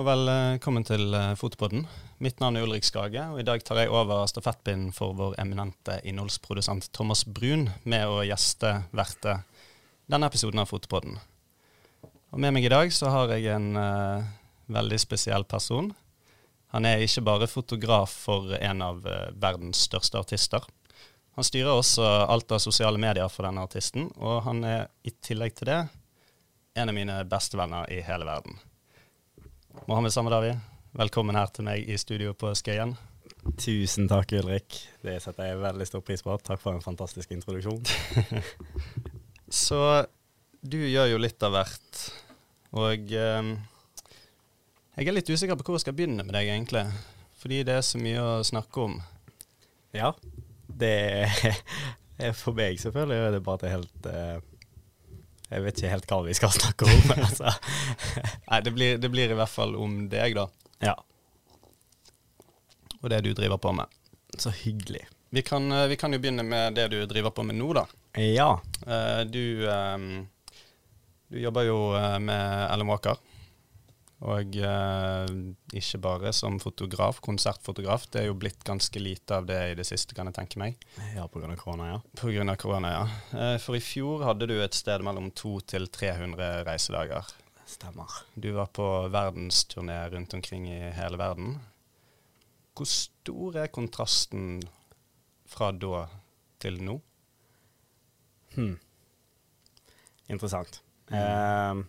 Og velkommen til eh, Fotopodden. Mitt navn er Ulrik Skage, og i dag tar jeg over stafettpinnen for vår eminente innholdsprodusent Thomas Brun med å gjeste verte denne episoden av Fotopodden. Og med meg i dag så har jeg en uh, veldig spesiell person. Han er ikke bare fotograf for en av uh, verdens største artister. Han styrer også alt av sosiale medier for denne artisten, og han er i tillegg til det en av mine bestevenner i hele verden. Mohammed Samadawi, velkommen her til meg i studio på Skøyen. Tusen takk, Ulrik. Det setter jeg veldig stor pris på. Takk for en fantastisk introduksjon. Så du gjør jo litt av hvert, og eh, jeg er litt usikker på hvor jeg skal begynne med deg, egentlig. Fordi det er så mye å snakke om. Ja, det er for meg selvfølgelig er det bare helt eh, jeg vet ikke helt hva vi skal snakke om. altså. Nei, det blir, det blir, i hvert fall om deg, da. Ja. Og det du driver på med. Så hyggelig. Vi kan, eh, vi kan jo begynne med det du driver på med nå, da. Ja. Eh, du, um, du jobber jo med Ellen Walker. Og eh, ikke bare som fotograf, konsertfotograf. Det er jo blitt ganske lite av det i det siste, kan jeg tenke meg. Ja, pga. korona, ja. På grunn av korona, ja. Eh, for i fjor hadde du et sted mellom 200 til 300 reisedager. Stemmer. Du var på verdensturné rundt omkring i hele verden. Hvor stor er kontrasten fra da til nå? Hmm. Interessant. Mm.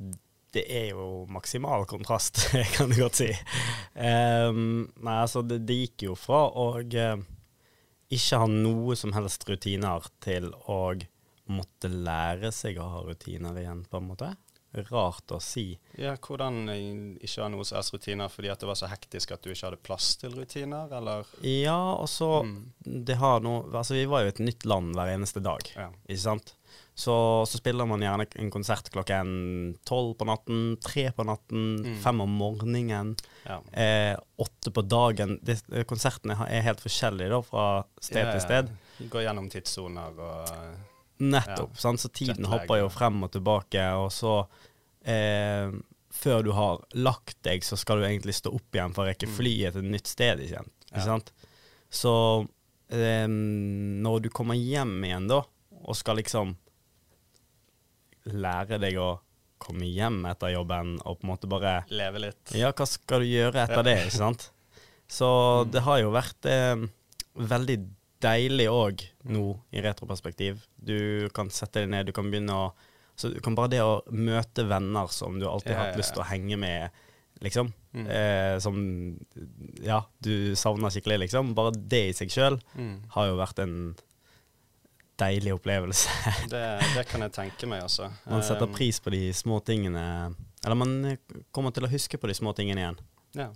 Uh, det er jo maksimal kontrast, kan du godt si. Um, nei, altså, det, det, gikk jo fra å uh, ikke ha noe som helst rutiner til å måtte lære seg å ha rutiner igjen, på en måte. Rart å si. Ja, Hvordan ikke ha noe som helst rutiner fordi at det var så hektisk at du ikke hadde plass til rutiner, eller? Ja, og så mm. Det har noe Altså, vi var jo et nytt land hver eneste dag, ja. ikke sant? Så, så, spiller man gjerne en konsert klokken tolv på natten, tre på natten, mm. fem om morgenen, ja. eh, åtte på dagen. De, konsertene er helt forskjellige da, fra sted ja, til sted. Går gjennom tidssoner og Nettopp. Ja. Så tiden hopper jo frem og tilbake, og så eh, Før du har lagt deg, så skal du egentlig stå opp igjen for å rekke mm. flyet til et nytt sted. igjen. ikke sant? Så eh, når du kommer hjem igjen, da, og skal liksom lære deg å komme hjem etter jobben og på en måte bare Leve litt. Ja, hva skal du gjøre etter ja. det, ikke sant? Så det har jo vært eh, veldig deilig òg nå i retroperspektiv. Du kan sette deg ned, du kan begynne å så du kan bare det å møte venner som du alltid har hatt lyst til å henge med, liksom. Mm. Eh, som ja, du savner skikkelig, liksom. Bare det i seg sjøl mm. har jo vært en deilig opplevelse. det, det, kan jeg tenke meg, altså. Man setter um, pris på de små tingene. Eller man kommer til å huske på de små tingene igjen. Ja.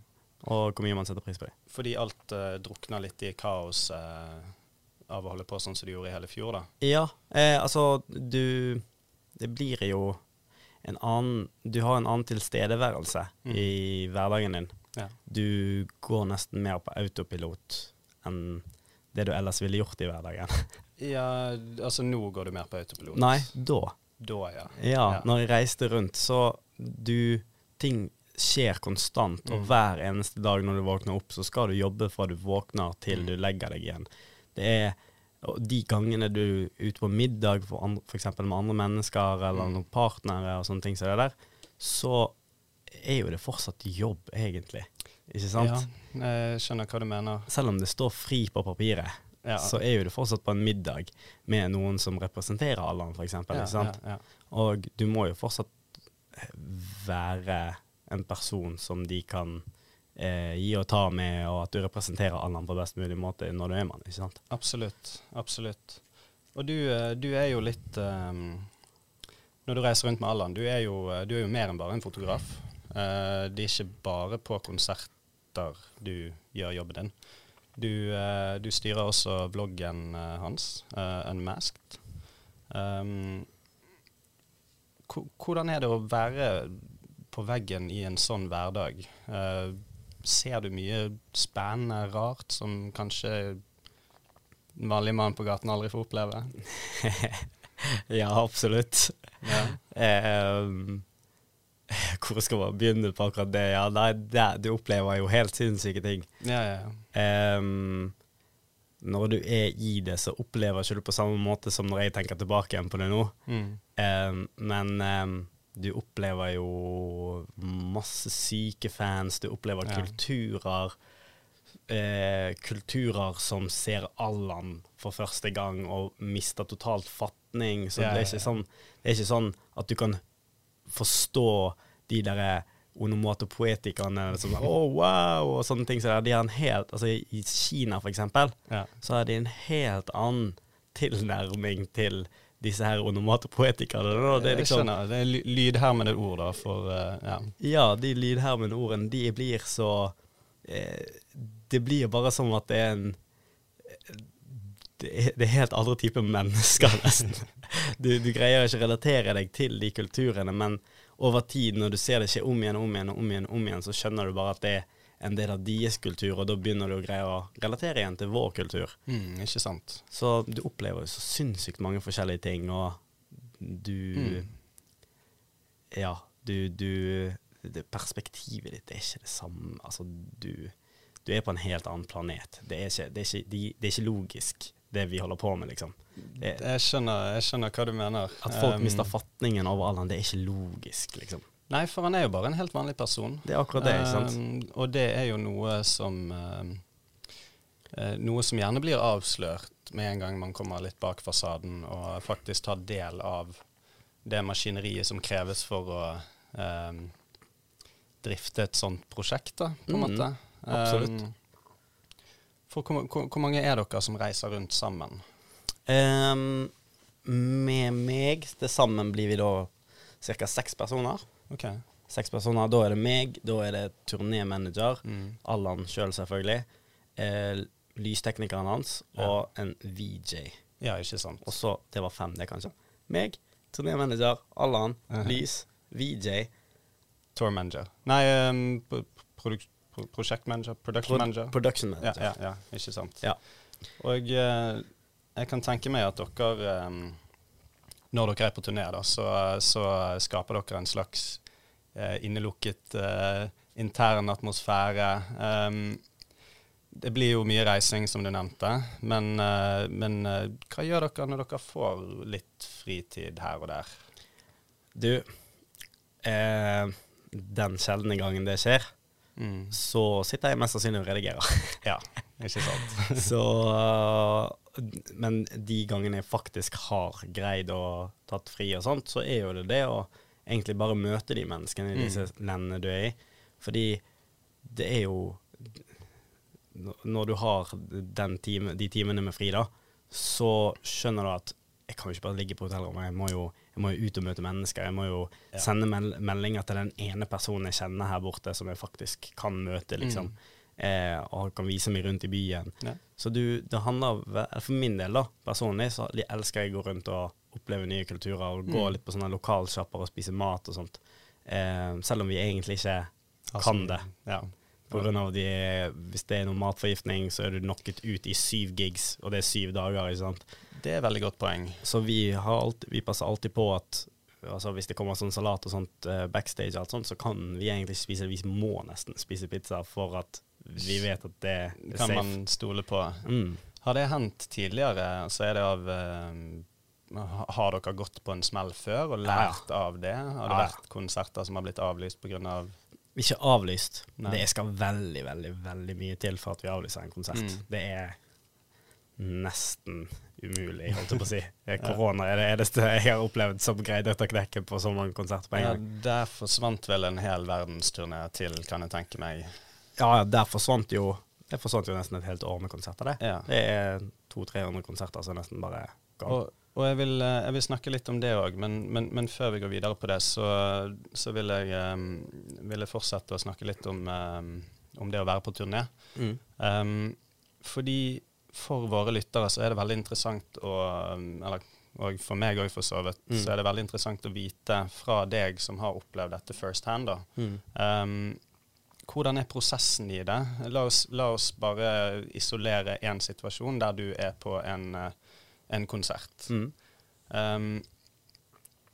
Og hvor mye man setter pris på dem. Fordi alt uh, drukner litt i kaos uh, av å holde på sånn som du gjorde i hele fjor, da? Ja, eh, altså du Det blir jo en annen Du har en annen tilstedeværelse mm. i hverdagen din. Ja. Du går nesten mer på autopilot enn det du ellers ville gjort i hverdagen. Ja, altså nå går du mer på autopilot? Nei, da. Da, ja. Ja, ja. når jeg reiste rundt, så du Ting skjer konstant, og mm. hver eneste dag når du våkner opp, så skal du jobbe fra du våkner til mm. du legger deg igjen. Det er de gangene du er ute på middag for f.eks. med andre mennesker eller mm. noen partnere og sånne ting som så det der, så er jo det fortsatt jobb, egentlig. Ikke sant? Ja, jeg skjønner hva du mener. Selv om det står fri på papiret ja. så er jo du fortsatt på en middag med noen som representerer alderen, f.eks. Ja, ja, Og du må jo fortsatt være en person som de kan eh, gi og ta med, og at du representerer alderen på best mulig måte når du er mann. ikke sant? Absolutt. Absolutt. Og du, eh, du er jo litt um, Når du reiser rundt med Allan, du, er jo, du er jo mer enn bare en fotograf. Uh, det er ikke bare på konserter du gjør jobben din. Du, uh, du styrer også vloggen uh, hans, uh, Unmasked. Um, hvordan er det å være på veggen i en sånn hverdag? ser du mye spennende, rart, som kanskje en vanlig mann på gaten aldri får oppleve? ja, absolutt. Ja. hvor skal man begynne på akkurat det? Ja, nei, det, du opplever jo helt sinnssyke ting. Ja, ja, ja. Um, når du er i det, så opplever ikke du på samme måte som når jeg tenker tilbake igjen på det nå. Mm. Um, men um, du opplever jo masse syke fans, du opplever Ja. kulturer. Eh, kulturer som ser Allan for første gang og mister totalt fatning. Så Ja, det, ja, ja. sånn, det er ikke sånn at du kan forstå de derre onomatopoetikerne som Å, wow! og sånne ting. Så de har en helt Altså, i Kina, for eksempel, ja. så har de en helt annen tilnærming til disse her onomatopoetikerne. Det er liksom, skjønner. Det er lydhermende ord, da, for eh, ja. ja, de lydhermende ordene, de blir så eh, Det blir bare som at det er en det er, helt andre typer mennesker, nesten. Du, du greier ikke å relatere deg til de kulturene, men over tid, når du ser det skje om igjen og om igjen, og om igjen, om igjen, så skjønner du bare at det er en del av deres kultur, og da begynner du å greie å relatere igjen til vår kultur. Mm, ikke sant. Så du opplever jo så sinnssykt mange forskjellige ting, og du Mm. Ja, du, du det Perspektivet ditt er ikke det samme. Altså, du, du er på en helt annen planet. Det er ikke, det er ikke, det er ikke logisk, det vi holder på med, liksom. Det, Jeg skjønner, jeg skjønner hva du mener. at folk Um, mister fatningen over Allan, det er ikke logisk, liksom. Nei, for han er jo bare en helt vanlig person. Det er akkurat det, ikke sant? Um, og det er jo noe som um, Noe som gjerne blir avslørt med en gang man kommer litt bak fasaden og faktisk tar del av det maskineriet som kreves for å drifte et sånt prosjekt, da, på en Mm, måte. absolutt. For hvor, hvor, hvor mange er dere som reiser rundt sammen? Um, med meg til sammen blir vi da ca. seks personer. Ok. Seks personer, Da er det meg, da er det turnémanager, Mm. Allan sjøl selv selvfølgelig, eh, lysteknikeren hans Ja. og en VJ. Ja, ikke sant. Og så Det var fem, det, kanskje. Meg, turnémanager, Allan, Mhm. lys, VJ, Tour manager. Nei, um, pro produk pro prosjektmanager? Production pro manager? production Ja, manager. ja, ja, ikke sant. Ja. Og eh, jeg kan tenke meg at dere eh, Når dere er på turné, da, så, så skaper dere en slags eh, innelukket eh, intern atmosfære. Um, det blir jo mye reising, som du nevnte, men, eh, men eh, hva gjør dere når dere får litt fritid her og der? Du, eh, den sjeldne gangen det skjer, Mm. så sitter jeg mest sannsynlig og redigerer. Ja, ikke sant? Så uh, Men de gangene jeg faktisk har greid å tatt fri og sånt, så er jo det det å egentlig bare møte de menneskene i Mm. disse landene du er i. Fordi det er jo når- du har den time, de timene med fri, da, så skjønner du at jeg kan jo ikke bare ligge på hotellrommet. Jeg må jo, jeg må jo ut og møte mennesker. Jeg må jo Ja. sende mel meldinger til den ene personen jeg kjenner her borte, som jeg faktisk kan møte, liksom. Eh, og kan vise meg rundt i byen. Ja. Så du, det handler For min del, da, personlig, så elsker jeg å gå rundt og oppleve nye kulturer. Og gå Mm. litt på sånne lokalsjapper og spise mat og sånt. Eh, selv om vi egentlig ikke kan det. Ja. På grunn av de, hvis det er noe matforgiftning, så er du knocket ut i syv gigs, og det er syv dager. ikke sant? Det er et veldig godt poeng. Så vi, har alltid, vi passer alltid på at altså hvis det kommer sånn salat og sånt eh, backstage, og alt sånt, så kan vi egentlig spise Vi må nesten spise pizza for at vi vet at det er Kan man stole på. Mm. Har det hendt tidligere? Så er det av uh, Har dere gått på en smell før og lært ja. av det? Har det Ja, vært konserter som har blitt avlyst pga.? Ikke avlyst. Nei. Det skal veldig, veldig veldig mye til for at vi avlyser en konsert. Mm. Det er nesten umulig, holdt jeg på å si. Eh, Korona er det eneste jeg har opplevd som greide å ta knekken på så mange konserter på en gang. Ja, der forsvant vel en hel verdensturné til, kan jeg tenke meg. Ja, der forsvant jo Det forsvant jo nesten et helt år med konserter, det. Ja. Det er 200-300 konserter som nesten bare ga. Og, og jeg, vil, eh, jeg vil snakke litt om det òg, men, men, men før vi går videre på det, så, så vil, jeg, eh, vil jeg fortsette å snakke litt om, eh, om det å være på turné. Mm. Um, fordi for våre lyttere så er det veldig interessant å um, Eller og for meg òg, for så vidt, Mm. så er det veldig interessant å vite fra deg som har opplevd dette first hand, da. Mm. Um, hvordan er prosessen i det? La oss, la oss bare isolere én situasjon der du er på en, eh, en konsert. Mm. Um,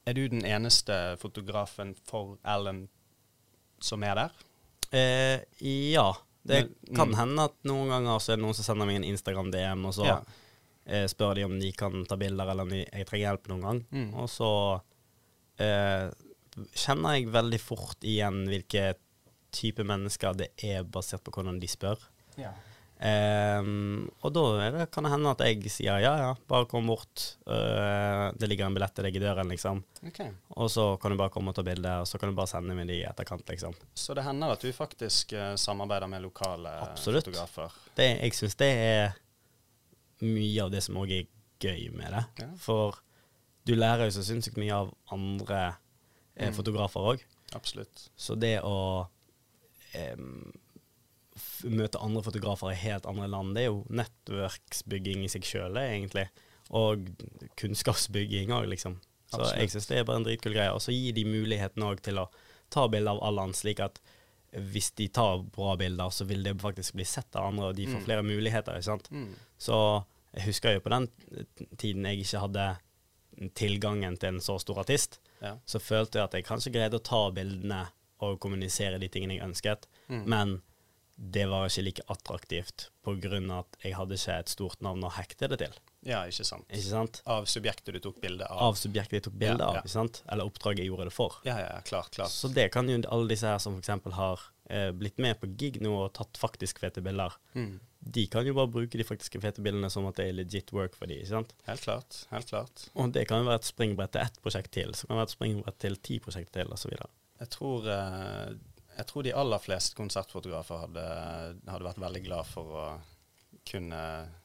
er du den eneste fotografen for Alan som er der? Eh, ja. Det Men- kan mm. hende at noen ganger så er det noen som sender meg en Instagram-DM, og så Ja. eh, spør de om de kan ta bilder, eller om jeg trenger hjelp noen gang. Mm. Og så eh, kjenner jeg veldig fort igjen hvilke type mennesker det er, basert på hvordan de spør. Ja. Ehm, og da det, kan det hende at jeg sier ja, ja, bare kom bort. Uh, det ligger en billett til deg i døren, liksom. Ok. Og så kan du bare komme og ta bilde, og så kan du bare sende med de i etterkant, liksom. Så det hender at du faktisk uh, samarbeider med lokale Absolutt. fotografer? Absolutt. jeg syns det er mye av det som òg er gøy med det. Ja. For du lærer jo så sinnssykt mye av andre eh, Mm. fotografer òg. Absolutt. Så det å f møte andre fotografer i helt andre land, det er jo nettverksbygging i seg sjøl, egentlig. Og kunnskapsbygging òg, liksom. Så Absolutt. jeg syns det er bare en dritkul greie. Og så gir de muligheten òg til å ta bilder av alle andre, slik at hvis de tar bra bilder, så vil det faktisk bli sett av andre, og de får Mm. flere muligheter. ikke sant? Mm. Så jeg husker jo på den tiden jeg ikke hadde tilgangen til en så stor artist, Ja. så følte jeg at jeg kanskje greide å ta bildene og kommunisere de tingene jeg ønsket, Mm. men det var ikke like attraktivt av at jeg hadde ikke et stort navn å hekte det til. ja, ikke sant. Ikke sant? Av subjektet du tok bilde av? Av subjektet jeg tok bilde Ja, av, ja. ikke sant? eller oppdraget jeg gjorde det for. Ja, ja, klart, klart. Så det kan jo alle disse her som f.eks. har eh, blitt med på gig nå og tatt faktisk fete bilder, Mm. de kan jo bare bruke de faktiske fete bildene som at det er legit work for de, ikke sant? Helt klart. Helt klart. Og det kan jo være et springbrett til ett prosjekt til, så kan det være et springbrett til ti prosjekt til, osv. Jeg tror, eh, jeg tror de aller fleste konsertfotografer hadde, hadde vært veldig glad for å kunne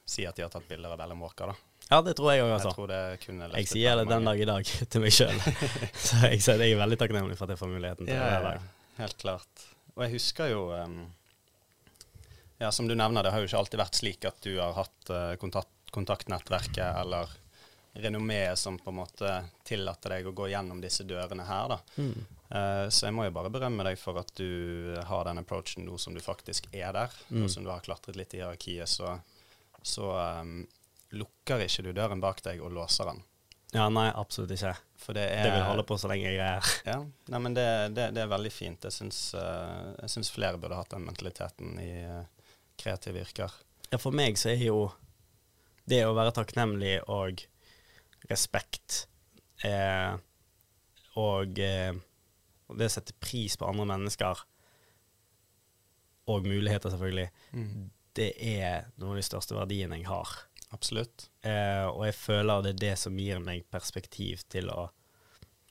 si at de har tatt bilder av Ellen Walker. da. Ja, det tror jeg òg, Jeg altså. tror det kunne Jeg sier det den dag i dag til meg sjøl. så jeg, jeg er veldig takknemlig for at jeg får muligheten til Ja, det hver dag. helt klart. Og jeg husker jo um, Ja, som du nevner, det har jo ikke alltid vært slik at du har hatt uh, kontakt, kontaktnettverket eller renommeet som på en måte tillater deg å gå gjennom disse dørene her, da. Mm. Uh, så jeg må jo bare berømme deg for at du har den approachen nå som du faktisk er der. Mm. Nå som du har klatret litt i hierarkiet, så, så um, lukker ikke du døren bak deg og låser den. Ja, nei, absolutt ikke. For det er Det vil holde på så lenge jeg er her. Ja, nei, men det, det, det er veldig fint. Jeg syns, uh, jeg syns flere burde hatt den mentaliteten i uh, kreative yrker. Ja, for meg så er jo det å være takknemlig og respekt eh, og, eh, og det å sette pris på andre mennesker og muligheter, selvfølgelig, det er noen av de største verdiene jeg har. Absolutt. Eh, og jeg føler det er det som gir meg perspektiv til å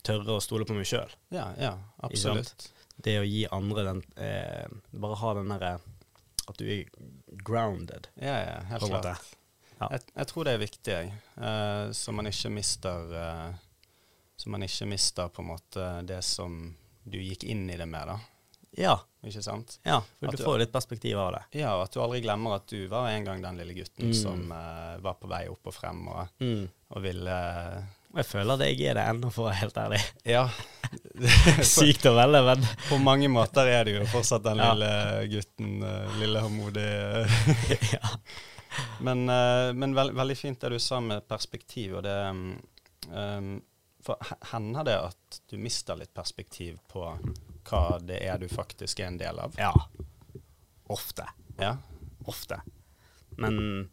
tørre å stole på meg sjøl. Ja, ja, absolutt. Det å gi andre den eh, Bare ha den derre At du er grounded, Ja, ja, helt klart. Ja. Jeg, jeg tror det er viktig, jeg. Uh, så man ikke mister uh, Så man ikke mister på en måte det som du gikk inn i det med, da. Ja. Ikke sant? ja for At du får litt perspektiv av det. Ja, og at du aldri glemmer at du var en gang den lille gutten Mm. som uh, var på vei opp og frem og, Mm. og ville jeg føler at jeg er det ennå, for å være helt ærlig. Ja. Sykt å velge, men På mange måter er du jo fortsatt den lille gutten, lille håndmodige ja. Men, eh, men veld, veldig fint det du sa med perspektiv, og det um, For hender det at du mister litt perspektiv på hva det er du faktisk er en del av? ja. Ofte. Ja. Ofte. Men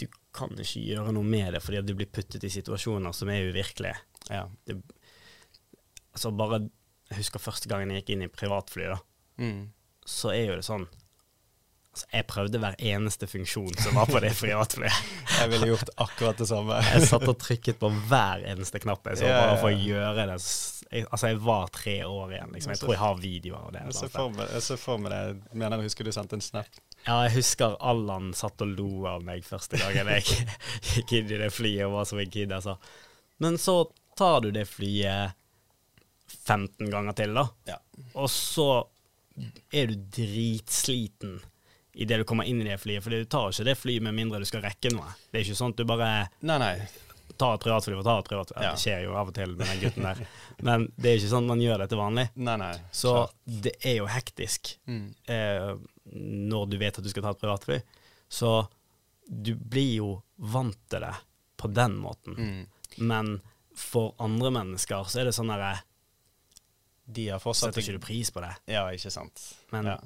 du kan ikke gjøre noe med det fordi at du blir puttet i situasjoner som er uvirkelige. ja. Altså bare Jeg husker første gangen jeg gikk inn i privatfly, da. Mm. Så er jo det sånn Altså, jeg prøvde hver eneste funksjon som var på det privatflyet. Jeg ville gjort akkurat det samme. Jeg satt og trykket på hver eneste knapp jeg så bare for å gjøre det. Jeg, altså, jeg var tre år igjen, liksom. Jeg tror jeg har videoer av det. Jeg ser for meg, jeg ser for meg det. Jeg mener jeg husker du sendte en snap. Ja, jeg husker Allan satt og lo av meg første gangen jeg gikk inn i det flyet og var som en kid. Altså. Men så tar du det flyet 15 ganger til, da. Ja. Og så er du dritsliten idet du kommer inn i det flyet. For du tar ikke det flyet med mindre du skal rekke noe. Det er ikke sånn at du bare Nei, nei. tar et privatfly og tar et privatfly. Ja. Ja. Det skjer jo av og til med den gutten der. Men det er ikke sånn man gjør det til vanlig. Nei, nei. Så klart. det er jo hektisk Mm. eh, når du vet at du skal ta et privatfly. Så du blir jo vant til det på den måten. Mm. Men for andre mennesker så er det sånn derre de har fortsatt Setter ikke du pris på det? Ja, ikke sant. Men ja.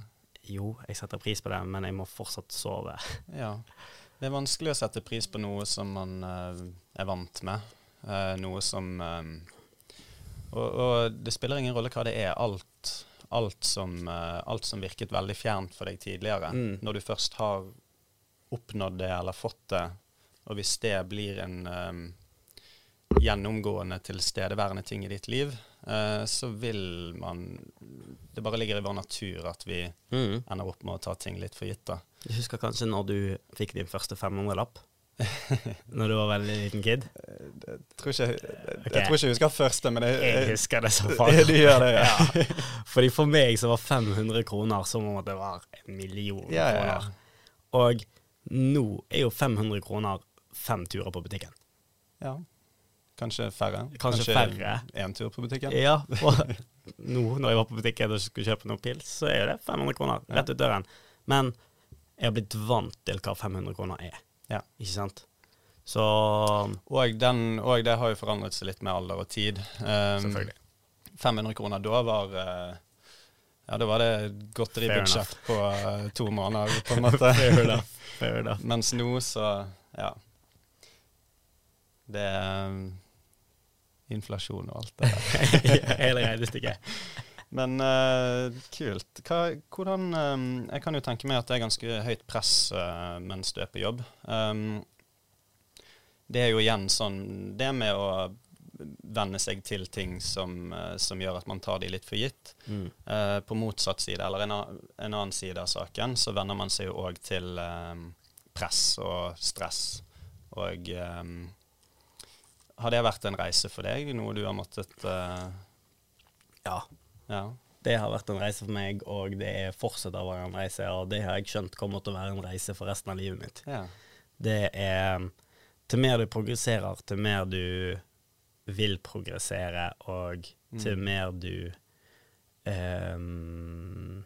Jo, jeg setter pris på det, men jeg må fortsatt sove. ja. Det er vanskelig å sette pris på noe som man uh, er vant med. Uh, noe som eh, og, og det spiller ingen rolle hva det er. Alt, alt, som, uh, alt som virket veldig fjernt for deg tidligere. Mm. Når du først har oppnådd det eller fått det, og hvis det blir en um, gjennomgående tilstedeværende ting i ditt liv, så vil man Det bare ligger i vår natur at vi Mm. ender opp med å ta ting litt for gitt. da. Du husker kanskje når du fikk din første 500-lapp? når du var veldig liten kid? Jeg tror ikke jeg, okay. jeg, tror ikke jeg husker første, men jeg, Jeg jeg, husker det som faen. du gjør det, ja. ja. Fordi for meg så var 500 kroner som om det var en million Ja, ja, ja. kroner. Og nå er jo 500 kroner fem turer på butikken. ja. Kanskje færre. Kanskje færre. én tur på butikken. Ja, og nå når jeg var på butikken og skulle kjøpe noen pils, så er jo det 500 kroner rett ut døren. Men jeg har blitt vant til hva 500 kroner er, Ja. ikke sant? Så Og, den, og det har jo forandret seg litt med alder og tid. Um, Selvfølgelig. 500 kroner da var uh, Ja, da var det godteribudsjett på uh, to måneder, på en måte. Fair enough. Fair enough. Mens nå så Ja. Det um, inflasjon og alt det der. Hele regnestykket. Men uh, kult. Hva, hvordan um, Jeg kan jo tenke meg at det er ganske høyt press uh, mens du er på jobb. Um, det er jo igjen sånn Det med å venne seg til ting som, som gjør at man tar de litt for gitt. Mm. Uh, på motsatt side, eller en, en annen side av saken, så venner man seg jo òg til um, press og stress. Og eh, har det vært en reise for deg? Noe du har måttet uh... Ja. Ja. Det har vært en reise for meg, og det er fortsatt å være en reise. Og det har jeg skjønt kommer til å være en reise for resten av livet mitt. ja. Det er Til mer du progresserer, til mer du vil progressere, og til mer du um,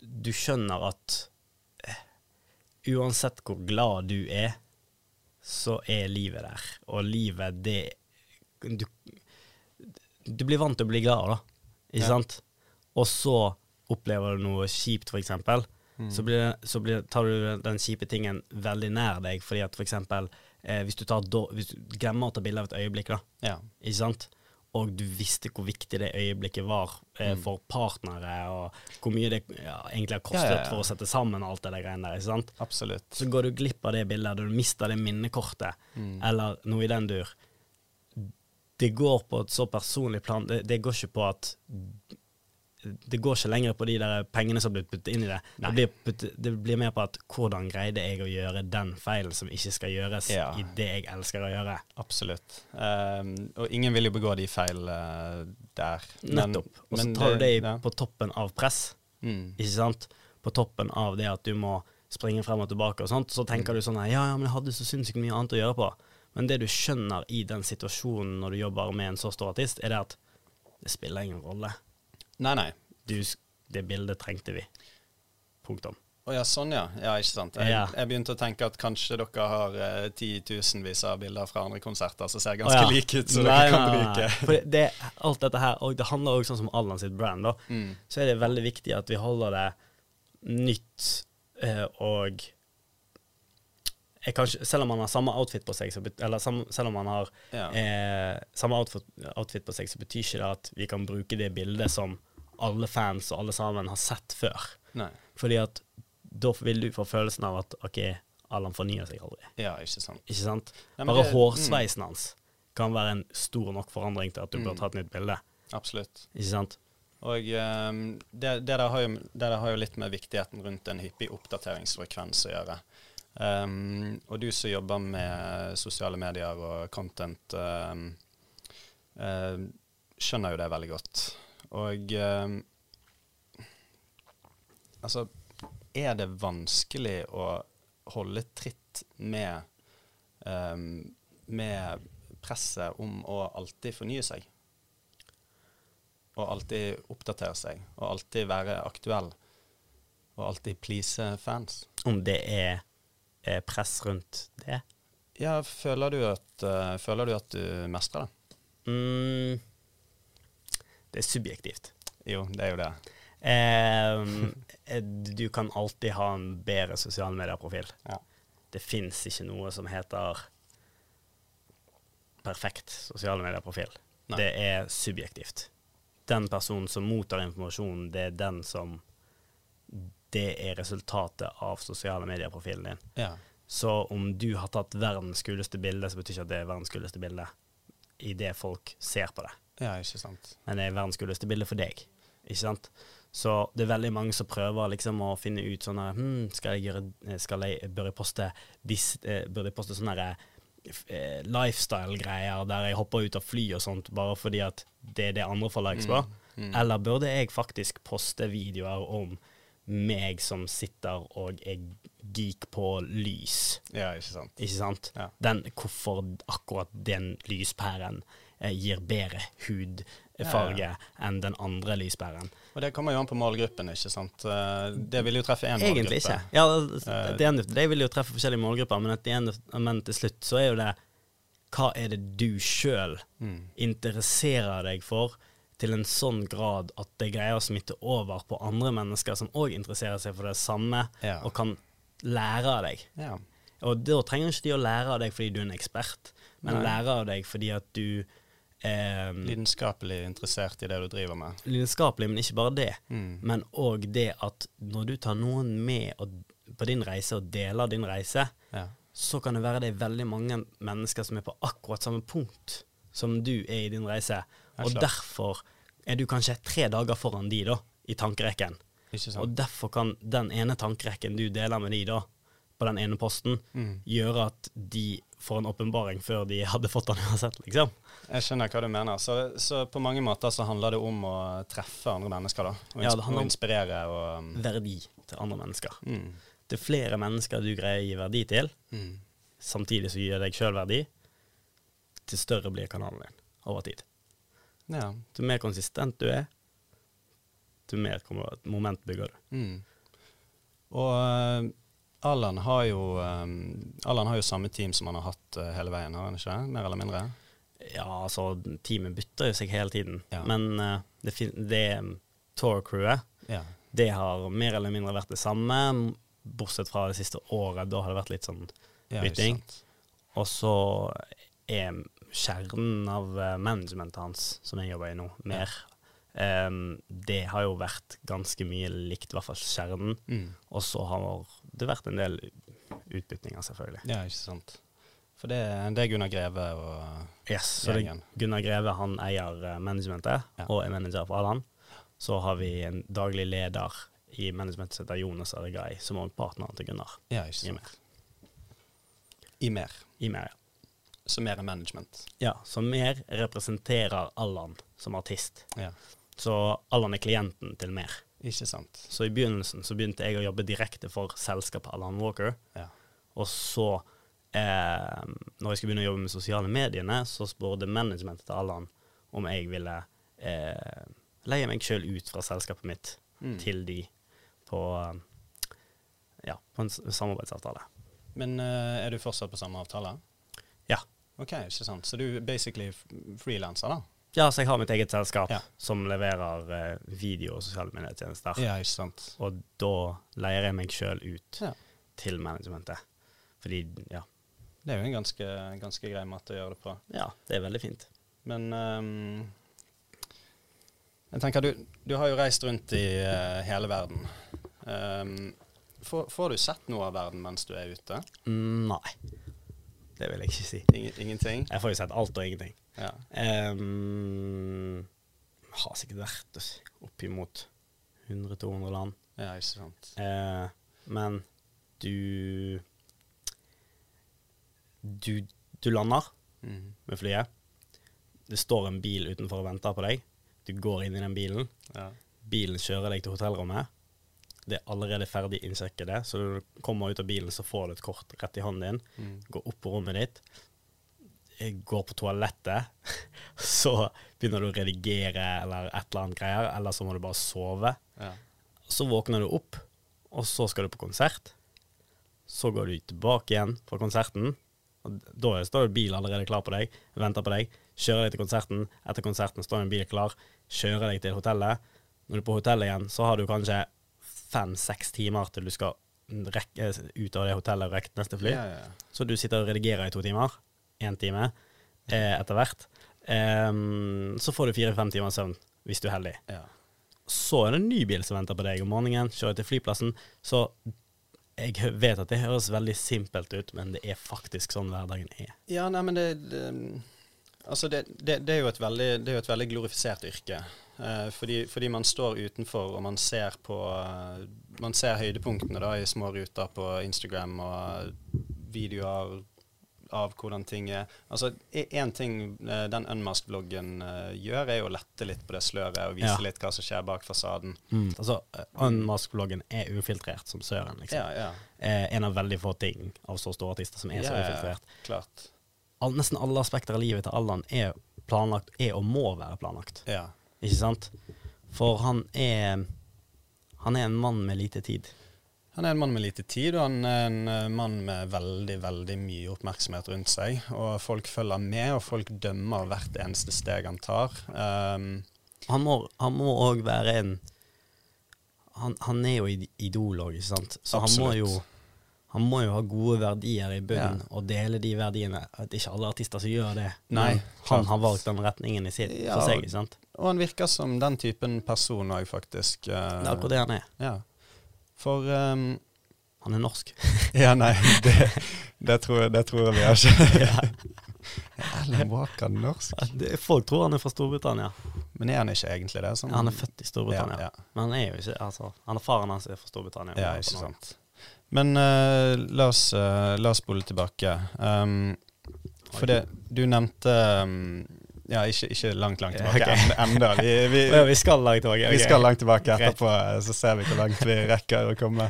Du skjønner at eh, uansett hvor glad du er, så er livet der. Og livet, det Du, du blir vant til å bli glad, da. Ikke Ja. sant? Og så opplever du noe kjipt, for eksempel. Så, blir, så blir, tar du den kjipe tingen veldig nær deg, fordi at for eksempel eh, hvis, du tar, hvis du glemmer å ta bilde av et øyeblikk, da, ja. ikke sant? Og du visste hvor viktig det øyeblikket var eh, for partnere, og hvor mye det ja, egentlig har kostet Ja, ja, for å sette sammen alt det der greiene der. ikke sant? Absolutt. Så går du glipp av det bildet, og du mister det minnekortet, Mm. eller noe i den dur. Det går på et så personlig plan. Det, det går ikke på at Det går ikke lenger på de der pengene som har blitt puttet inn i det. Det blir, putt- det blir mer på at hvordan greide jeg å gjøre den feilen som ikke skal gjøres Ja. i det jeg elsker å gjøre. Absolutt. Um, og ingen vil jo begå de feil eh, der. Men- Nettopp. Og så tar du det ja. på toppen av press. Mm. Ikke sant? På toppen av det at du må springe frem og tilbake og sånt, så tenker du sånn her, ja, ja, men jeg hadde så sinnssykt mye annet å gjøre på. Men det du skjønner i den situasjonen når du jobber med en så stor artist, er det at det spiller ingen rolle. Nei, nei. Du, det bildet trengte vi. Punktum. Å ja, sånn ja. Ja, ikke sant. Jeg, Ja. jeg begynte å tenke at kanskje dere har eh, titusenvis av bilder fra andre konserter som ser ganske ganske ja. like ut, så Nei, dere kan nei, bruke. nei. For det, alt dette her, og det handler også sånn som Allan sitt brand, da, Mm. så er det veldig viktig at vi holder det nytt eh, og ikke, Selv om man har samme outfit på seg, så bet, eller sam, selv om man har Ja. eh, samme outfit, outfit på seg, så betyr ikke det at vi kan bruke det bildet som alle fans og alle sammen har sett før. Nei. Fordi at da vil du få følelsen av at OK, Allan fornyer seg aldri. Ja, ikke sant. Ikke sant? Nei, Bare det- hårsveisen hans kan være en stor nok forandring til at du bør Mm. ta et nytt bilde. Absolutt. Ikke sant? Og um, det, det, der har jo, det der har jo litt med viktigheten rundt en hyppig oppdateringsfrekvens å gjøre. Um, og du som jobber med sosiale medier og content, um, uh, skjønner jo det veldig godt. Og eh, altså Er det vanskelig å holde tritt med, eh, med presset om å alltid fornye seg? Og alltid oppdatere seg, og alltid være aktuell. Og alltid please fans. Om det er eh, press rundt det. Ja, føler du at, uh, føler du, at du mestrer det? Mm, det er subjektivt. Jo, det er jo det. Eh, du kan alltid ha en bedre sosiale medieprofil. Ja. Det fins ikke noe som heter perfekt sosiale medieprofil. Nei. Det er subjektivt. Den personen som mottar informasjonen, det er den som Det er resultatet av sosiale medieprofilen din. Ja. Så om du har tatt verdens kuleste bilde, så betyr ikke at det er verdens kuleste bilde idet folk ser på det. Ja, ikke sant. Men det er verdens kuleste bilde for deg. Ikke sant? Så det er veldig mange som prøver liksom å finne ut sånn hm, skal jeg gjøre skal jeg, Bør jeg poste, dis- eh, bør jeg poste sånne eh, lifestyle-greier der jeg hopper ut av fly og sånt, bare fordi at det er det andre får likes på? Mm. Eller burde jeg faktisk poste videoer om meg som sitter og er geek på lys? Ja, ikke sant. Ikke sant? Ja. Den, hvorfor akkurat den lyspæren eh, gir bedre hudfarge enn den andre lyspæren. Og det kommer jo an på målgruppen, ikke sant. Eh, Det vil jo treffe én målgruppe. Egentlig ikke. Ja, Eh, det, ene- det vil jo treffe forskjellige målgrupper, men, at det ene, men til slutt så er jo det hva er det du sjøl Mm. interesserer deg for til en sånn grad at det greier å smitte over på andre mennesker som òg interesserer seg for det samme, Ja. og kan lære av deg. Ja. Og da trenger ikke de å lære av deg fordi du er en ekspert, men Nei. lære av deg fordi at du eh, Lidenskapelig interessert i det du driver med. Lidenskapelig, men ikke bare det. Mm. Men òg det at når du tar noen med og, på din reise og deler din reise, Ja. så kan det være det er veldig mange mennesker som er på akkurat samme punkt som du er i din reise. Og derfor er du kanskje tre dager foran de da, i tankerekken. Og derfor kan den ene tankerekken du deler med de da, på den ene posten, Mm. gjøre at de får en åpenbaring før de hadde fått den uansett, liksom. Jeg skjønner hva du mener. Så, så på mange måter så handler det om å treffe andre mennesker, da. Og, Ja, det handler om- inspirere og um, Verdi til andre mennesker. mm. Det er flere mennesker du greier å gi verdi til, Mm. samtidig som gir deg sjøl verdi, til større blir kanalen din over tid. Ja. Jo mer konsistent du er, jo mer kommer moment bygger du. Mm. Og uh, Allan har jo um, har jo samme team som han har hatt uh, hele veien, har han ikke? Mer eller mindre? Ja, altså, teamet bytter jo seg hele tiden, Ja. men uh, det, det um, Tour-crewet, Ja. det har mer eller mindre vært det samme, bortsett fra det siste året. Da har det vært litt sånn Bytting. Og så er kjernen av eh, managementet hans, som jeg jobber i nå, mer Um, Det har jo vært ganske mye likt, i hvert fall kjernen. Mm. Og så har det vært en del utbytninger, selvfølgelig. Ja, ikke sant. For det, det er Gunnar Greve og Yes, så det, er Gunnar Greve han eier eh, managementet, Ja. og er manager for Allan. Så har vi en daglig leder i managementet som heter Jonas Arigai, som er partneren til Gunnar. Ja, ikke I sant. mer. I mer. I mer, ja. Så mer er management. ja. Så mer representerer Allan som artist. Ja. Så Allan er klienten til mer. Ikke sant. Så i begynnelsen så begynte jeg å jobbe direkte for selskapet Allan Walker. Ja. Og så, eh, når jeg skulle begynne å jobbe med sosiale mediene, så spurte managementet til Allan om jeg ville eh, leie meg sjøl ut fra selskapet mitt Mm. til de på, ja, på en samarbeidsavtale. Men uh, er du fortsatt på samme avtale? Ja. Ok, ikke sant. Så du er basically frilanser, da? Ja, så jeg har mitt eget selskap Ja. som leverer uh, video- og sosiale medietjenester. Ja, ikke sant. Og da leier jeg meg sjøl ut Ja. til managementet. Fordi, ja, Det er jo en ganske, ganske grei måte å gjøre det på. ja, det er veldig fint. Men um, jeg tenker, du, du har jo reist rundt i uh, hele verden. Um, får, får du sett noe av verden mens du er ute? Mm, Nei, det vil jeg ikke si. Ingen, ingenting? Jeg får jo sett alt og ingenting. Ja. Um, har sikkert vært oppimot 100-200 land. ja, ikke sant. Uh, men du, du Du lander mm. med flyet. Det står en bil utenfor og venter på deg. Du går inn i den bilen. Ja. Bilen kjører deg til hotellrommet. Det er allerede ferdig innsjekket, det, så når du kommer ut av bilen, så får du et kort rett i hånden din. Mm. Går opp på rommet ditt. Jeg går på toalettet. Så begynner du å redigere eller et eller annet greier, eller så må du bare sove. Ja. Så våkner du opp, og så skal du på konsert. Så går du tilbake igjen fra konserten, da står jo bil allerede klar på deg, venter på deg. Kjører deg til konserten. Etter konserten står en bil klar, kjører deg til hotellet. Når du er på hotellet igjen, så har du kanskje fem-seks timer til du skal rekke ut av det hotellet og rekke neste fly. Ja, ja, ja. Så du sitter og redigerer i to timer. Én time eh, etter hvert. Um, så får du fire-fem timer søvn, hvis du er heldig. ja. Så er det en ny bil som venter på deg om morgenen. Kjører til flyplassen. Så jeg vet at det høres veldig simpelt ut, men det er faktisk sånn hverdagen er. Ja, nei, men det, det Altså, det, det, det er veldig, det er jo et veldig glorifisert yrke. Eh, fordi, fordi man står utenfor, og man ser på Man ser høydepunktene da i små ruter på Instagram og videoer av hvordan ting er. Altså, én ting eh, den Unmask-bloggen eh, gjør, er jo å lette litt på det sløret og vise Ja. litt hva som skjer bak fasaden. Altså, eh, Unmask-bloggen er ufiltrert som søren, liksom. Ja, ja. Eh, en av veldig få ting av så store artister som er så Ja, ja, ja. ufiltrert. Klart. All, nesten alle aspekter av livet til Allan er planlagt, er og må være planlagt. Ja. Ikke sant? For han er Han er en mann med lite tid. Han er en mann med lite tid, og han er en eh, mann med veldig, veldig mye oppmerksomhet rundt seg. Og folk følger med, og folk dømmer hvert eneste steg han tar. Um, Han må òg være en han, han er jo idol òg, ikke sant? Så han må, jo, han må jo ha gode verdier i bunnen, Ja. og dele de verdiene. At det ikke alle artister som gjør det. Nei, han har valgt den retningen i sitt, Ja, for seg, ikke sant? og han virker som den typen person òg, faktisk. Uh, Det er akkurat det han er. Ja. For um, Han er norsk. Ja, nei, det, det, tror, det tror vi ikke. Er Alan Walker norsk? Det- Folk tror han er fra Storbritannia. Men er han ikke egentlig det? Sånn? Han er født i Storbritannia. Ja, ja. Men han er jo ikke altså, han er Faren hans er fra Storbritannia. Ja, ikke sant. Men uh, la, oss, uh, la oss spole tilbake. Um, for det du nevnte um, Ja, ikke, ikke langt, langt tilbake okay. en- enda. Vi, vi, Ja, vi skal langt tilbake. vi skal langt tilbake etterpå, så ser vi hvor langt vi rekker å komme.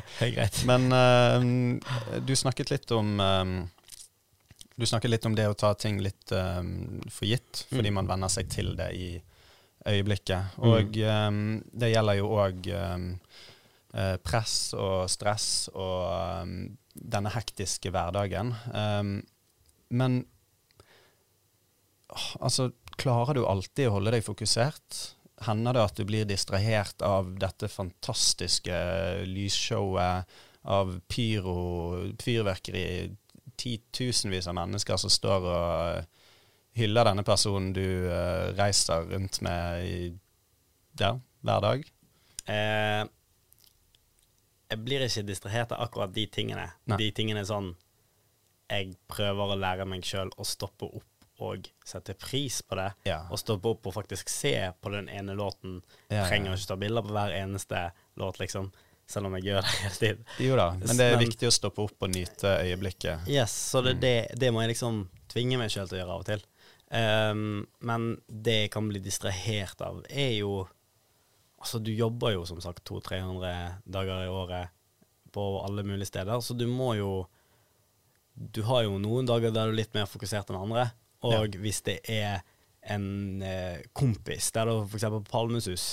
Men uh, du snakket litt om um, Du snakket litt om det å ta ting litt um, for gitt, fordi Mm. man venner seg til det i øyeblikket. Mm. Og um, det gjelder jo òg press og stress og denne hektiske hverdagen. Men altså, klarer du alltid å holde deg fokusert? Hender det at du blir distrahert av dette fantastiske lysshowet, av pyro, fyrverkeri, titusenvis av mennesker som står og hyller denne personen du eh, reiser rundt med i, der, hver dag? Eh, jeg blir ikke distrahert av akkurat de tingene. Nei. De tingene er sånn Jeg prøver å lære meg sjøl å stoppe opp og sette pris på det. Ja. Og stoppe opp og faktisk se på den ene låten. Ja, ja. Trenger ikke ta bilder på hver eneste låt, liksom. Selv om jeg gjør det hele tiden. Jo da, men det er Men- viktig å stoppe opp og nyte øyeblikket. Yes, så det, det, det må jeg liksom tvinge meg sjøl til å gjøre av og til. Um, men det jeg kan bli distrahert av, er jo Altså, du jobber jo som sagt 200-300 dager i året på alle mulige steder, så du må jo Du har jo noen dager der du er litt mer fokusert enn andre, og hvis det er en eh, kompis der du f.eks. på Palmesus,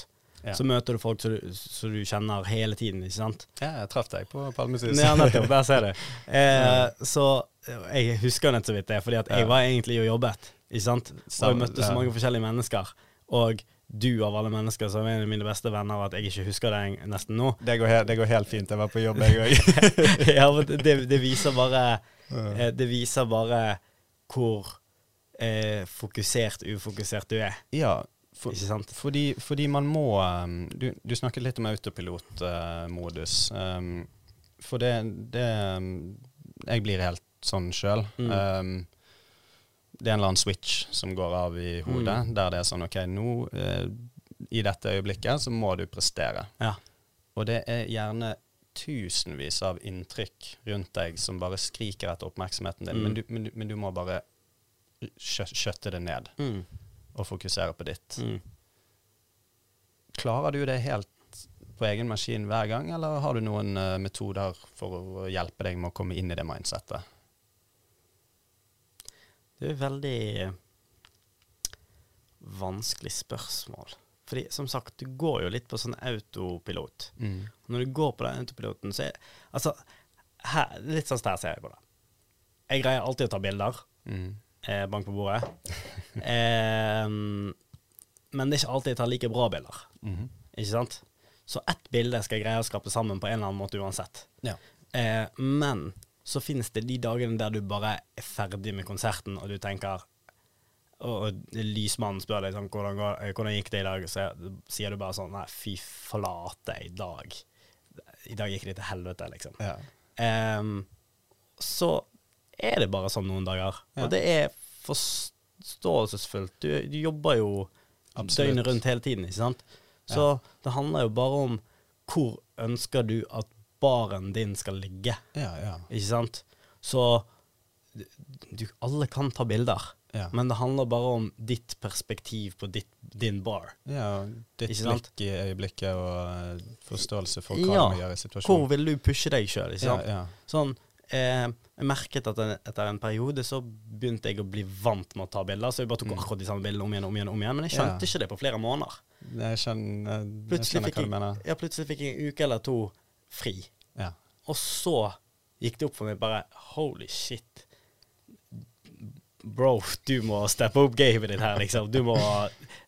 Ja. så møter du folk som du, du kjenner hele tiden, ikke sant? Ja, jeg traff deg på Palmesus. Ja, nettopp. Der ser du. Eh, så jeg husker nett så vidt det, fordi at jeg Ja. var egentlig og jobbet. Ikke sant? Og jeg møtte så mange forskjellige mennesker. Og du av alle mennesker som er en av mine beste venner, at jeg ikke husker deg nesten nå. Det går, helt, det går helt fint. Jeg var på jobb, jeg òg. ja, det, det viser bare eh, Det viser bare hvor eh, fokusert, ufokusert du er. ja, for, Ikke sant? fordi, fordi man må um, du, du snakket litt om autopilotmodus. um, for det, det um, Jeg blir helt sånn sjøl. Mm. Um, det er en eller annen switch som går av i hodet, Mm. der det er sånn OK, nå eh, I dette øyeblikket så må du prestere. Ja. Og det er gjerne tusenvis av inntrykk rundt deg som bare skriker etter oppmerksomheten din, Mm. men, du, men, men du må bare skjø skjøtte det ned Mm. og fokusere på ditt. Mm. Klarer du det helt på egen maskin hver gang, eller har du noen uh, metoder for å hjelpe deg med å komme inn i det mindsettet? Det er veldig vanskelig spørsmål. Fordi som sagt, du går jo litt på sånn autopilot. Når du går på den autopiloten, så er Altså, her, litt sånn her ser jeg på det. Jeg greier alltid å ta bilder. Mm. Eh, bank på bordet. eh, men det er ikke alltid jeg tar like bra bilder. Mhm. Ikke sant? Så ett bilde skal jeg greie å skape sammen på en eller annen måte uansett. Ja. Eh, men så finnes det de dagene der du bare er ferdig med konserten, og du tenker Og og lysmannen spør deg sånn, hvordan, går, eh, hvordan gikk det i dag, så sier du bare sånn Nei, fy flate, i dag. I dag gikk det til helvete, liksom. Ja. Ehm, så er det bare sånn noen dager. Ja. Og det er forståelsesfullt. Du, du jobber jo Absolutt. døgnet rundt hele tiden, ikke sant? Så det handler jo bare om hvor ønsker du at baren din skal ligge, Ja, ja. ikke sant? Så du, alle kan ta bilder, Ja. men det handler bare om ditt perspektiv på ditt, din bar. ja ditt blikk i øyeblikket og eh, forståelse for hva Ja. du gjør i situasjonen. Hvor vil du pushe deg sjøl, Ja, ja. Sånn, eh, jeg merket at etter en periode så begynte jeg å bli vant med å ta bilder, så jeg bare tok Mm. akkurat de samme bildene om igjen om igjen, om igjen, men jeg skjønte Ja. ikke det på flere måneder. Jeg skjønner, jeg skjønner hva du jeg, mener. ja, plutselig fikk jeg en uke eller to fri, Ja. og så gikk det opp for meg bare, holy shit. Bro, du må steppe opp gamet ditt her, liksom. Du må,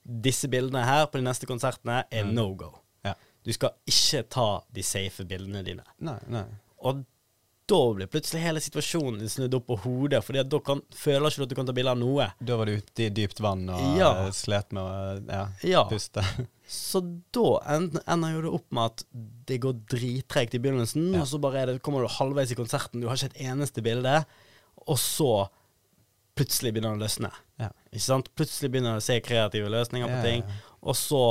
disse bildene her på de neste konsertene er Mm. no go. Ja. Du skal ikke ta de safe bildene dine. Nei, nei. Og da blir plutselig hele situasjonen snudd opp på hodet, at da kan, føler ikke du at du kan ta bilde av noe. Da var du ute i dypt vann og Ja. eh, slet med å ja, Ja. puste. Så da ender jo det opp med at det går drittregt i begynnelsen, og så bare det, kommer du halvveis i konserten, du har ikke et eneste bilde, og så plutselig begynner det å løsne. Ja. Ikke sant? Plutselig begynner du å se kreative løsninger på ting, og så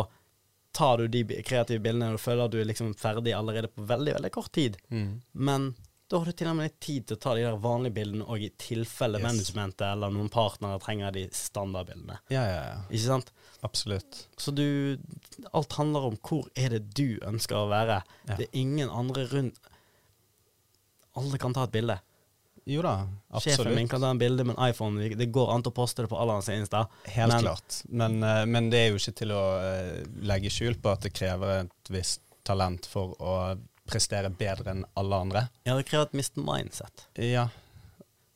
tar du de kreative bildene og føler at du er liksom ferdig allerede på veldig, veldig kort tid. Mm. Men da har du til og med litt tid til å ta de der vanlige bildene, og i tilfelle Yes. managementet eller noen partnere trenger de standardbildene. Ja, ja, ja. Ikke sant? Absolutt. Så du Alt handler om hvor er det du ønsker å være. Ja. Det er ingen andre rundt Alle kan ta et bilde. Jo da, absolutt. Sjefen min kan ta en bilde med en iPhone. Det går an å poste det på alle hans Insta. Helt men- klart. Men, eh, men det er jo ikke til å eh, legge skjul på at det krever et visst talent for å prestere bedre enn alle andre. Ja, det krever et mist mindset, Ja,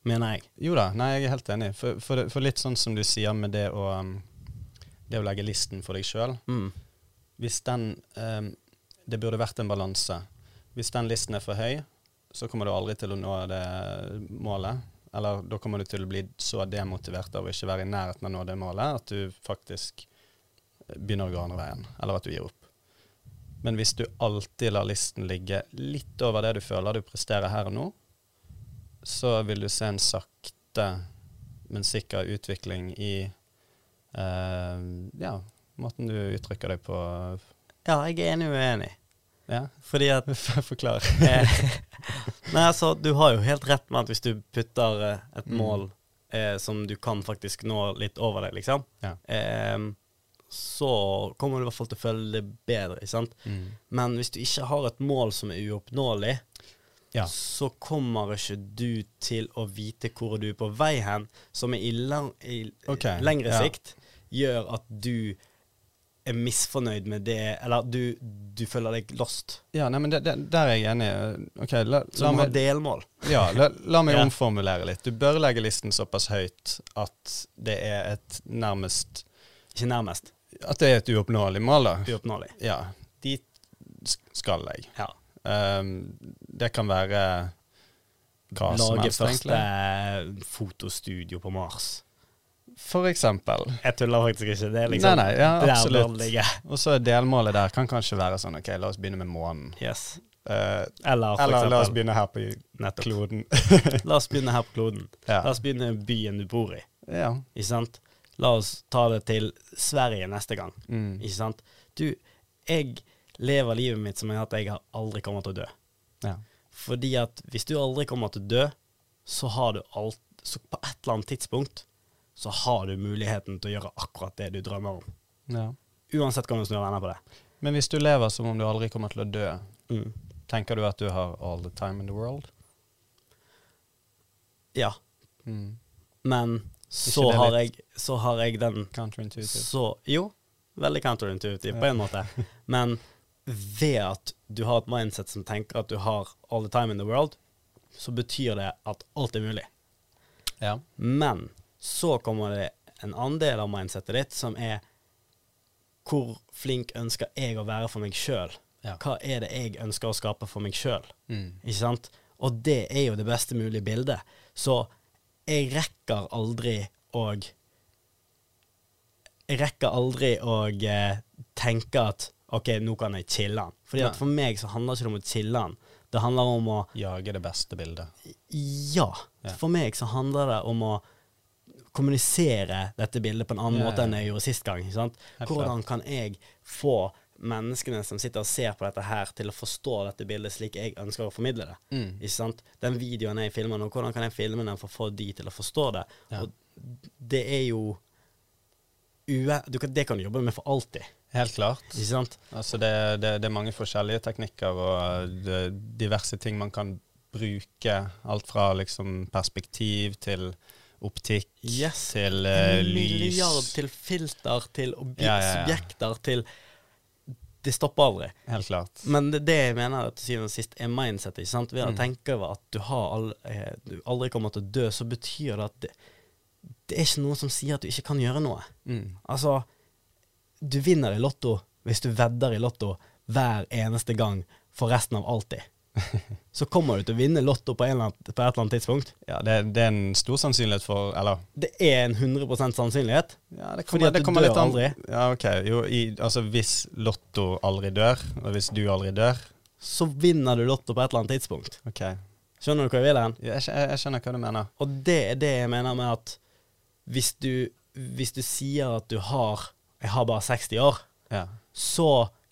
mener jeg. Jo da, nei, jeg er helt enig. For, for, det- for litt sånn som du sier med det å, um, det å legge listen for deg sjøl. Mm. Hvis den um, Det burde vært en balanse. Hvis den listen er for høy, så kommer du aldri til å nå det målet. Eller da kommer du til å bli så demotivert av å ikke være i nærheten av å nå det målet at du faktisk begynner å gå andre veien, eller at du gir opp. Men hvis du alltid lar listen ligge litt over det du føler du presterer her og nå, så vil du se en sakte, men sikker utvikling i eh, ja, måten du uttrykker deg på. Ja, jeg er enig og uenig. Ja, Fordi at forklar. eh, Nei, altså, du har jo helt rett med at hvis du putter et et Mm. mål eh, som du kan faktisk nå litt over deg, liksom, Ja. eh, så kommer du i hvert fall til å føle det bedre? Mm. Men hvis du ikke har et mål som er uoppnåelig, Ja. så kommer ikke du til å vite hvor du er på vei hen, som i, lang, i okay. lengre ja. sikt gjør at du er misfornøyd med det, eller du, du føler deg lost. Ja, nei, men det, det, der er jeg enig. Okay, la, Så du må ha delmål. ja, la, la meg Ja. omformulere litt. Du bør legge listen såpass høyt at det er et nærmest Ikke nærmest. At det er et uoppnåelig mål, da. Uoppnåelig. Ja, dit skal jeg. Ja. Um, det kan være hva som Lage første fotostudio på Mars. For eksempel. Jeg tuller faktisk ikke. Det er liksom Nei, nei, ja, absolutt. Og så delmålet der kan kanskje være sånn OK, la oss begynne med månen. Yes. Uh, Eller eller la oss begynne her på Nettopp. kloden. La oss begynne her på kloden. Ja. La oss begynne byen du bor i. ja. Ikke sant? La oss ta det til Sverige neste gang. Mm. Ikke sant? Du, jeg lever livet mitt som at jeg har aldri kommer til å dø. ja. Fordi at hvis du aldri kommer til å dø, så har du alt Så på et eller annet tidspunkt så har du muligheten til å gjøre akkurat det du drømmer om. ja. Uansett hvordan du snur og vender på det. Men hvis du lever som om du aldri kommer til å dø, Mm. tenker du at du har all the time in the world? Ja. Mm. Men så har, jeg, så har jeg den Counterintuitive. Så Jo, veldig counterintuitive på en måte. Men ved at du har et mindset som tenker at du har all the time in the world, så betyr det at alt er mulig. Ja. Men så kommer det en annen del av mindsetet ditt, som er hvor flink ønsker jeg å være for meg sjøl? Ja. Hva er det jeg ønsker å skape for meg sjøl? Mm. Ikke sant? Og det er jo det beste mulige bildet. Så jeg rekker aldri å Jeg rekker aldri å eh, tenke at OK, nå kan jeg chille han. Fordi at for meg så handler det ikke om å chille han. Det handler om å Jage det beste bildet. Ja. Ja. For meg så handler det om å kommunisere dette bildet på en annen Ja, måte enn jeg gjorde sist gang. Hvordan kan jeg få menneskene som sitter og ser på dette her, til å forstå dette bildet slik jeg ønsker å formidle det? Mm. Ikke sant? Den videoen jeg filmer nå, hvordan kan jeg filme den for å få de til å forstå det? Ja. Og det er jo kan, det kan du jobbe med for alltid, Helt klart. ikke sant? Altså det, det, det er mange forskjellige teknikker og det, diverse ting man kan bruke. Alt fra liksom perspektiv til optikk Yes. til eh, En milliard lys. til filter, til objekter ja, ja. til Det stopper aldri. Helt klart. Men det, det jeg mener til syvende og sist er mindsetet. Ikke sant? Ved å Mm. tenke over at du, har all, eh, du aldri kommer til å dø, så betyr det at det, det er ikke noe som sier at du ikke kan gjøre noe. Mm. Altså, du vinner i Lotto hvis du vedder i Lotto hver eneste gang for resten av alltid. Så kommer du til å vinne Lotto på, en på et eller annet tidspunkt. Ja, det, det er en stor sannsynlighet for Eller Det er en 100% sannsynlighet. ja, det kommer, Fordi at du dør aldri. Ja, ok. Jo, i, altså hvis Lotto aldri dør, og hvis du aldri dør Så vinner du Lotto på et eller annet tidspunkt. OK. Skjønner du hva jeg vil hen? Ja, jeg, skj- jeg skjønner hva du mener. Og det er det jeg mener med at hvis du, hvis du sier at du har Jeg har bare 60 år, Ja. så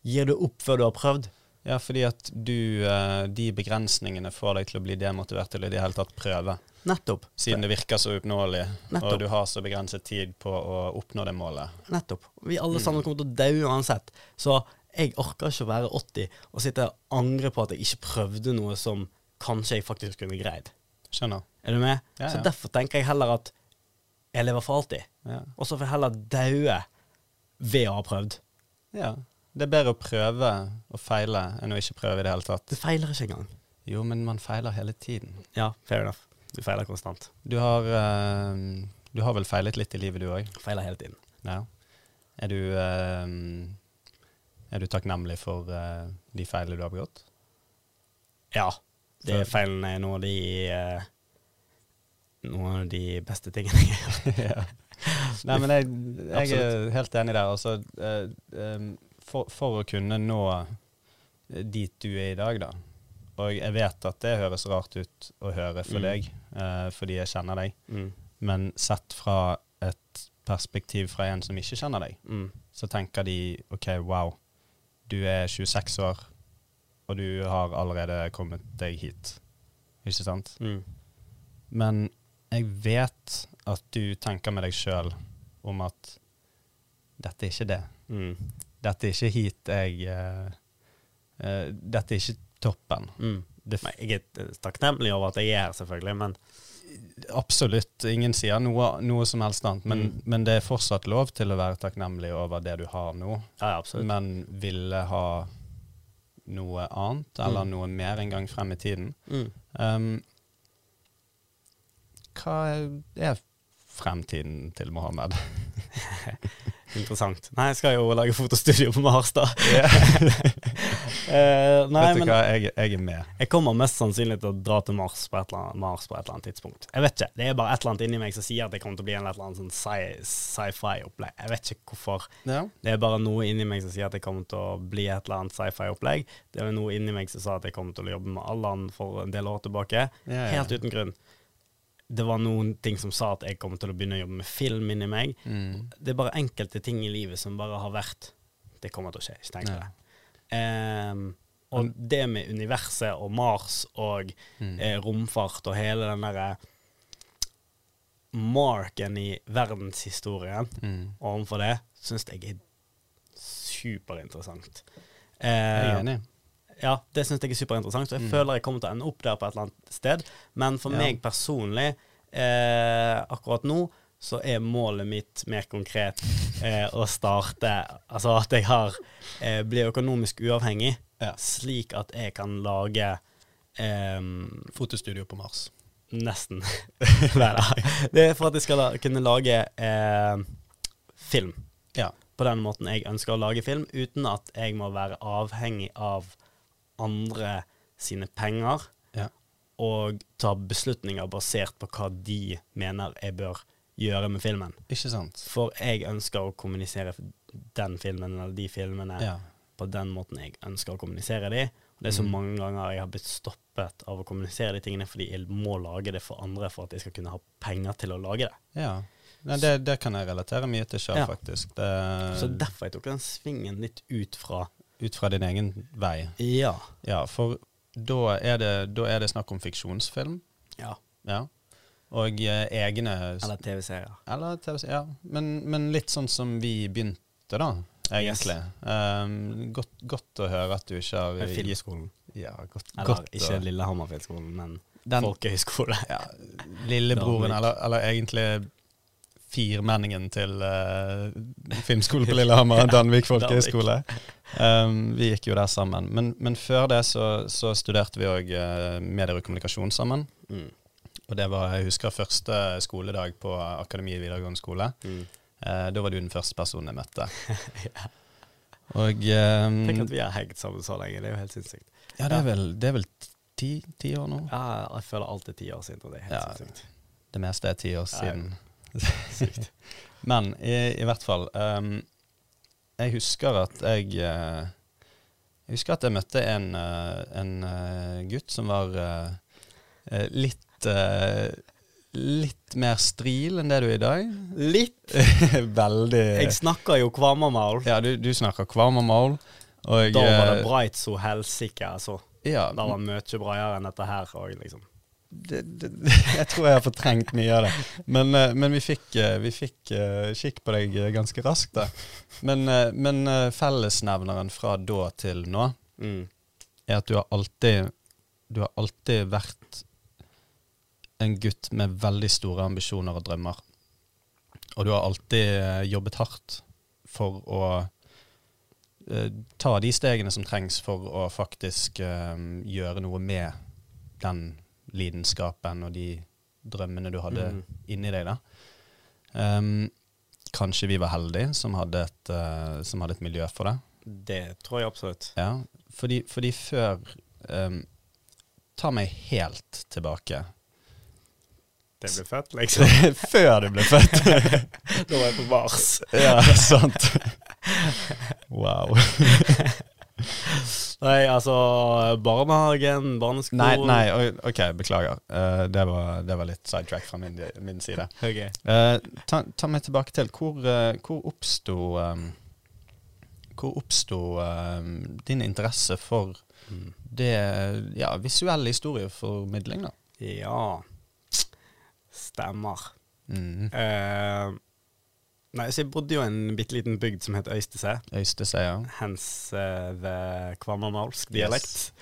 gir du opp før du har prøvd. Ja, fordi at du eh, De begrensningene får deg til å bli demotivert til i det hele tatt prøve. Nettopp. Siden det virker så uoppnåelig, og du har så begrenset tid på å oppnå det målet. Nettopp. Vi Mm. alle sammen kommer til å daue uansett. Så jeg orker ikke å være 80 og sitte og angre på at jeg ikke prøvde noe som kanskje jeg faktisk kunne greid. Skjønner? Er du med? Ja, ja. Så derfor tenker jeg heller at jeg lever for alltid. Ja. Og så får jeg heller daue ved å ha prøvd. ja. Det er bedre å prøve og feile enn å ikke prøve i det hele tatt. Det feiler ikke engang. Jo, men man feiler hele tiden. Ja, fair enough. Du feiler konstant. Du har, uh, du har vel feilet litt i livet, du òg? Feiler hele tiden. Ja. Er du uh, Er du takknemlig for uh, de feilene du har begått? Ja. De feilene er noen av de eh, Noen av de beste tingene jeg gjør. ja. Nei, men jeg, jeg er helt enig der. Altså, uh, em, for, for å kunne nå dit du er i dag, da. Og jeg vet at det høres rart ut å høre for Mm. deg, eh, fordi jeg kjenner deg. Mm. Men sett fra et perspektiv fra en som ikke kjenner deg, Mm. så tenker de OK, wow, du er 26 år, og du har allerede kommet deg hit. Ikke sant? Mm. Men jeg vet at du tenker med deg sjøl om at dette er ikke det. Mm. Dette er ikke hit jeg uh, uh, Dette er ikke toppen. Mm. Nei, jeg er takknemlig over at jeg er her, selvfølgelig, men absolutt. Ingen sier noe, noe som helst annet. Men, Mm. men det er fortsatt lov til å være takknemlig over det du har nå. Ja. Men ville ha noe annet, eller Mm. noe mer en gang frem i tiden. Mm. Um, hva er fremtiden til Mohammed? Interessant. Nei, jeg skal jo lage fotostudio på Mars, da. uh, nei, Vet du men hva, jeg, jeg er med. jeg kommer mest sannsynlig til å dra til Mars på, et eller annet, Mars på et eller annet tidspunkt. Jeg vet ikke. Det er bare et eller annet inni meg som sier at det kommer til å bli en eller annen sånn sci- sci-fi-opplegg. Jeg vet ikke hvorfor. Ja. Det er bare noe inni meg som sier at det kommer til å bli et eller annet sci-fi-opplegg. Det er noe inni meg som sa at jeg kommer til å jobbe med Allan for en del år tilbake. Ja, ja. Helt uten grunn. Det var noen ting som sa at jeg kommer til å begynne å jobbe med film inni meg. Mm. Det er bare enkelte ting i livet som bare har vært Det kommer til å skje, ikke tenk på Ja. det. Um, og det med universet og Mars og Mm. eh, romfart og hele den derre marken i verdenshistorien Mm. overfor det, syns jeg er superinteressant. Jeg er Eh, enig. Ja, det syns jeg er superinteressant, Så jeg Mm. føler jeg kommer til å ende opp der på et eller annet sted. Men for Ja. meg personlig, eh, akkurat nå, så er målet mitt mer konkret eh, å starte Altså at jeg har eh, blir økonomisk uavhengig, Ja. slik at jeg kan lage eh, Fotostudio på Mars. Nesten. Nei da. Det er for at jeg skal la, kunne lage eh, film. Ja. På den måten jeg ønsker å lage film, uten at jeg må være avhengig av andre sine penger Ja. og ta beslutninger basert på hva de mener jeg bør gjøre med filmen. Ikke sant? For jeg ønsker å kommunisere den filmen eller de filmene Ja. på den måten jeg ønsker å kommunisere de. Og det er så Mm. mange ganger jeg har blitt stoppet av å kommunisere de tingene fordi jeg må lage det for andre for at jeg skal kunne ha penger til å lage det. ja. Nei, det, det kan jeg relatere mye til sjøl, Ja. faktisk. Det, Så derfor jeg tok den svingen litt ut fra ut fra din egen vei. Ja. Ja, for da er det, da er det snakk om fiksjonsfilm. ja. Ja. Og eh, egne Eller TV-serier. Eller TV-serier, Ja, men, men litt sånn som vi begynte, da, egentlig. Um, godt, godt å høre at du ikke har Filmskolen. Ja, godt, Eller godt ikke Lillehammer-filmskolen, men Den- folkehøyskole. ja, Lillebroren, eller, eller egentlig firmenningen til uh, filmskolen på Lillehammer, Danvik folkehøgskole. Um, vi gikk jo der sammen. Men, men før det så, så studerte vi òg uh, medier og kommunikasjon sammen. Mm. Og det var, jeg husker første skoledag på Akademiet videregående skole. Mm. Uh, da var du den første personen jeg møtte. ja. Og um, Tenk at vi har hengt sammen så lenge. Det er jo helt sinnssykt. Ja, det er vel, det er vel ti, ti år nå? Ja, jeg føler alt er ti år siden, og det er helt Ja. sinnssykt. Det meste er ti år Ja, siden. Sykt. Men i, i hvert fall um, Jeg husker at jeg uh, Jeg husker at jeg møtte en, eh, en eh, gutt som var litt Litt mer stril enn det du er i dag. Litt. Veldig Jeg snakker jo kvamermal. Ja, du, du snakker kvarmermål. Da var det breit så helsike, altså. Ja, Det var mye breiere enn dette her òg, liksom. Det, det, jeg tror jeg har fortrengt mye av det. Men, eh, men vi fikk, eh, vi fikk eh, kikk på deg ganske raskt. Da. Men, men fellesnevneren fra da til nå Mm. er at du har alltid Du har alltid vært en gutt med veldig store ambisjoner og drømmer. Og du har alltid jobbet hardt for å ta de stegene som trengs for å faktisk gjøre noe med den lidenskapen og de drømmene du hadde Mm. inni deg. da. Um, kanskje vi var heldige som hadde, et, uh, som hadde et miljø for det. Det tror jeg absolutt. Ja, fordi, fordi før um, Ta meg helt tilbake. Det ble født, liksom. før du ble født! da var jeg på Mars. ja, sant. Wow. Nei, altså Barnehagen, barneskolen Nei, nei, OK, beklager. Uh, det, var, det var litt sidetrack fra min, min side. Ok. Uh, ta, ta meg tilbake til hvor, uh, hvor oppsto um, Hvor oppsto din interesse for Mm. det ja, visuelle historieformidling, da? Ja Stemmer. Mm. Nei, så jeg bodde jo i en bitte liten bygd som het Øystese. Øystese, ja. Hens uh, the kvamermalsk dialekt.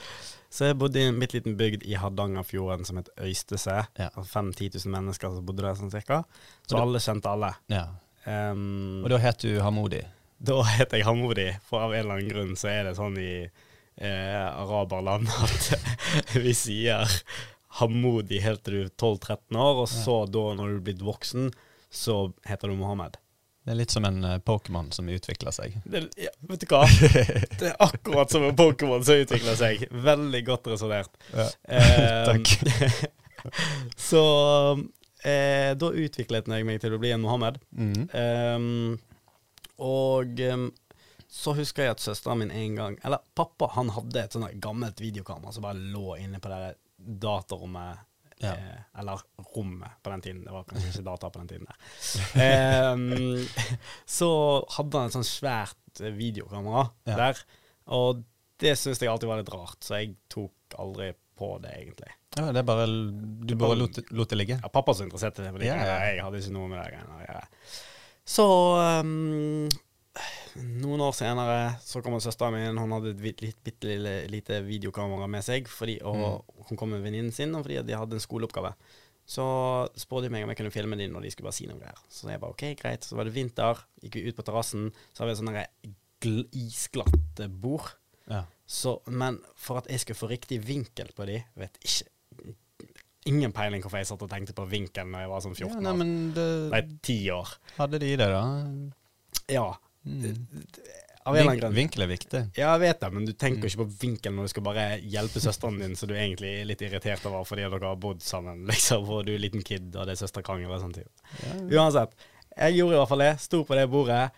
Så jeg bodde i en bitte liten bygd i Hardangerfjorden som het Øystese. Ja. Altså 5000-10 000 mennesker som bodde der, sånn cirka. Så alle kjente alle. ja. Um, Og da het du Hamodi? Da heter jeg Hamodi, for av en eller annen grunn så er det sånn i eh, araberland at vi sier Hamodi helt til du er 12-13 år, og så da, når du er blitt voksen, så heter du Mohammed. Det er litt som en eh, Pokémon som utvikler seg. Det, ja, vet du hva? Det er akkurat som en Pokémon som utvikler seg. Veldig godt resonnert. Ja. Eh, Takk. så eh, da utviklet jeg meg til å bli en Mohammed. Mm. Ehm, og ehm, så husker jeg at søsteren min en gang Eller pappa han hadde et sånt gammelt videokamera som bare lå inne på det datarommet. Ja. Eh, eller rommet på den tiden. Det var kanskje ikke data på den tiden. der Ehm, Så hadde han et sånt svært eh, videokamera Ja. der. Og det syns jeg alltid var litt rart, så jeg tok aldri på det, egentlig. Ja, det er bare Du bare lot, lot det ligge? Ja, pappa som interesserte seg for det. Ja, ja. Jeg hadde ikke noe med det å gjøre. Så um, noen år senere så kommer søsteren min. Hun hadde et litt, bitte lille, lite videokamera med seg. Fordi, og Mm. Hun kom med venninnen sin, fordi de hadde en skoleoppgave. Så spurte de meg om jeg kunne filme dem når de skulle bare si noe greier. Så jeg bare OK, greit. Så var det vinter, gikk vi ut på terrassen. Så har vi et sånn isglatt bord. Ja. Så, men for at jeg skulle få riktig vinkel på de, vet ikke ingen peiling hvorfor jeg satt og tenkte på vinkelen når jeg var sånn 14 Ja, nei, år. det, Nei, 10 år. hadde de det, da? Ja. Mm. Av en Vink, vinkel er viktig. Ja, jeg vet det, men du tenker Mm. ikke på vinkelen når du skal bare hjelpe søsteren din, så du egentlig er litt irritert over fordi dere har bodd sammen, liksom, og du er liten kid, og det er søsterkrangel og sånt. Ja. Uansett. Jeg gjorde i hvert fall det. Sto på det bordet,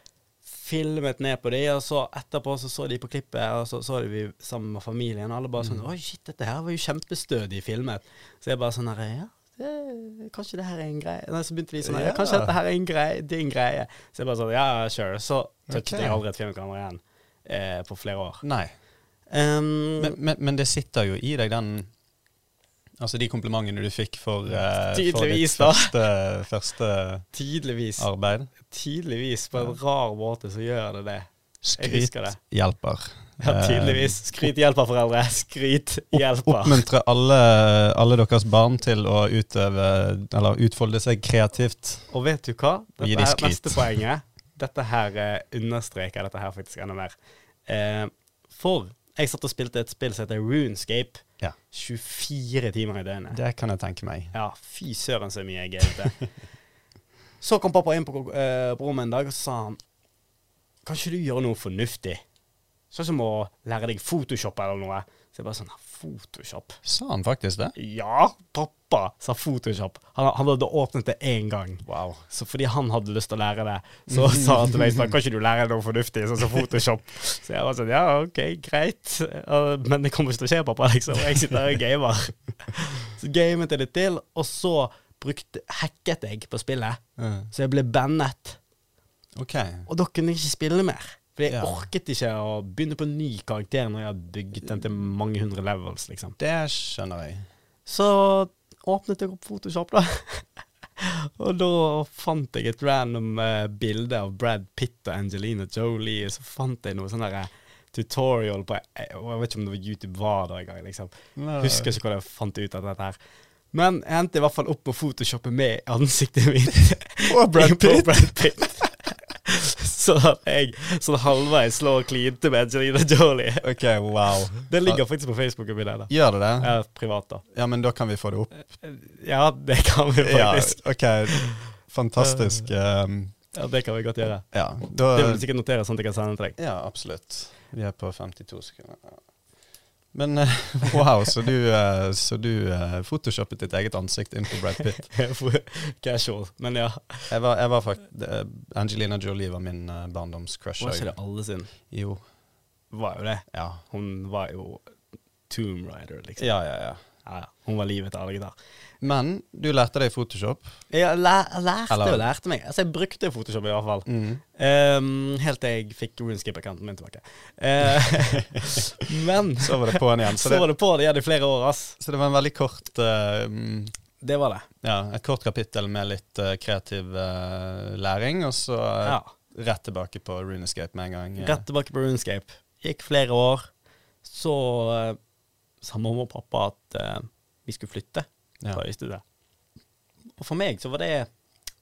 filmet ned på de, og så etterpå så så de på klippet, og så så de vi sammen med familien, og alle bare sånn Mm. Oi, shit, dette her var jo kjempestødig filmet. Så jeg bare sånn her Ja, kanskje det her er en greie. Nei, så begynte de sånn Ja. Kanskje dette her er en greie, det er en greie. Så jeg bare sånn Ja, sure. Så touchet okay. jeg aldri et filmkamera igjen eh, på flere år. Nei. Um, Men, men, men det sitter jo i deg, den Altså de komplimentene du fikk for, eh, for ditt første, første Tydeligvis. arbeid. Tydeligvis. På en rar måte så gjør det det. Skryt hjelper. Ja, tydeligvis. Skryt hjelper, foreldre. Skryt hjelper. Oppmuntre alle, alle deres barn til å utøve Eller utfolde seg kreativt. Og vet du hva? Gi Dette de er skryt. neste poenget. Dette her eh, understreker dette her faktisk enda mer. Eh, for jeg satt og spilte et spill som heter Runescape. Ja. 24 timer i døgnet. Det kan jeg tenke meg. Ja, fy søren så mye jeg gamet. så kom pappa inn på, eh, på rommet en dag og så sa han Kan ikke du gjøre noe fornuftig? Sånn som å lære deg Photoshop eller noe. Så jeg bare sånn Photoshop? Sa han faktisk det? Ja, pappa sa Photoshop. Han, han hadde åpnet det én gang. Wow. Så fordi han hadde lyst til å lære det, så sa han til meg sånn Kan ikke du lære noe fornuftig, sånn som Photoshop? Så jeg var sånn Ja, OK, greit. Men det kommer ikke til å skje, pappa, liksom. Jeg sitter her og gamer. Så gamet jeg litt til, og så brukte, hacket jeg på spillet. Så jeg ble bannet. Okay. Og da kunne jeg ikke spille mer. For jeg Ja. orket ikke å begynne på en ny karakter når jeg har bygget den til mange hundre levels, liksom. Det skjønner jeg. Så åpnet jeg opp Photoshop, da. og da fant jeg et random uh, bilde av Brad Pitt og Angelina Jolie. Så fant jeg noe sånn der eh, tutorial på eh, og Jeg vet ikke om det var YouTube var da engang. Liksom. Husker ikke hvordan jeg fant ut av dette her. Men jeg endte i hvert fall opp på Photoshoppet med ansiktet mitt. Og Brad Pitt. Brad Pitt. Så at jeg sånn halvveis slår klinte med Angelina Jolie. OK, wow. Det ligger faktisk på Facebooken min. da. Gjør det det? Ja, privat, da. Ja, men da kan vi få det opp. Ja, det kan vi Ja, faktisk. OK. Fantastisk. Um, Ja, Det kan vi godt gjøre. ja, da Det vil du sikkert notere sånn at jeg kan sende til deg. Ja, absolutt. Vi er på 52 sekunder. Men eh, wow, så du, eh, så du eh, photoshoppet ditt eget ansikt inn på Brad Pitt. Casual. Men ja. Jeg var, jeg var fakt, eh, Angelina Jolie var min barndomscrush. Var ikke det alle sin? Jo. Var jo det. Ja. Hun var jo Tomb Rider, liksom. ja, ja, ja. Ja. Hun var livet til alle gitar. Men du lærte deg Photoshop. Jeg lær, lærte Eller- og lærte meg. Altså, jeg brukte Photoshop i hvert fall. Mm. Um, helt til jeg fikk RuneScape-accounten min tilbake. Uh, men Så var det på'n igjen. Så så var det, på'n på igjen i flere år, ass. så det var en veldig kort mm, Det var det. Ja, et kort kapittel med litt uh, kreativ læring, og så Ja. rett tilbake på Runescape med en gang. Rett tilbake på RuneScape. Gikk flere år. Så sa mamma og pappa at uh, vi skulle flytte Ja. fra Og for meg så var det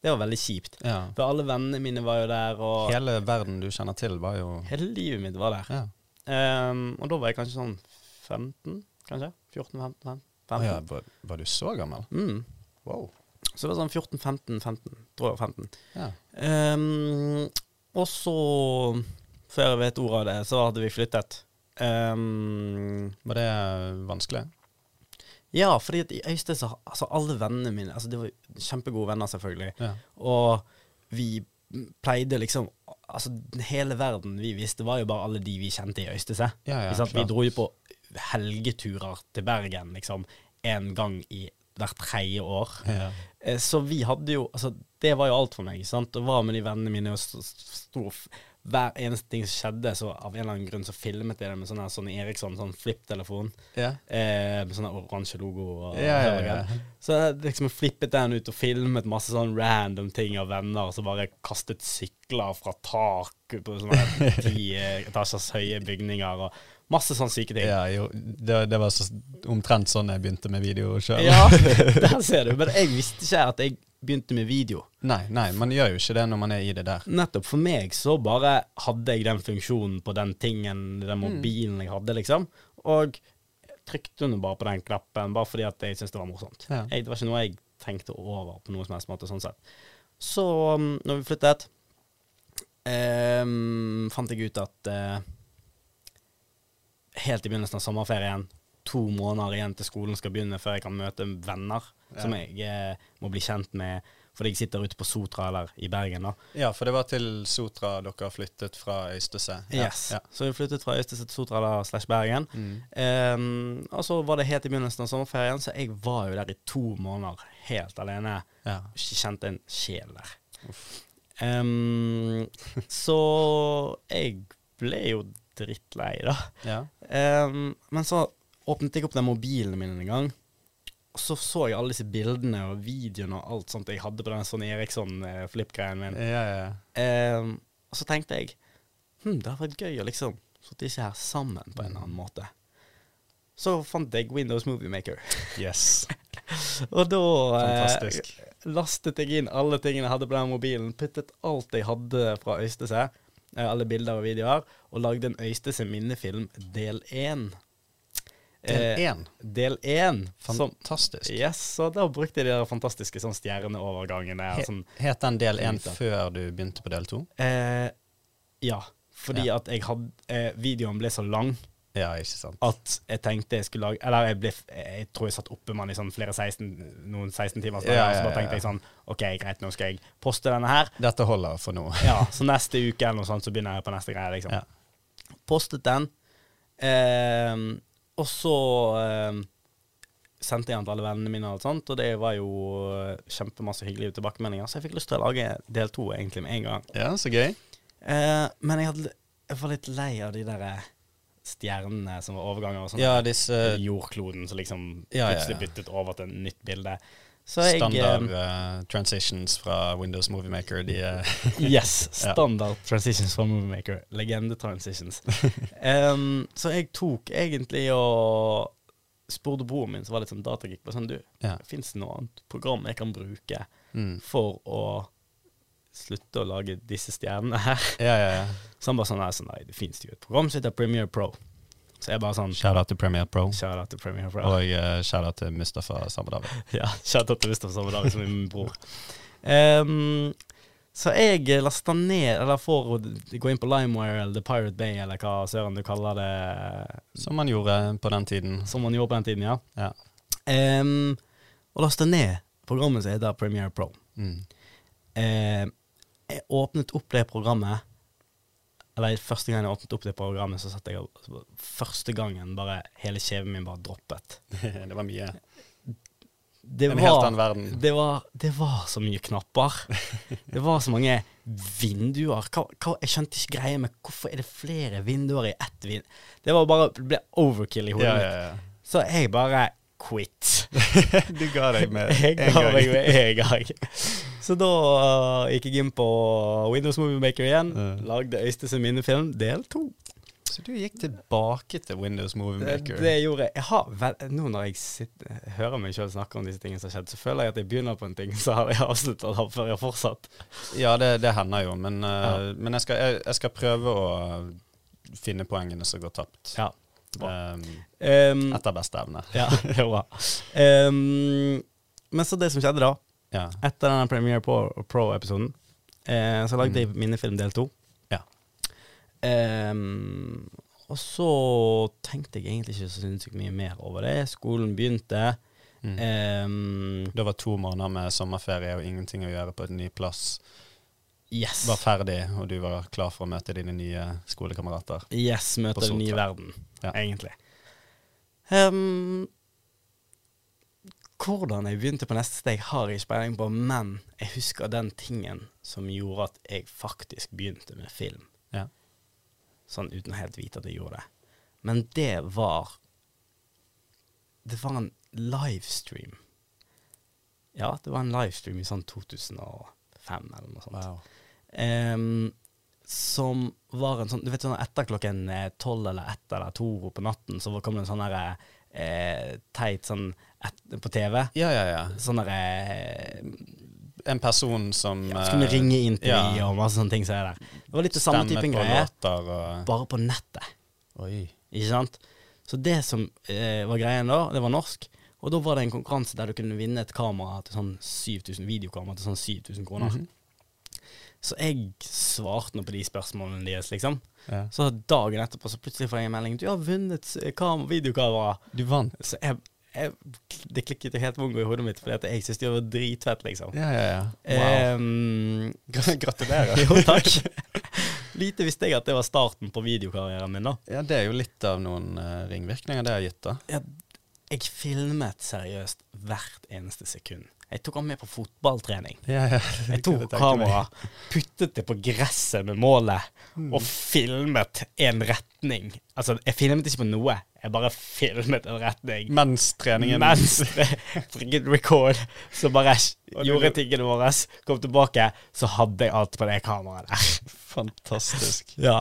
Det var veldig kjipt. Ja. For alle vennene mine var jo der, og hele, verden du kjenner til, var jo Hele livet mitt var der. Ja. Um, og da var jeg kanskje sånn 15, kanskje? 14-15? Oh, ja, var, var du så gammel? Mm. Wow. Så det var sånn 14-15, 15, tror jeg var 15. Ja. Um, og så, før jeg vet ordet av det, så hadde vi flyttet. Ehm, Var det vanskelig? ja, fordi at i Øystein så Altså, alle vennene mine Altså, De var kjempegode venner, selvfølgelig. Ja. Og vi pleide liksom Altså, hele verden vi visste, var jo bare alle de vi kjente i Øystese. Ja, ja, vi dro jo på helgeturer til Bergen liksom en gang i hvert tredje år. Ja. Eh, Så vi hadde jo Altså, det var jo alt for meg. sant? Og var med de vennene mine og f- Hver eneste ting som skjedde, så av en eller annen grunn så filmet jeg det med sånne, sånne Eriksson, sånn flipptelefon. Yeah. Eh, med sånn oransje logo og Ja, ja, hele ja. Så jeg liksom flippet den ut og filmet masse sånn random ting av venner som bare kastet sykler fra tak på sånne ti etasjers høye bygninger og masse sånne syke ting. Ja, jo, det, det var så, omtrent sånn jeg begynte med video sjøl. Ja, der ser du. Men jeg visste ikke at jeg begynte med video. Nei, nei, man gjør jo ikke det når man er i det der. Nettopp. For meg så bare hadde jeg den funksjonen på den tingen, den Mm. mobilen jeg hadde, liksom. Og trykte nå bare på den knappen, bare fordi at jeg syntes det var morsomt. Ja. Jeg, det var ikke noe jeg tenkte over på noen som helst måte, sånn sett. Så um, når vi flyttet, eh, fant jeg ut at eh, helt i begynnelsen av sommerferien, to måneder igjen til skolen skal begynne før jeg kan møte venner. Som jeg eh, må bli kjent med fordi jeg sitter ute på Sotra eller i Bergen. da. ja, for det var til Sotra dere flyttet fra Øystese. Ja. Yes. Ja. Så vi flyttet fra Øystese til Sotra eller slash Bergen. Mm. Um, og så var det helt i begynnelsen av sommerferien, så jeg var jo der i to måneder helt alene. ja. Ikke kjente en sjel der. Um, så jeg ble jo drittlei, da. ja. Um, men så åpnet jeg opp den mobilen min en gang. Og så så jeg alle disse bildene og videoene og alt sånt jeg hadde på den sånn Eriksson-flip-greien min. Ja, ja, ja. Um, og så tenkte jeg hm, det hadde vært gøy å liksom sitte ikke her sammen på en eller annen måte. Så fant jeg Windows Movie Maker. Yes. Og da Fantastisk. eh, lastet jeg inn alle tingene jeg hadde på den mobilen, puttet alt jeg hadde fra Øystese, eh, alle bilder og videoer, og lagde en Øystese minnefilm del én. Del Eh, én. del én. Som, Fantastisk. yes, så da brukte jeg de der fantastiske sånn stjerneovergangene. He, Sånn, het den del én før du begynte på del to? eh, ja, fordi Ja. at jeg hadde eh, Videoen ble så lang Ja, ikke sant. at jeg tenkte jeg skulle lage Eller jeg, ble, jeg tror jeg satt oppe med den i sånn flere 16, noen 16 timer, Ja, ja, og så bare tenkte jeg sånn OK, greit, nå skal jeg poste denne her. Dette holder for nå. Ja, Så neste uke eller noe sånt, så begynner jeg på neste greie, liksom. Ja. Postet den, ehm, og så eh, sendte jeg den til alle vennene mine, og alt sånt, og det var jo eh, kjempemasse hyggelige tilbakemeldinger, så jeg fikk lyst til å lage del to egentlig med en gang. Ja, så gøy. Eh, men jeg, hadde, jeg var litt lei av de der eh, stjernene som var overganger og sånn. Ja, disse jordkloden som liksom Ja, ja, plutselig ja. byttet over til et nytt bilde. Så jeg standard eh, eh, transitions fra Windows Movie Maker, de er Yes. Ja. Standard transitions fra Movie Maker. Legende transitions. Em, så jeg tok egentlig og spurte broren min, som var litt sånn datageek, på sånn Du, Ja. fins det noe annet program jeg kan bruke mm. for å slutte å lage disse stjernene her? Ja, ja, ja. Så han bare sånn Nei, sånn, nei det fins jo et program som heter Premiere Pro. Så jeg bare sånn Shout out til Premiere Pro. Shout out til Premiere Pro. Og uh, shout out til Mustafa Samadawi. Ja, shout out til Mustafa Samadawi, som er min bror. Um, så jeg lasta ned, eller får gå inn på LimeWire eller The Pirate Bay, eller hva søren du kaller det, Som man gjorde på den tiden. som man gjorde på den tiden, ja. Ja. Um, og lasta ned programmet som heter Premiere Pro. Mm. Em, jeg åpnet opp det programmet Eller første gang jeg åpnet opp det programmet, så satt jeg og Første gangen bare hele kjeven min bare droppet. det var mye. Det En helt annen verden. Det var, det var så mye knapper. Det var så mange vinduer. Hva, hva, jeg skjønte ikke greia med hvorfor er det flere vinduer i ett vind... Det var bare, det ble overkill i hodet Ja, mitt. ja, ja. Så jeg bare quit. Du ga deg med Jeg en ga gang. meg med en gang. Så da uh, gikk jeg inn på Windows Movie Maker igjen. uh. Lagde Øystese minnefilm del to. Så du gikk tilbake til Windows Movie Det, Maker? det gjorde jeg. jeg har vel, nå når jeg sitter, hører meg sjøl snakke om disse tingene som har skjedd, så føler jeg at jeg begynner på en ting, så har jeg avslutta det før jeg har fortsatt. Ja, det, det hender jo, men, uh, Ja. men jeg, skal, jeg, jeg skal prøve å finne poengene som går tapt. Ja. Um, Um, etter beste evne. ja. Um, men så det som skjedde da, Ja. etter denne Premiere Pro- Pro-episoden, eh, så lagde jeg minnefilm del to. Ja. Um, og så tenkte jeg egentlig ikke så sinnssykt mye mer over det. Skolen begynte. Mm. Um, Det var to måneder med sommerferie og ingenting å gjøre på et ny plass. Yes. Var ferdig, og du var klar for å møte dine nye skolekamerater. Yes, møte den nye verden, Ja. egentlig. Um, hvordan jeg begynte på neste steg, har jeg ikke peiling på, men jeg husker den tingen som gjorde at jeg faktisk begynte med film. Ja. Sånn uten å helt vite at jeg gjorde det. Men det var Det var en livestream. Ja, det var en livestream i sånn 2005 eller noe sånt. Wow. Em, som var en sånn Du vet sånn etter klokken eh, tolv eller ett eller to på natten, så kom det en sånn derre eh, teit sånn et, på TV. Ja, ja, ja. Sånn derre eh, En person som ja, Så kunne eh, du ringe inn til ja. de og masse sånne ting er der. Det var litt det samme typen på greie, og bare på nettet. Oi. Ikke sant? Så det som eh, var greien da, det var norsk. Og da var det en konkurranse der du kunne vinne et kamera til sånn 7000 videokamera til sånn 7000 kroner. Mhm. Så jeg svarte nå på de spørsmålene deres, liksom. Ja. Så dagen etterpå så plutselig får jeg en melding 'Du har vunnet videokamera'. Du vant. Så jeg, jeg Det klikket jo helt mongo i hodet mitt, fordi at jeg syntes det var dritfett, liksom. Ja, ja, ja. Ehm, Gratulerer. jo, takk. Lite visste jeg at det var starten på videokarrieren min, da. Ja, det er jo litt av noen uh, ringvirkninger det har gitt, da. Jeg, jeg filmet seriøst hvert eneste sekund. Jeg tok han med på fotballtrening. Ja, ja. Jeg tok kamera, puttet det på gresset med målet, og filmet en retning. Altså, jeg filmet ikke på noe, jeg bare filmet en retning. Mens treningen Mens record, så bare gjorde tingene våre, kom tilbake, så hadde jeg alt på det kameraet der. Fantastisk. Ja.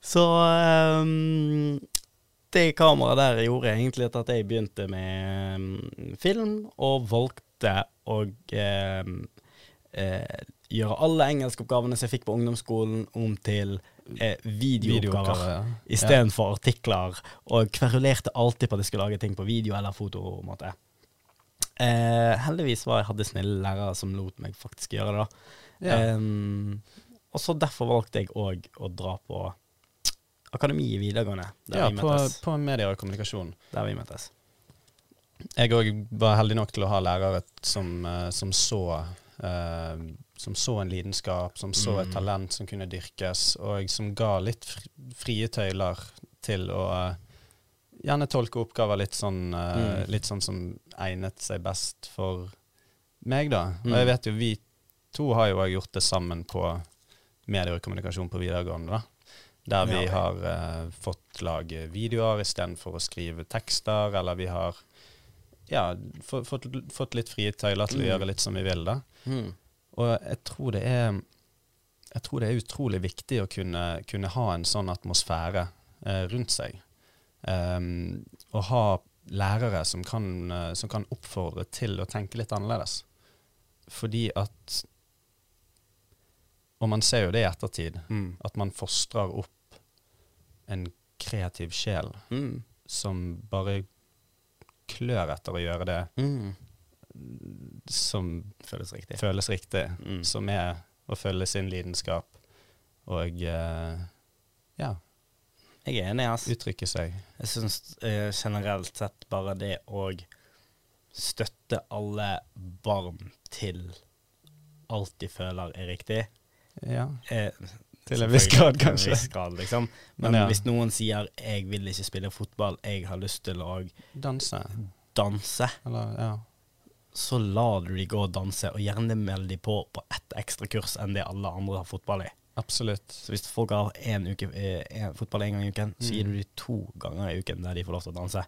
Så um, det kameraet der gjorde egentlig at jeg begynte med ehm, film, og valgte å ehm, eh, gjøre alle engelskoppgavene som jeg fikk på ungdomsskolen, om til eh, videooppgaver. video ja. Istedenfor artikler, og kverulerte alltid på at jeg skulle lage ting på video eller foto. på en måte. Eh, heldigvis var jeg hadde snille lærere som lot meg faktisk gjøre det. da. Ja. Eh, og så derfor valgte jeg òg å dra på akademi i videregående, der, ja, vi på, møttes, på medier og kommunikasjon. der vi møttes. Jeg òg var heldig nok til å ha lærere som, eh, som så eh, Som så en lidenskap, som så et Mm. talent som kunne dyrkes, og som ga litt fri, frie tøyler til å eh, gjerne tolke oppgaver litt sånn, eh, Mm. litt sånn som egnet seg best for meg, da. Og Mm. jeg vet jo vi to har jo gjort det sammen på medier og kommunikasjon på videregående, da. Der vi har eh, fått lage videoer istedenfor å skrive tekster, eller vi har ja, fått, fått, litt frie tøyler til å Mm. gjøre litt som vi vil, da. Mm. Og jeg tror det er jeg tror det er utrolig viktig å kunne, kunne ha en sånn atmosfære eh, rundt seg. Um, og ha lærere som kan, eh, som kan oppfordre til å tenke litt annerledes. Fordi at Og man ser jo det i ettertid, Mm. at man fostrer opp en kreativ sjel Mm. som bare klør etter å gjøre det Mm. som Føles riktig. føles riktig, Mm. som er å følge sin lidenskap og uh, ja, Jeg er enig, altså. uttrykke seg. Jeg syns uh, generelt sett bare det å støtte alle barn til alt de føler er riktig. Ja, Eh, til en viss grad, kanskje. viss grad, liksom. Men Men ja. hvis noen sier 'jeg vil ikke spille fotball, jeg har lyst til å Danse. danse', Eller, ja. så lar du de gå og danse, og gjerne meld de på på ett ekstra kurs enn det alle andre har fotball i. Absolutt. Så hvis folk har en uke, eh, en, fotball én gang i uken, så Mm. gir du de to ganger i uken der de får lov til å danse.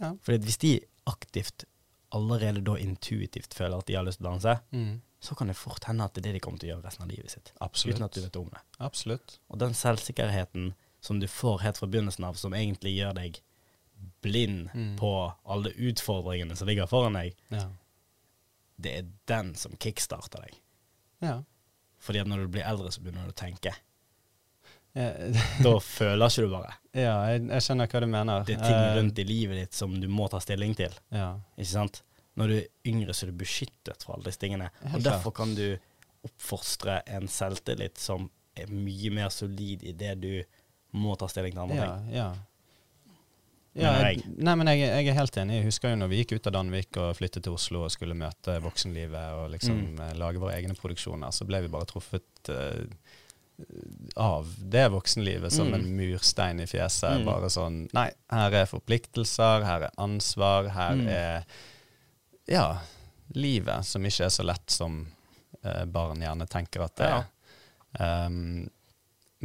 Ja. Fordi hvis de aktivt allerede da intuitivt føler at de har lyst til å danse, Mm. Så kan det fort hende at det er det de kommer til å gjøre resten av livet sitt. Absolutt. Uten at du vet om det. Absolutt. Og den selvsikkerheten som du får helt fra begynnelsen av, som egentlig gjør deg blind Mm. på alle utfordringene som ligger foran deg, Ja. det er den som kickstarter deg. ja. Fordi at når du blir eldre, så begynner du å tenke. Ja. Da føler ikke du bare. ja, jeg, jeg skjønner hva du mener. Det er ting Eh, rundt i livet ditt som du må ta stilling til. Ja. Ikke sant? Når du er yngre, så er du beskyttet fra alle disse tingene. Og derfor kan du oppfostre en selvtillit som er mye mer solid i det du må ta stilling til andre Ja, ting. ja. Ja, jeg, nei, men jeg, jeg er helt enig. Jeg husker jo når vi gikk ut av Danvik og flyttet til Oslo og skulle møte voksenlivet og liksom Mm. eh, lage våre egne produksjoner, så ble vi bare truffet uh, av det voksenlivet som Mm. en murstein i fjeset. Mm. Bare sånn Nei, her er forpliktelser, her er ansvar, her Mm. er Ja, livet som ikke er så lett som eh, barn gjerne tenker at det Ja. er. Um,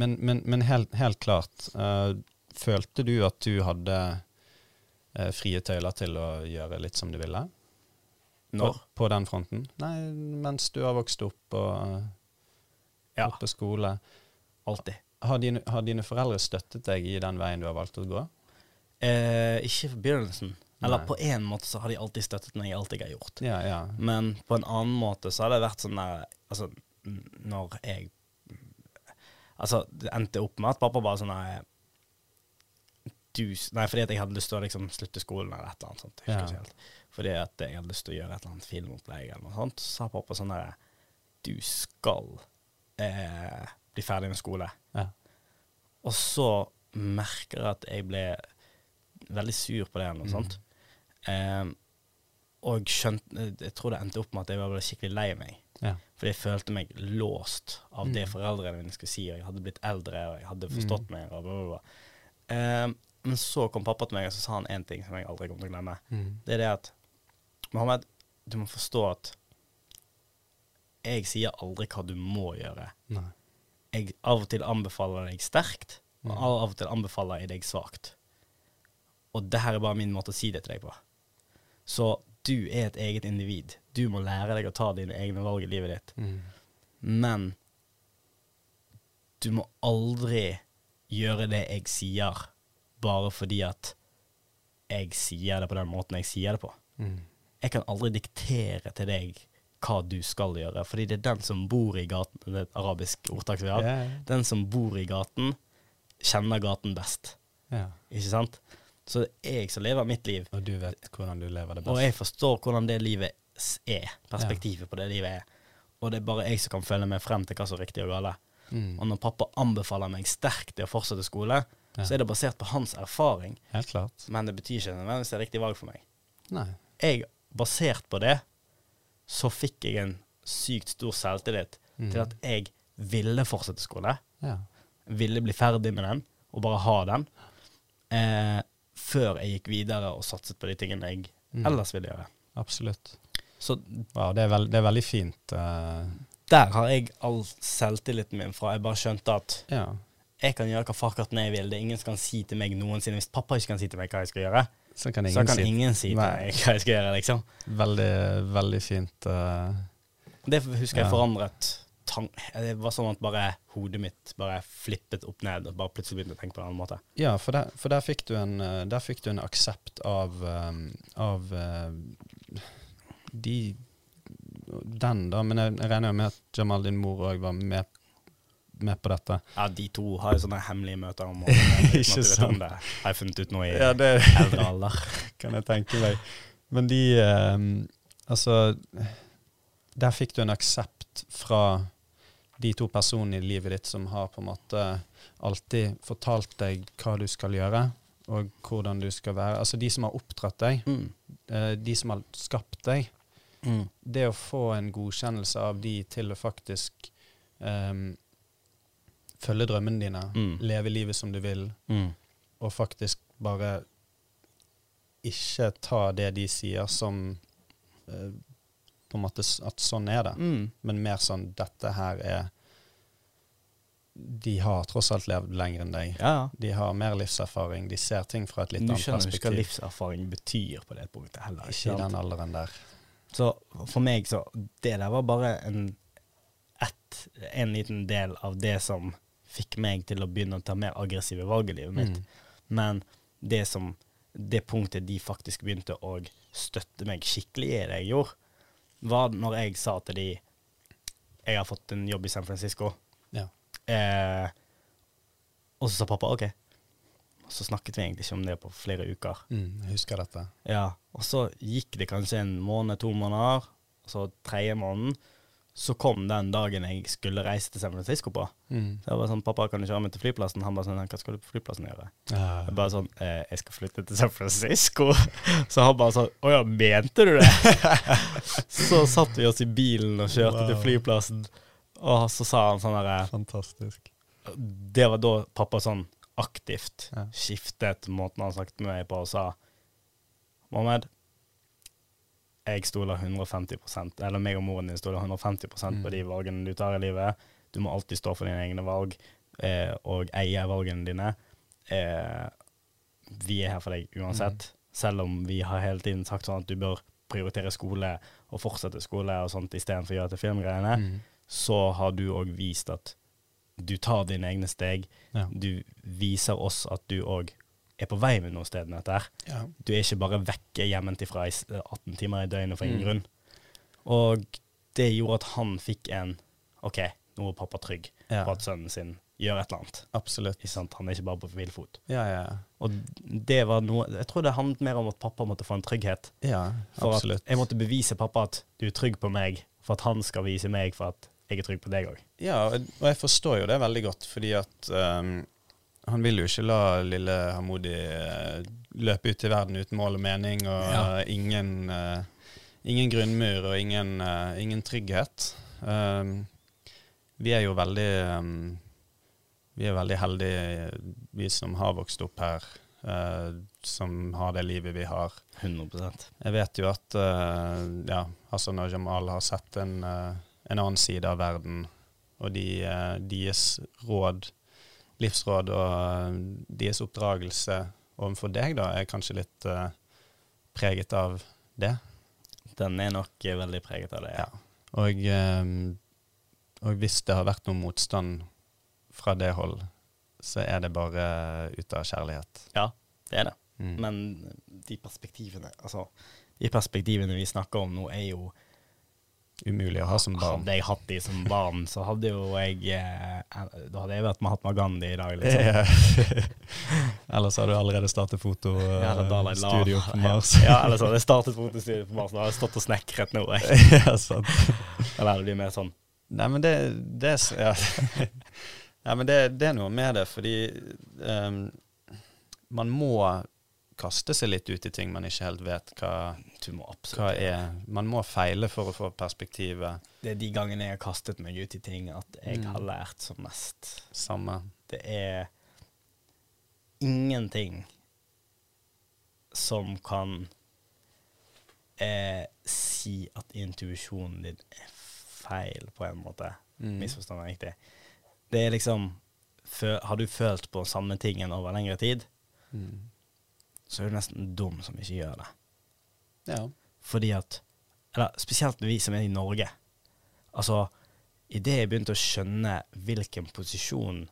men, men, men helt, helt klart, uh, følte du at du hadde uh, frie tøyler til å gjøre litt som du ville? På, Når? på den fronten? Nei, mens du har vokst opp og Ja. gått på skole. Alltid. Har dine, har dine foreldre støttet deg i den veien du har valgt å gå? Eh, ikke i begynnelsen. Eller Nei. på en måte så har de alltid støttet meg i alt jeg har gjort. Ja, ja. Men på en annen måte så har det vært sånn der Altså, når jeg Altså, det endte opp med at pappa bare sånn der du Nei, fordi at jeg hadde lyst til å liksom slutte skolen eller et eller annet sånt. Jeg Ja. helt. Fordi at jeg hadde lyst til å gjøre et eller annet filmopplegg eller noe sånt. Så sa pappa sånn der Du skal eh, bli ferdig med skole. Ja. Og så merker jeg at jeg ble veldig sur på det eller noe Mm. sånt. Eh, og skjønte Jeg tror det endte opp med at jeg ble skikkelig lei meg. Ja. Fordi jeg følte meg låst av det Mm. foreldrene mine skulle si, og jeg hadde blitt eldre, og jeg hadde forstått Mm. mer, og bla, bla, bla. Eh, men så kom pappa til meg, og så sa han én ting som jeg aldri kommer til å glemme. Mm. Det er det at Mohammed, du må forstå at jeg sier aldri hva du må gjøre. Nei. Jeg av og til anbefaler deg sterkt, og Mm. av og til anbefaler jeg deg svakt. Og det her er bare min måte å si det til deg på. Så du er et eget individ. Du må lære deg å ta dine egne valg i livet ditt. Mm. Men du må aldri gjøre det jeg sier, bare fordi at jeg sier det på den måten jeg sier det på. Mm. Jeg kan aldri diktere til deg hva du skal gjøre, fordi det er den som bor i gaten, det er et arabisk ordtak vi har, ja. den som bor i gaten, kjenner gaten best, Yeah. ikke sant? Så det er jeg som lever mitt liv, Og du vet hvordan du lever det best. og jeg forstår hvordan det livet er, perspektivet på det livet er, og det er bare jeg som kan følge meg frem til hva som er riktig og gale. Mm. Og når pappa anbefaler meg sterkt til å fortsette skole, Ja. så er det basert på hans erfaring, Helt klart. men det betyr ikke nødvendigvis det er riktig valg for meg. Nei. Jeg, basert på det, så fikk jeg en sykt stor selvtillit Mm. til at jeg ville fortsette skole, Ja. ville bli ferdig med den, og bare ha den, eh, før jeg gikk videre og satset på de tingene jeg Mm. ellers ville gjøre. Absolutt. Så Wow, det, er veld, det er veldig fint. Uh, der har jeg all selvtilliten min fra. Jeg bare skjønte at ja. jeg kan gjøre hva farkatten jeg vil. Det er ingen som kan si til meg noensinne. Hvis pappa ikke kan si til meg hva jeg skal gjøre, Så kan så ingen kan si ingen si til meg hva jeg skal gjøre, liksom. Veldig, veldig fint. Uh, Det husker jeg forandret. Det var sånn at bare hodet mitt bare flippet opp ned, og bare plutselig begynte å tenke på en annen måte. Ja, for der, for der fikk du en, eh, der fikk du en aksept av, eh, av eh, de Den, da. Men jeg, jeg regner jo med at Jamal, din mor, òg var med, med på dette. Ja, de to har jo sånne hemmelige møter om morgenen. Ikke sant. det. Har jeg funnet ut noe i det eldre alder. kan jeg tenke meg. Men de Altså, der fikk du en aksept fra de to personene i livet ditt som har på en måte alltid fortalt deg hva du skal gjøre, og hvordan du skal være. Altså de som har oppdratt deg, Mm. eh, de som har skapt deg. Mm. Det å få en godkjennelse av de til å faktisk um, følge drømmene dine, Mm. leve livet som du vil, Mm. og faktisk bare ikke ta det de sier som eh, på en måte at sånn er det, Mm. men mer sånn dette her er De har tross alt levd lenger enn deg. Ja, ja. De har mer livserfaring, de ser ting fra et litt Du annet skjønner jo ikke hva livserfaring betyr på det punktet heller. Ikke i den alderen der. Så for meg så Det der var bare en et, en liten del av det som fikk meg til å begynne å ta mer aggressive valg i livet mitt. Mm. Men det som Det punktet de faktisk begynte å støtte meg skikkelig i det jeg gjorde, var når jeg sa til de Jeg har fått en jobb i San Francisco. Ja. Eh, og så sa pappa OK. Og så snakket vi egentlig ikke om det på flere uker. Mm, jeg husker dette. Ja, og så gikk det kanskje en måned, to måneder, og så tredje måneden, så kom den dagen jeg skulle reise til San Francisco på. Mm. Så jeg var sånn, pappa kan du kjøre meg til flyplassen? Han bare sånn, hva skal du på flyplassen gjøre? Ja. Jeg bare sånn, eh, jeg skal flytte til San Francisco. Så han bare sånn, åja, mente du det? så satt vi oss i bilen og kjørte til flyplassen, og så sa han sånn herre Fantastisk. det var da pappa sånn aktivt Ja. skiftet måten han snakket med meg på og sa Mohammed, jeg stoler 150% eller meg og moren din stoler 150% på Mm. de valgene du tar i livet. Du må alltid stå for dine egne valg eh, og eie valgene dine. Eh, vi er her for deg uansett, selv om vi har hele tiden sagt sånn at du bør prioritere skole og fortsette skole og sånt istedenfor å gjøre til filmgreiene Mm. så har du òg vist at du tar dine egne steg. Ja. Du viser oss at du òg er på vei med noen steder med dette. her. Ja. Du er ikke bare vekke hjemmefra i 18 timer i døgnet for ingen Mm. grunn. Og det gjorde at han fikk en OK, nå er pappa trygg Ja. på at sønnen sin gjør et eller annet. Absolutt. Sant? Han er ikke bare på vill fot. Ja, ja, Og det var noe Jeg tror det handlet mer om at pappa måtte få en trygghet. ja. For absolutt. at jeg måtte bevise pappa at du er trygg på meg, for at han skal vise meg for at jeg er trygg på deg òg. Ja, og jeg forstår jo det veldig godt, fordi at ehm, han vil jo ikke la lille Hamoudi eh, løpe ut i verden uten mål og mening, og Ja. ingen, eh, ingen grunnmur og ingen, eh, ingen trygghet. Ehm, vi er jo veldig ehm, Vi er veldig heldige, vi som har vokst opp her, uh, som har det livet vi har. 100% Jeg vet jo at uh, ja, Hassan og Jamal har sett en, uh, en annen side av verden, og de, eh, deres råd, livsråd og eh, deres oppdragelse overfor deg da, er kanskje litt uh, preget av det. Den er nok eh, veldig preget av det. Ja. Og, eh, og hvis det har vært noe motstand fra det hold, så er det bare ut av kjærlighet. ja det er det. Mm. Men de perspektivene Altså, de perspektivene vi snakker om nå, er jo Umulig å ha som barn. Hadde jeg hatt de som barn, så hadde jo jeg eh, Da hadde jeg vært Mahatma Gandhi i dag, liksom. Ellers hadde du allerede startet fotostudio på Mars. Ja, eller så hadde jeg startet fotostudio på Mars. og hadde jeg stått og snekret nå. Jeg. ja, sant. Eller det blir mer sånn Nei, men det, det er ja. ja, men det, det er noe med det, fordi um, man må kaste seg litt ut i ting man ikke helt vet hva, Du må hva er. Man må feile for å få perspektivet. Det er de gangene jeg har kastet meg ut i ting at jeg Mm. har lært som mest. Samme. Det er ingenting som kan eh, si at intuisjonen din er feil, på en måte. Mm. Misforstå meg riktig. Det er liksom Har du følt på samme tingen over lengre tid, Mm. Så er du nesten dum som ikke gjør det. Ja. Fordi at Eller spesielt vi som er i Norge. Altså, idet jeg begynte å skjønne hvilken posisjon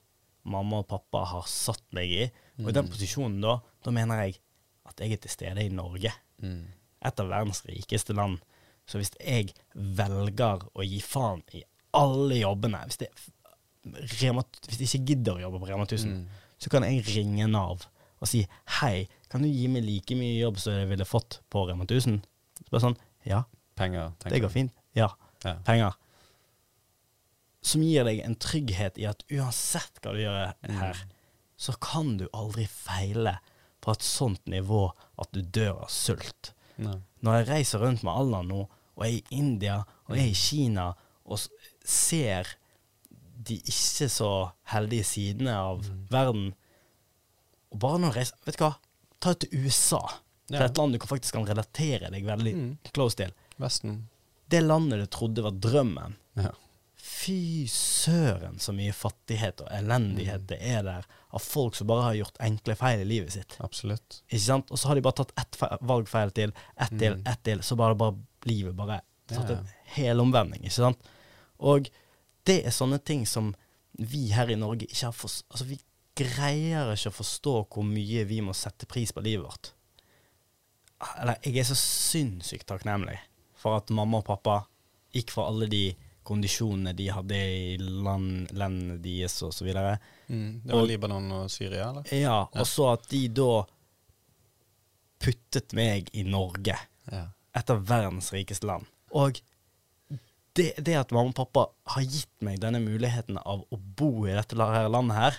mamma og pappa har satt meg i, og i den Mm. posisjonen da, da mener jeg at jeg er til stede i Norge. Mm. Et av verdens rikeste land. Så hvis jeg velger å gi faen i alle jobbene Hvis Rema, hvis jeg ikke gidder å jobbe på Rema 1000, Mm. så kan jeg ringe Nav og si hei, kan du gi meg like mye jobb som jeg ville fått på Rema 1000? Så bare sånn, ja, Penger. det går fint. Ja, Ja. penger. Som gir deg en trygghet i at uansett hva du gjør Mm. her, så kan du aldri feile på et sånt nivå at du dør av sult. Nei. Når jeg reiser rundt med Allan nå, og er i India, og er i Kina, og ser de ikke så heldige sidene av Mm. verden, og bare når du reiser Vet du hva? Ta det til USA. Det er et land du kan faktisk kan relatere deg veldig Mm. close til. Vesten. Det landet du trodde var drømmen. Ja. Fy søren så mye fattighet og elendighet Mm. det er der av folk som bare har gjort enkle feil i livet sitt. Absolutt. Ikke sant? Og så har de bare tatt ett fe- valgfeil til, ett til, Mm. ett til, så bare, bare livet bare tatt Ja. en hel omvending, ikke sant? Og det er sånne ting som vi her i Norge ikke har forstått Altså, vi greier ikke å forstå hvor mye vi må sette pris på livet vårt. Eller, jeg er så sinnssykt takknemlig for at mamma og pappa gikk fra alle de kondisjonene de hadde i land, landene deres og så videre. Mm. Det var Og- Libanon og Syria, eller? Ja, Ja. og så at de da puttet meg i Norge, Ja. et av verdens rikeste land. Og det, det at mamma og pappa har gitt meg denne muligheten av å bo i dette landet her,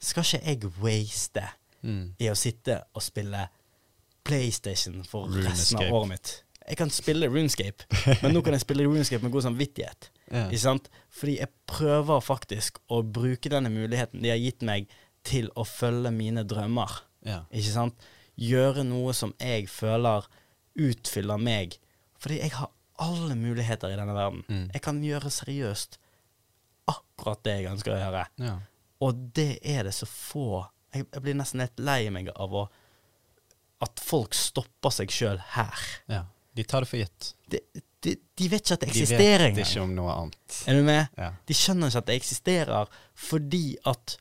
skal ikke jeg waste Mm. i å sitte og spille PlayStation for resten av året mitt. Jeg kan spille Runescape, men nå kan jeg spille Runescape med god samvittighet. Ja. Ikke sant? Fordi jeg prøver faktisk å bruke denne muligheten de har gitt meg, til å følge mine drømmer. Ja. Ikke sant? Gjøre noe som jeg føler utfyller meg. Fordi jeg har alle muligheter i denne verden. Mm. Jeg kan gjøre seriøst akkurat det jeg ønsker å gjøre. ja. Og det er det så få Jeg, jeg blir nesten litt lei meg av å at folk stopper seg sjøl her. ja. De tar det for gitt. De, de, de vet ikke at det eksisterer engang. De vet ikke om noe annet. Er du med? Ja. De skjønner ikke at det eksisterer fordi at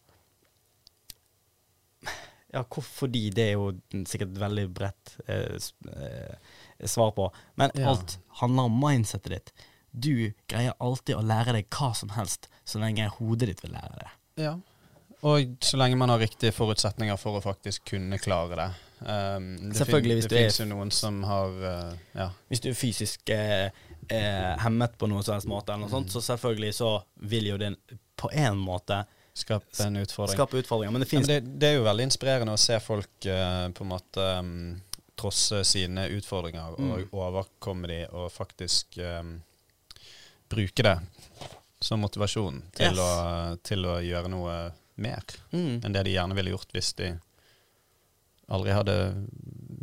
Ja, hvorfor de? det er jo sikkert et veldig bredt eh, eh, svar på. Men Ja. alt handler om mindsetet ditt. Du greier alltid å lære deg hva som helst så lenge hodet ditt vil lære det. Ja. Og så lenge man har riktige forutsetninger for å faktisk kunne klare det. Um, det Selvfølgelig, hvis fin, du Det er- finnes jo noen som har uh, Ja. Hvis du er fysisk eh, eh, hemmet på noen som helst måte, eller noe sånt, Mm. så selvfølgelig så vil jo det på en måte Skape en utfordring. skape utfordringer. Men det Ja, men det, det er jo veldig inspirerende å se folk uh, på en måte um, trosse sine utfordringer og Mm. overkomme de og faktisk um, bruke det som motivasjon til, Yes. å, til å gjøre noe mer mm. enn det de gjerne ville gjort hvis de aldri hadde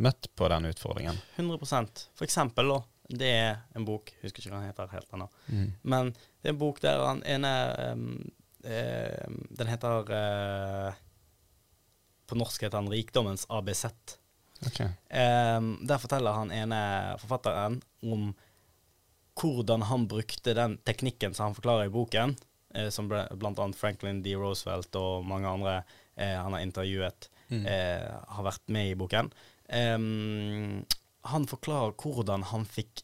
møtt på den utfordringen. 100% For eksempel, da. Det er en bok, jeg husker ikke hva den heter helt ennå. Men det er en bok der han ene um, uh, Den heter uh, På norsk heter den 'Rikdommens ABC'. Ok. Um, der forteller han ene forfatteren om hvordan han brukte den teknikken som han forklarer i boken, eh, som ble, blant annet Franklin D. Roosevelt og mange andre eh, han har intervjuet, Mm. eh, har vært med i boken. Em, han forklarer hvordan han fikk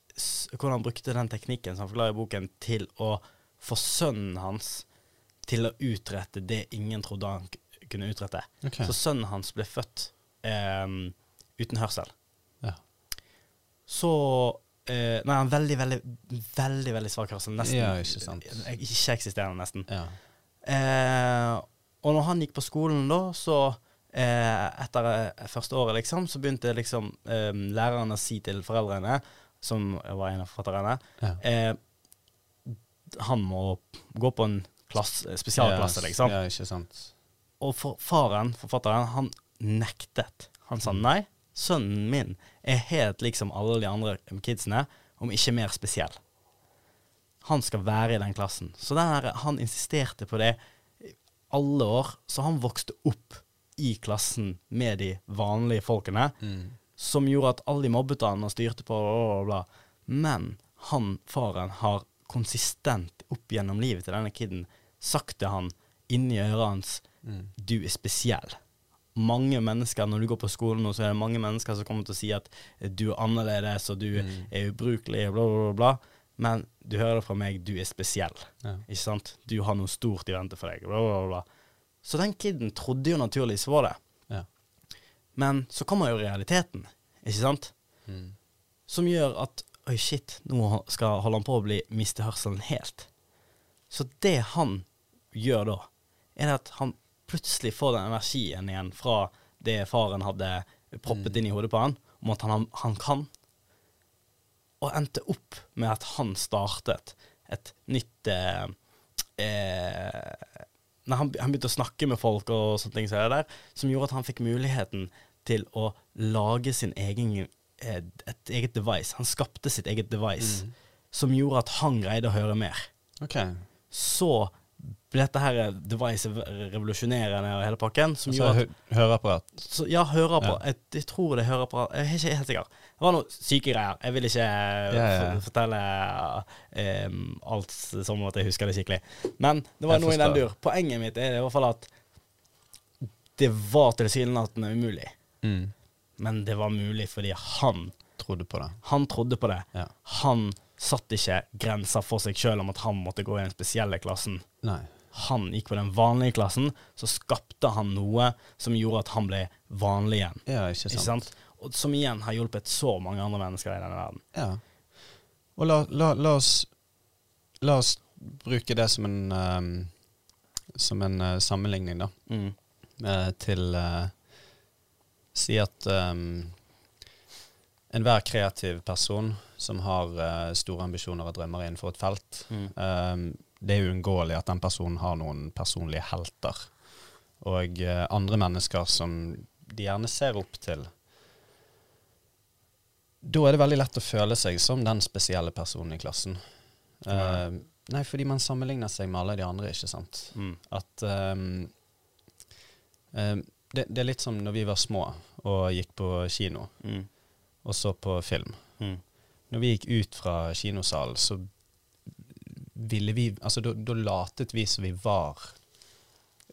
Hvordan han brukte den teknikken som han forklarer i boken, til å få sønnen hans til å utrette det ingen trodde han kunne utrette. Okay. Så sønnen hans ble født em, uten hørsel. Ja. Så eh, Nei, han er veldig, veldig, veldig veldig svak karakter. Nesten Ja, ikke sant. Ikke eksisterende, nesten. Ja. Uh, og når han gikk på skolen da, så uh, etter første året, liksom, så begynte liksom eh, læreren å si til foreldrene, som var en av forfatterne, Ja. han må gå på en klass, spesialklasse, liksom. Ja, ikke sant. Og for, faren, forfatteren, han nektet. Han sa nei, sønnen min er helt liksom alle de andre kidsene, om ikke mer spesiell. Han skal være i den klassen. Så den her, han insisterte på det i alle år, så han vokste opp i klassen med de vanlige folkene, Mm. som gjorde at alle de mobbet han og styrte på bla, bla, bla. Men han, faren, har konsistent opp gjennom livet til denne kiden sagt til han inni øret hans Mm. du er spesiell. Mange mennesker, når du går på skolen nå, så er det mange mennesker som kommer til å si at du er annerledes, og du Mm. er ubrukelig, og bla, bla, bla, bla. Men du hører fra meg, du er spesiell. Ja. Ikke sant? Du har noe stort i vente for deg, bla, bla, bla. Så den kiden trodde jo naturligvis var det. Ja. Men så kommer jo realiteten, ikke sant? Mm. Som gjør at oi, shit, nå skal holde han på å bli miste hørselen helt. Så det han gjør da, er at han plutselig får den energien igjen fra det faren hadde proppet inn i hodet på han, om at han, han kan. Og endte opp med at han startet et nytt eh, eh, Nei, han, han begynte å snakke med folk og sånne ting det der, som gjorde at han fikk muligheten til å lage sin egen eh, et eget device. Han skapte sitt eget device Mm. som gjorde at han greide å høre mer. Ok. Så dette her device revolusjonerende og hele pakken, som Altså, gjorde at hø høreapparat. så, Ja, høreapparat. Ja. Jeg, jeg tror det er høreapparat. Jeg er ikke helt sikker. Det var noe syke greier. Jeg vil ikke eh, Ja, ja, fortelle um, alt som at jeg husker det skikkelig. Men det var Jeg noe i den dur. Poenget mitt er i hvert fall at det var tilsynelatende umulig. Mm. Men det var mulig fordi han Trodde på det. Han trodde på det. Han satte ikke grenser for seg sjøl om at han måtte gå i den spesielle klassen. Nei. Han gikk på den vanlige klassen, så skapte han noe som gjorde at han ble vanlig igjen. Ja, ikke sant. Ikke sant? Og som igjen har hjulpet så mange andre mennesker i denne verden. Ja. Og la, la, la oss La oss bruke det som en um, Som en uh, sammenligning, da. Mm. Uh, til uh, Si at um, enhver kreativ person som har uh, store ambisjoner og drømmer innenfor et felt, Mm. um, det er uunngåelig at den personen har noen personlige helter. Og eh, andre mennesker som de gjerne ser opp til. Da er det veldig lett å føle seg som den spesielle personen i klassen. Eh, nei, fordi man sammenligner seg med alle de andre, ikke sant. Mm. At eh, det, det er litt som når vi var små og gikk på kino Mm. og så på film. Mm. Når vi gikk ut fra kinosalen, så ville vi Altså, da latet vi som vi var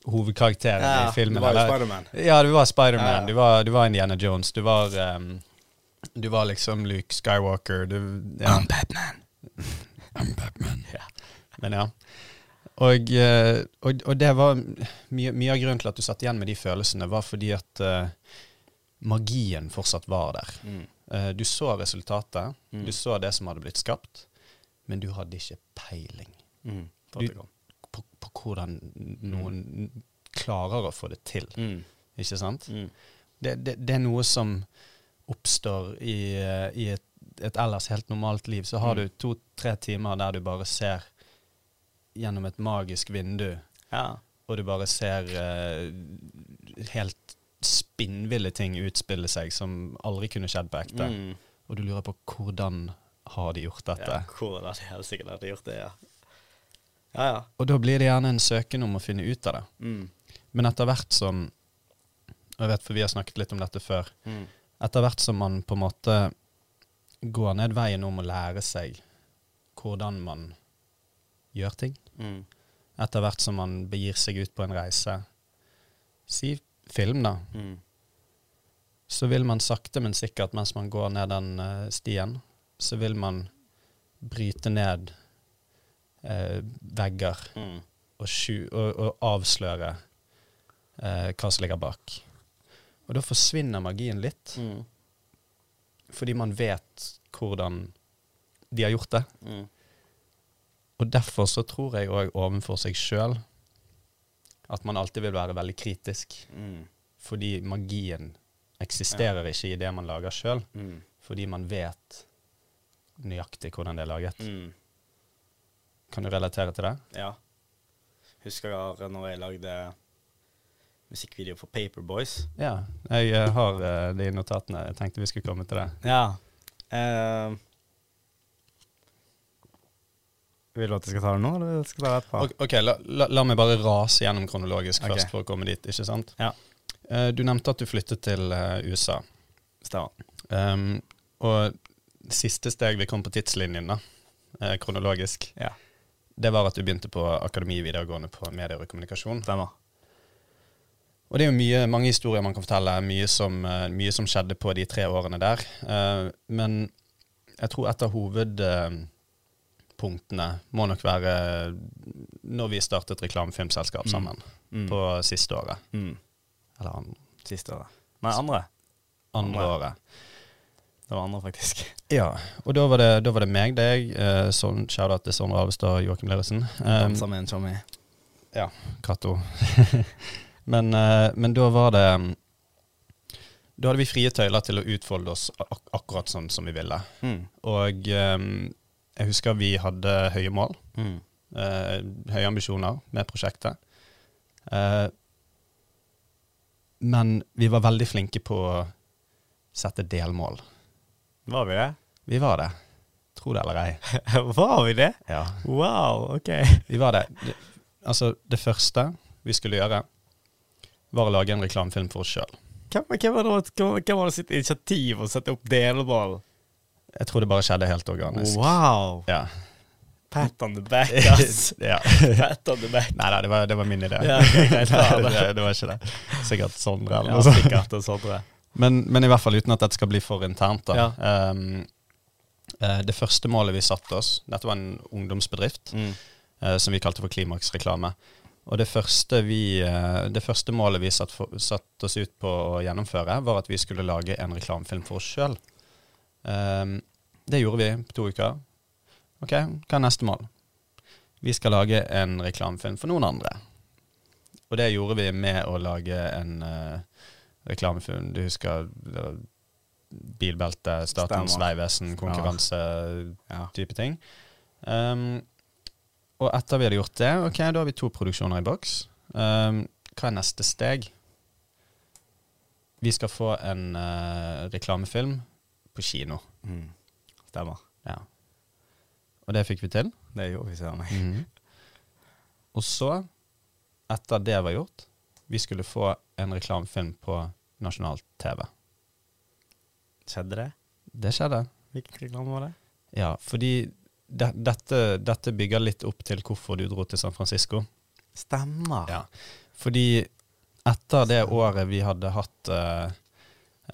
hovedkarakteren i filmen. det var jo eller- Spiderman. Ja, du var Spiderman, Ja, ja. du, var, du var Indiana Jones, du var um, Du var liksom Luke Skywalker, du ja. Batman. I'm Batman. Men ja. Og, eh, og, og det var mye, mye av grunnen til at du satt igjen med de følelsene, var fordi at uh, magien fortsatt var der. Mm. Uh, du så resultatet, Mm. du så det som hadde blitt skapt, men du hadde ikke peiling Mm. Du- på, på hvordan noen klarer å få det til. Mm. Ikke sant? Mm. Det, det, det er noe som oppstår i, eh, i et, et ellers helt normalt liv. Så har Mm. du to-tre timer der du bare ser gjennom et magisk vindu, Ja. og du bare ser uh, helt spinnville ting utspille seg som aldri kunne skjedd på ekte. Mm. Og du lurer på hvordan har de gjort dette? Ja, hvordan hadde de har de gjort det, ja. Ja, ja. Og da blir det gjerne en søken om å finne ut av det. Mm. Men etter hvert som og Jeg vet, for vi har snakket litt om dette før. Mm. Etter hvert som man på en måte går ned veien om å lære seg hvordan man gjør ting, Mm. etter hvert som man begir seg ut på en reise, si film, da, Mm. så vil man sakte, men sikkert mens man går ned den eh, stien, så vil man bryte ned eh, vegger Mm. og, sju, og, og avsløre eh, hva som ligger bak. Og da forsvinner magien litt, Mm. fordi man vet hvordan de har gjort det. Mm. Og derfor så tror jeg òg overfor seg sjøl at man alltid vil være veldig kritisk. Mm. Fordi magien eksisterer ikke i det man lager sjøl. Mm. Fordi man vet nøyaktig hvordan det er laget. Mm. Kan du relatere til det? Ja. Husker jeg når jeg lagde musikkvideo for Paperboys. Ja. Jeg eh, har de det notatene. Jeg tenkte vi skulle komme til det. Ja. Uh, vil du at jeg skal ta det nå, eller skal jeg ta det etterpå? Ok, okay la, la, la meg bare rase gjennom kronologisk Ok. først for å komme dit, ikke sant? Ja. Uh, du nevnte at du flyttet til uh, USA. Stemmer. Um, og siste steg vi kom på tidslinjen, da, eh, kronologisk, Ja. det var at du begynte på Akademi videregående på medier og kommunikasjon. Stemmer. Og det er jo mye, mange historier man kan fortelle, mye som, eh, mye som skjedde på de tre årene der. Eh, men jeg tror et av hovedpunktene må nok være når vi startet reklamefilmselskap Mm. sammen Mm. på siste året. Mm. Eller andre. Siste året. Nei, andre. andre Andre. året. Det var andre, faktisk. Ja, og da var det, da var det meg, deg, eh, sånn, shout-out til Sondre Alvestad og Joakim Lerretsen. Um, Dansa med en Ja, Cato. men, eh, men da var det mm, Da hadde vi frie tøyler til å utfolde oss ak akkurat sånn som vi ville. Mm. Og eh, jeg husker vi hadde høye mål, Mm. eh, høye ambisjoner med prosjektet. Eh, men vi var veldig flinke på å sette delmål. Var vi det? Vi var det. Tro det eller ei. var vi det? Ja. Wow, ok. Vi var det. det. Altså, det første vi skulle gjøre, var å lage en reklamefilm for oss sjøl. Hvem, hvem var det hvem, hvem var det sitt initiativ å sette opp delmål? Jeg tror det bare skjedde helt organisk. Wow! Ja. Pat on the back, ass. ja. Pat on the back. Nei da, det var, det var min idé. Ja, ok, greit, det, det var ikke det. Sikkert Sondre eller Ja, noe sånt. sikkert jeg. Men, men i hvert fall uten at dette skal bli for internt. da. Ja. Um, det første målet vi satte oss Dette var en ungdomsbedrift Mm. uh, som vi kalte for Klimaksreklame. Og det første, vi, uh, det første målet vi satt, satt oss ut på å gjennomføre, var at vi skulle lage en reklamefilm for oss sjøl. det gjorde vi på to uker. Ok, hva er neste mål? Vi skal lage en reklamefilm for noen andre. Og det gjorde vi med å lage en eh, reklamefilm. Du husker bilbelte, Statens vegvesen, konkurranse Ja. type ting. Um, og etter vi hadde gjort det, ok, da har vi to produksjoner i boks. Um, hva er neste steg? Vi skal få en uh, reklamefilm på kino. Mm. Stemmer. Ja. Og det fikk vi til. Det gjorde vi, ser meg. Og så, etter det var gjort, vi skulle få en reklamefilm på nasjonal TV. Skjedde det? Det skjedde. Hvilken reklame var det? Ja, fordi de, dette, dette bygger litt opp til hvorfor du dro til San Francisco. Stemmer. Ja. Fordi etter det året vi hadde hatt uh,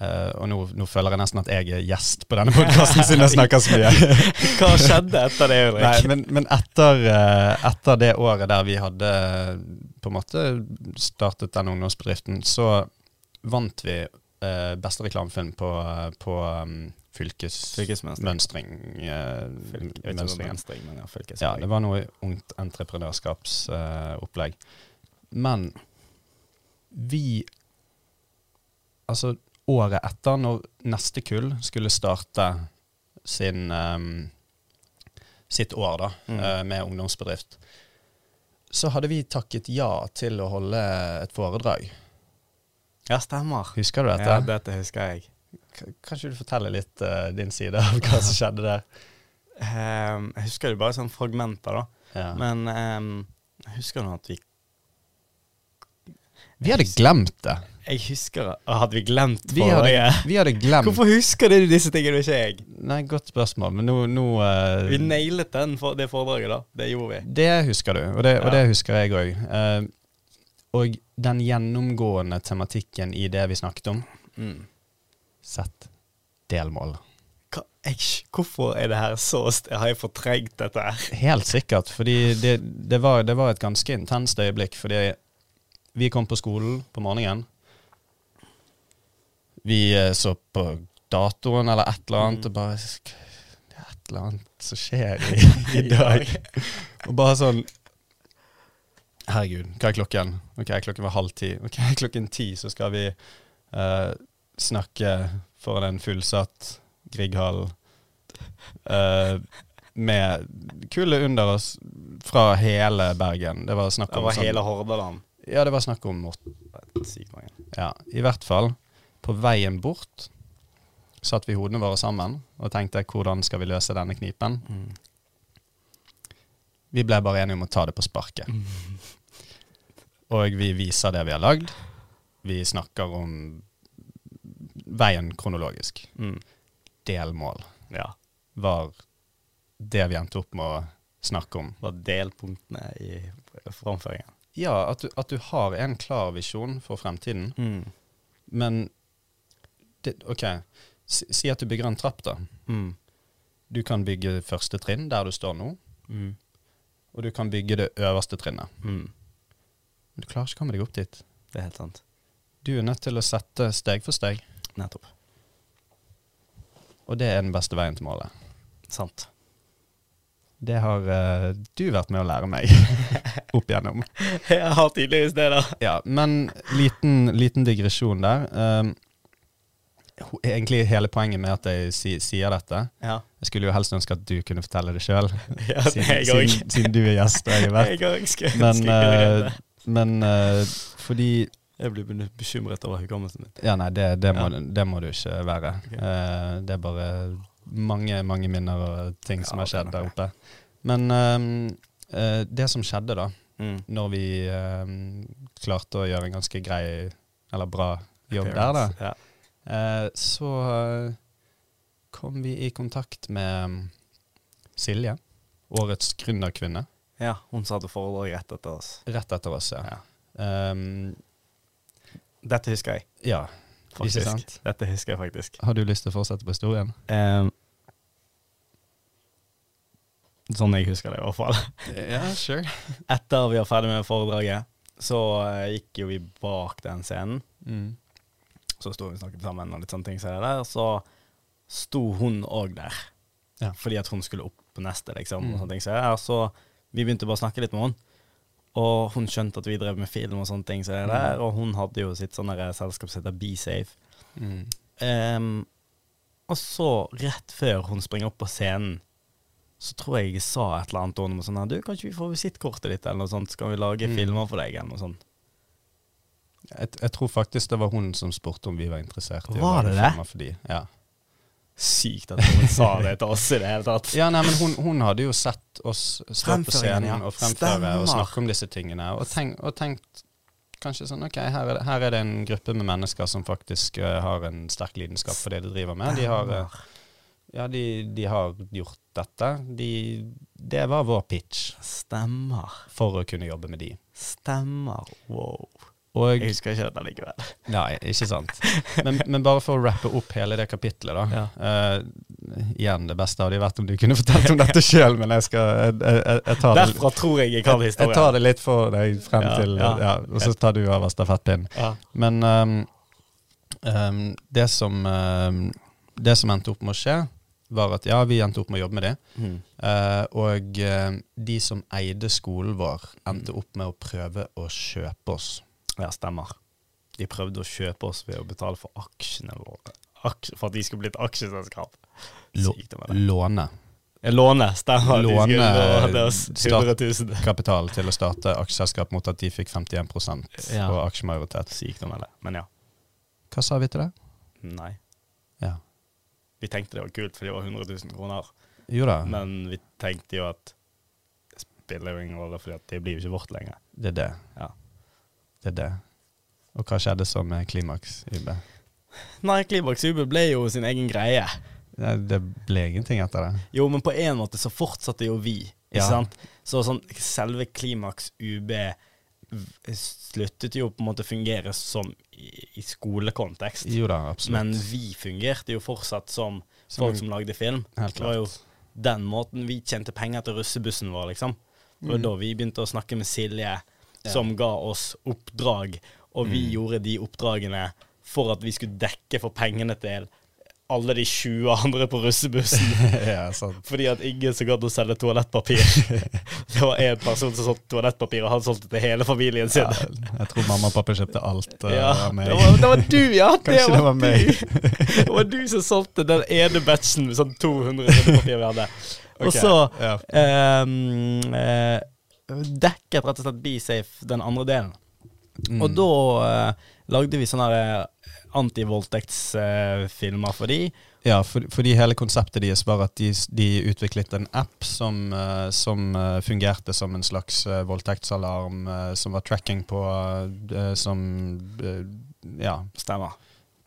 uh, og nå, nå føler jeg nesten at jeg er gjest på denne podkasten, siden jeg snakker så mye. Hva skjedde etter det, Ulrik? Nei, men, men etter, uh, etter det året der vi hadde på en måte startet den ungdomsbedriften, så vant vi eh, beste reklamefilm på, på um, fylkesmønstring. eh, Fylke, jeg vet ikke om mønstringen. Venstre, men ja, Ja, det var noe ungt entreprenørskapsopplegg. Men vi Altså, året etter, når neste kull skulle starte sin um, sitt år da, Mm. eh, med ungdomsbedrift, så hadde vi takket ja til å holde et foredrag. Ja, stemmer. Husker du dette? Ja, dette husker jeg. K- kanskje du forteller litt uh, din side av hva som skjedde der? Um, jeg husker det bare sånn fragmenter, da. Ja. Men um, jeg husker nå at vi vi hadde glemt det. Jeg husker Hadde vi glemt Vi hadde, vi hadde glemt Hvorfor husker du disse tingene, ikke jeg? Nei, godt spørsmål, men nå, nå uh, Vi nailet den for, det foredraget, da. Det gjorde vi. Det husker du, og det, og Ja. det husker jeg òg. Og den gjennomgående tematikken i det vi snakket om Mm. Sett delmål. Hva, eish, hvorfor er det her så Har jeg fortrengt dette her? Helt sikkert, fordi det, det, var, det var et ganske intenst øyeblikk. Fordi vi kom på skolen på morgenen. Vi eh, så på datoen eller et eller annet, Mm. og bare Det er et eller annet som skjer i, i dag. og bare sånn Herregud, hva er klokken? Ok, klokken var halv ti. Ok, klokken ti så skal vi uh, snakke foran en fullsatt Grieghall uh, med kullet under oss fra hele Bergen. Det var snakk Det var sånn- hele Hordaland. Ja, det var snakk om. Ja, i hvert fall. På veien bort satt vi hodene våre sammen og tenkte hvordan skal vi løse denne knipen. Mm. Vi ble bare enige om å ta det på sparket. Og vi viser det vi har lagd. Vi snakker om veien kronologisk. Mm. Delmål Ja. var det vi endte opp med å snakke om. Var delpunktene i framføringen. Ja, at du, at du har en klar visjon for fremtiden, Mm. men det, OK, si, si at du bygger en trapp, da. Mm. Du kan bygge første trinn der du står nå, Mm. Og du kan bygge det øverste trinnet. Mm. Men du klarer ikke å komme deg opp dit. Det er helt sant. Du er nødt til å sette steg for steg, Nettopp. og det er den beste veien til målet. Sant. Det har uh, du vært med å lære meg opp igjennom. Jeg har tydeligvis det, da. Ja, men liten, liten digresjon der. Um, egentlig hele poenget med at jeg si, sier dette Ja. Jeg skulle jo helst ønske at du kunne fortelle det sjøl, ja siden, siden, siden du er gjest og jeg er vert. Jeg Men, det. men uh, fordi Jeg blir bekymret over hukommelsen min. Ja, nei, det, det, må, Ja. det må du ikke være. Okay. Uh, det er bare mange, mange minner og ting som har skjedd er der oppe. Men det som skjedde da, Mm. når vi klarte å gjøre en ganske grei, eller bra jobb der, da, Ja. så kom vi i kontakt med mm, Silje, årets gründerkvinne, ja, hun sa til foredrag rett etter oss. rett etter oss. Ja. Ja. Um, Dette husker jeg, ja, ikke faktisk. sant? Dette husker jeg faktisk. Har du lyst til å fortsette på historien? Um, sånn jeg husker det, i hvert fall. Ja, sure. Etter vi var ferdig med foredraget, så eh, gikk jo vi bak den scenen. Mm. Så sto vi og snakket sammen, og litt sånne ting Så, der. Så sto hun òg der, Ja. fordi at hun skulle opp på neste, liksom. Mm. Som det. Så vi begynte bare å snakke litt med henne. Og hun skjønte at vi drev med film og sånne ting så det der. Mm. Og hun hadde jo sitt sånne selskap som heter Be Safe. Mm. Um, og så, rett før hun springer opp på scenen, så tror jeg jeg sa et eller annet til henne sånn her, Du, kan ikke vi få visittkortet ditt, eller noe sånt? Så kan vi lage Mm. filmer for deg, eller noe sånt. Jeg, jeg tror faktisk det var hun som spurte om vi var interessert i Var å lage filmer for dem. Ja. Sykt at hun sa det til oss i det hele tatt. ja, nei, men hun, hun hadde jo sett oss stå på scenen ja. og fremføre Stemmer. og snakke om disse tingene, og, tenk, og tenkt kanskje sånn Ok, her er, det, her er det en gruppe med mennesker som faktisk uh, har en sterk lidenskap for det de driver med. De har, uh, ja, de, de har gjort dette. De, det var vår pitch Stemmer. for å kunne jobbe med de. Stemmer. Wow. Og Jeg husker ikke dette likevel. Nei, ikke sant. Men, men bare for å rappe opp hele det kapitlet, da. Ja. Uh, igjen, det beste hadde vært om du kunne fortalt om dette sjøl, men jeg skal jeg, jeg, jeg tar det tror jeg jeg kan jeg, jeg tar det litt for deg frem Ja, til ja. ja, Og så tar du over stafettpinnen. Ja. Men um, um, det som um, Det som endte opp med å skje, var at ja, vi endte opp med å jobbe med det. Mm. Uh, og eh, de som eide skolen vår, endte opp med å prøve å kjøpe oss. Ja, stemmer. De prøvde å kjøpe oss ved å betale for aksjene våre. Aksje, for at de skulle bli et aksjeselskap. Låne. Låne stemmer. Låne- skulle låne oss stat- 100 000. kapital til å starte aksjeselskap mot at de fikk 51 Ja. på aksjemajoritet. Sykt med det. Men ja. Hva sa vi til det? Nei. Ja. Vi tenkte det var kult, for det var 100 000 kroner. Jo da, Men vi tenkte jo at det spiller jo ingen rolle, for det blir jo ikke vårt lenger. det er det. Ja. Det er det. Og hva skjedde så med Klimaks UB? Nei, Klimaks UB ble jo sin egen greie. Det, det ble ingenting etter det. Jo, men på en måte så fortsatte jo vi, ikke Ja. sant? Så sånn selve Klimaks UB sluttet jo på en måte fungere som i, i skolekontekst. Jo da, absolutt. Men vi fungerte jo fortsatt som Som folk som lagde film. Helt klart. Det var jo den måten vi tjente penger til russebussen vår, liksom. Det var Mm. da vi begynte å snakke med Silje, som ga oss oppdrag, og vi Mm. gjorde de oppdragene for at vi skulle dekke for pengene til alle de 20 andre på russebussen. ja. Fordi at ingen som gadd å selge toalettpapir. det var én person som solgte toalettpapir, og han solgte til hele familien sin. Ja, jeg tror mamma og pappa kjøpte alt uh, Ja, meg. det, var, det var du, ja! Det Kanskje var, det var meg. Det var du som solgte den ene batchen med sånn 200 rullepapir vi hadde. Og så ja. um, eh, dekket rett og slett BeSafe den andre delen. Mm. Og da eh, lagde vi sånne eh, antivoldtektsfilmer for de. Ja, for, fordi hele konseptet deres var at de, de utviklet en app som, eh, som eh, fungerte som en slags eh, voldtektsalarm, eh, som var tracking på eh, Som eh, ja, Stemmer.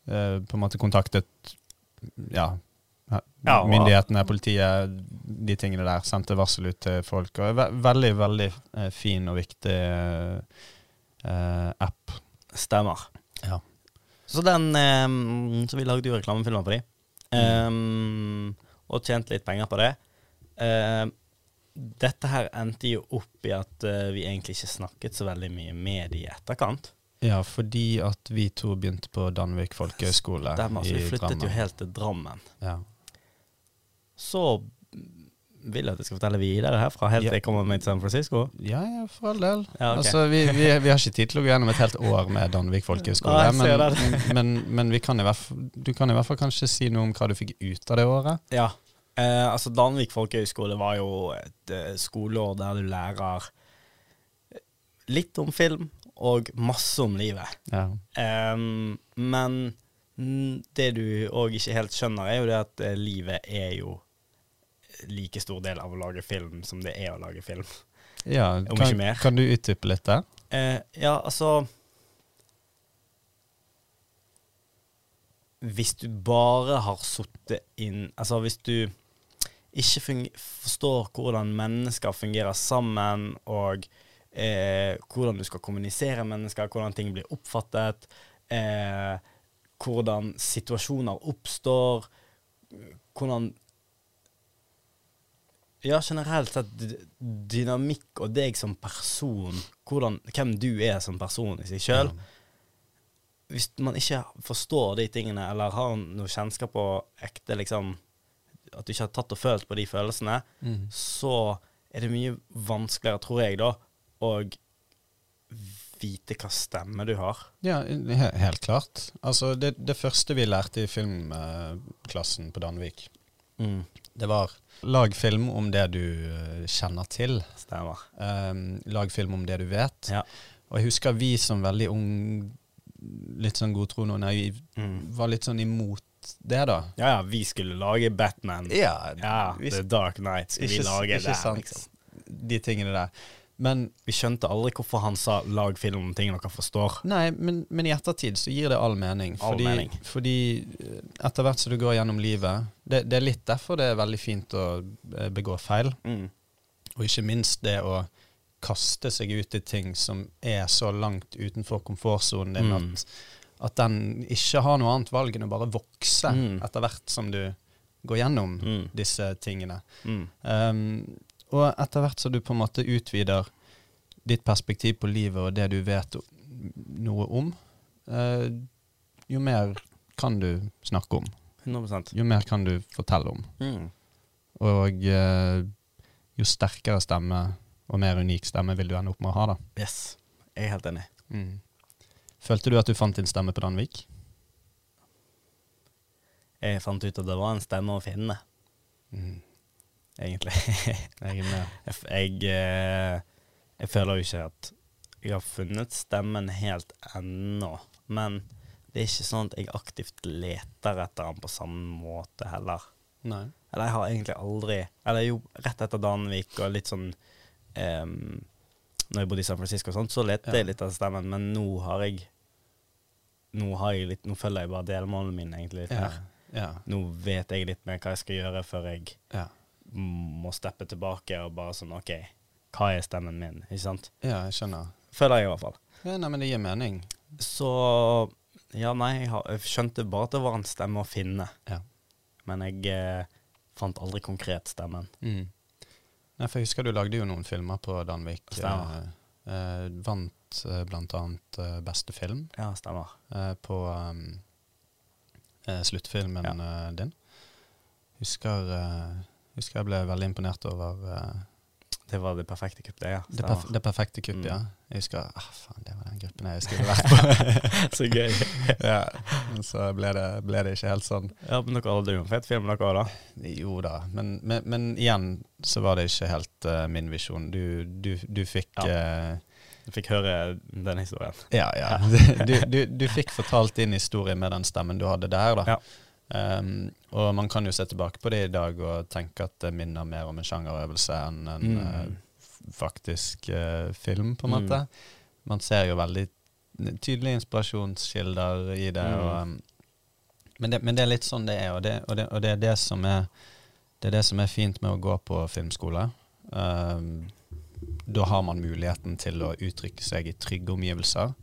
eh, på en måte kontaktet ja, Ja, og- myndighetene, politiet, de tingene der. Sendte varsel ut til folk. Og ve veldig, veldig eh, fin og viktig eh, eh, app. Stemmer. Ja. Så den eh, Så vi lagde jo reklamefilmer på de. Um, og tjente litt penger på det. Uh, dette her endte jo opp i at uh, vi egentlig ikke snakket så veldig mye med de i etterkant. Ja, fordi at vi to begynte på Danvik folkehøgskole i Drammen. vi flyttet Drammen. jo helt til Drammen. Ja. Så vil jeg at jeg skal fortelle videre herfra, helt Ja. til jeg kommer meg til San Francisco. Ja, ja, for all del. Ja, okay. Altså, vi, vi, vi har ikke tid til å gå gjennom et helt år med Danvik folkehøgskole. Men, men, men vi kan fall, du kan i hvert fall kanskje si noe om hva du fikk ut av det året. Ja. Eh, altså Danvik folkehøgskole var jo et eh, skoleår der du lærer litt om film og masse om livet. Ja. Um, men det du òg ikke helt skjønner, er jo det at eh, livet er jo like stor del av å lage film som det er å lage film. ja Om kan, ikke mer. kan du utdype litt der? Eh, ja, altså Hvis du bare har sittet inn Altså hvis du ikke forstår hvordan mennesker fungerer sammen, og eh, hvordan du skal kommunisere mennesker, hvordan ting blir oppfattet, eh, hvordan situasjoner oppstår, hvordan ja, generelt sett dynamikk og deg som person, hvordan, hvem du er som person i seg sjøl. Hvis man ikke forstår de tingene, eller har noe kjennskap på ekte liksom, At du ikke har tatt og følt på de følelsene, mm. så er det mye vanskeligere, tror jeg, da, å vite hva stemme du har. Ja, he helt klart. Altså, det, det første vi lærte i filmklassen på Danvik, det var lag film om det du eh, kjenner til. Stemmer. Um, lag film om det du vet. Ja. Og jeg husker vi som veldig ung, litt sånn godtroende og naiv, Mm. var litt sånn imot det, da. Ja, ja, vi skulle lage Batman. Ja, Ja, vi- The Dark Knight skulle vi ikke, det. ikke sant. liksom. De tingene der. Men Vi skjønte aldri hvorfor han sa 'lag film om ting dere forstår'. Nei, men, men i ettertid så gir det all mening. All Fordi, mening. fordi eh, etter hvert som du går gjennom livet det, det er litt derfor det er veldig fint å eh, begå feil. Mm. Og ikke minst det å kaste seg ut i ting som er så langt utenfor komfortsonen din Mm. at, at den ikke har noe annet valg enn å bare vokse Mm. etter hvert som du går gjennom Mm. disse tingene. Um, og etter hvert som du på en måte utvider ditt perspektiv på livet og det du vet noe om, eh, jo mer kan du snakke om. 100%. Jo mer kan du fortelle om. mm. Og eh, jo sterkere stemme og mer unik stemme vil du ende opp med å ha, da. Yes. Jeg er helt enig. Følte du at du fant din stemme på Danvik? Jeg fant ut at det var en stemme å finne, Mm. Egentlig. Jeg jeg, jeg, eh, jeg føler jo ikke at jeg har funnet stemmen helt ennå. Men det er ikke sånn at jeg aktivt leter etter den på samme måte heller. Nei. Eller jeg har egentlig aldri Eller jo, rett etter Danvik og litt sånn um, Når jeg bodde i San Francisco og sånt, så lette Ja. jeg litt etter stemmen, men nå har jeg Nå har jeg litt Nå følger jeg bare delmålene mine egentlig litt Ja. mer. Ja. Nå vet jeg litt mer hva jeg skal gjøre før jeg Ja. Må steppe tilbake og bare sånn OK, hva er stemmen min? Ikke sant? ja, jeg skjønner. Føler jeg i hvert fall. Ja, nei, men det gir mening. Så Ja, nei, jeg, har, jeg skjønte bare at det var en stemme å finne. Ja. Men jeg eh, fant aldri konkret stemmen. Mm. Nei, for jeg husker du lagde jo noen filmer på Danvik. Stemmer. Eh, eh, vant eh, blant annet eh, beste film Ja, stemmer. eh, på um, eh, sluttfilmen ja. din. Husker, eh, husker jeg ble veldig imponert over uh, Det var det perfekte kuppet, ja. det, perf det perfekte kuppet, Mm. ja. Jeg husker ah, faen, det var den gruppen jeg skulle vært på. Så gøy. ja, men så ble det, ble det ikke helt sånn. Ja, men dere hadde jo en fet film, dere òg, da. Jo da, men, men, men igjen så var det ikke helt uh, min visjon. Du, du, du fikk eh, Du fikk høre den historien. Ja, ja. Du, du, du fikk fortalt din historie med den stemmen du hadde der, da. Ja. Um, og man kan jo se tilbake på det i dag og tenke at det minner mer om en sjangerøvelse enn en Mm. uh, faktisk uh, film, på en Mm. måte. Man ser jo veldig tydelige inspirasjonskilder i det. Mm. Og, um, men, det men det er litt sånn det er, og det, og det, og det er det som er det er det som er fint med å gå på filmskole. Um, da har man muligheten til å uttrykke seg i trygge omgivelser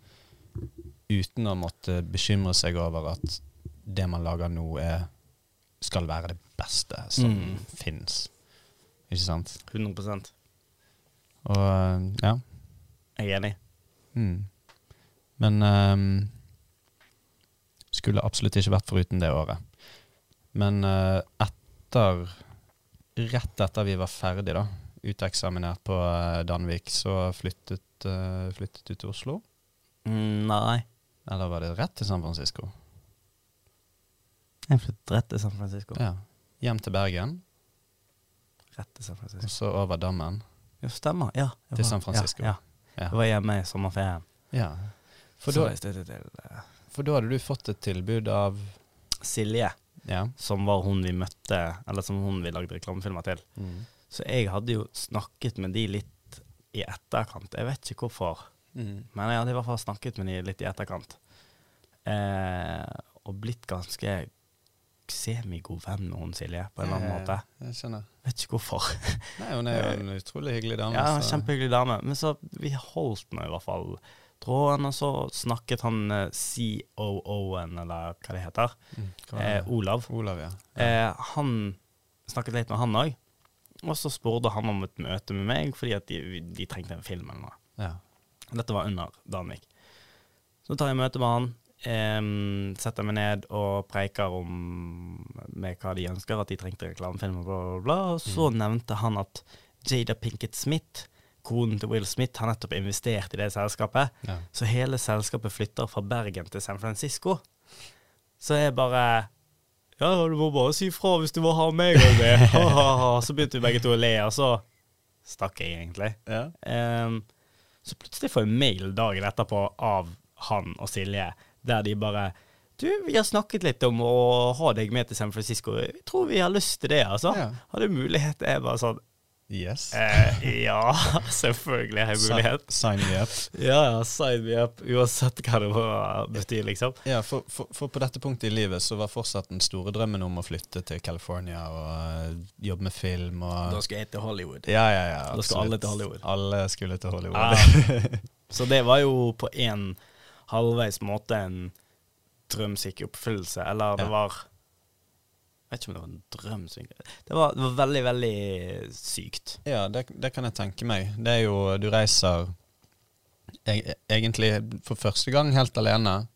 uten å måtte bekymre seg over at det man lager nå, er, skal være det beste som Mm. fins. Ikke sant? 100 Og ja. Jeg er enig. Mm. Men um, skulle absolutt ikke vært foruten det året. Men uh, etter Rett etter vi var ferdig, da, uteksaminert på uh, Danvik, så flyttet, uh, flyttet du til Oslo? Mm, nei. Eller var det rett til San Francisco? Jeg flyttet rett til San Francisco. Ja. Hjem til Bergen, Rett til San og Francisco. så over dammen. Ja, stemmer. Ja. jeg Til var- San Francisco. Ja, ja. Ja. Jeg var hjemme i sommerferien. ja. For, Så da, reiste jeg til eh, for da hadde du fått et tilbud av Silje, Ja. som var hun vi møtte, eller som hun vi lagde reklamefilmer til. Mm. Så jeg hadde jo snakket med de litt i etterkant. Jeg vet ikke hvorfor, Mm. men jeg hadde i hvert fall snakket med de litt i etterkant. Eh, og blitt ganske semigod venn med hun Silje, på en eller annen måte. Jeg skjønner. Vet ikke hvorfor. Nei, hun er jo en utrolig hyggelig dame. Ja, så- Kjempehyggelig dame. Men så vi holdt nå i hvert fall tråden, og så snakket han eh, COO-en, eller hva det heter, Mm, hva eh? Olav. Olav, ja. Eh, han snakket litt med han òg. Og så spurte han om et møte med meg, fordi at de, de trengte en film eller noe. ja. Dette var under Danvik. Så tar jeg møte med han, em, setter meg ned og preiker om med hva de ønsker, at de trengte reklamefilmer, bla, bla, bla. Og så nevnte han at Jada Pinkett Smith, konen til Will Smith, har nettopp investert i det selskapet. ja. Så hele selskapet flytter fra Bergen til San Francisco. Så jeg bare Ja, du må bare si fra hvis du vil ha meg og ha. Så begynte vi begge to å le, og så stakk jeg egentlig. ja. Um, så plutselig får jeg mail dagen etterpå av han og Silje, der de bare Du, vi har snakket litt om å ha deg med til San Francisco. Jeg tror vi har lyst til det, altså. Ja. Har du mulighet? Jeg bare sånn Yes. Eh, ja, selvfølgelig har jeg mulighet. Si- Sign me up. Ja, ja, sign me up, uansett hva det må- betyr, liksom. Ja, for, for, for på dette punktet i livet så var fortsatt den store drømmen om å flytte til California og eh, jobbe med film og Da skal jeg til Hollywood. Ja, ja, ja. Da skal alle til Hollywood. Alle skulle til Hollywood. Ja. Så det var jo på en halvveis måte en drøm som gikk i oppfyllelse, eller det var Jeg vet ikke om det var en drøm Det var, det var veldig, veldig sykt. Ja, det, det kan jeg tenke meg. Det er jo Du reiser e egentlig for første gang helt alene.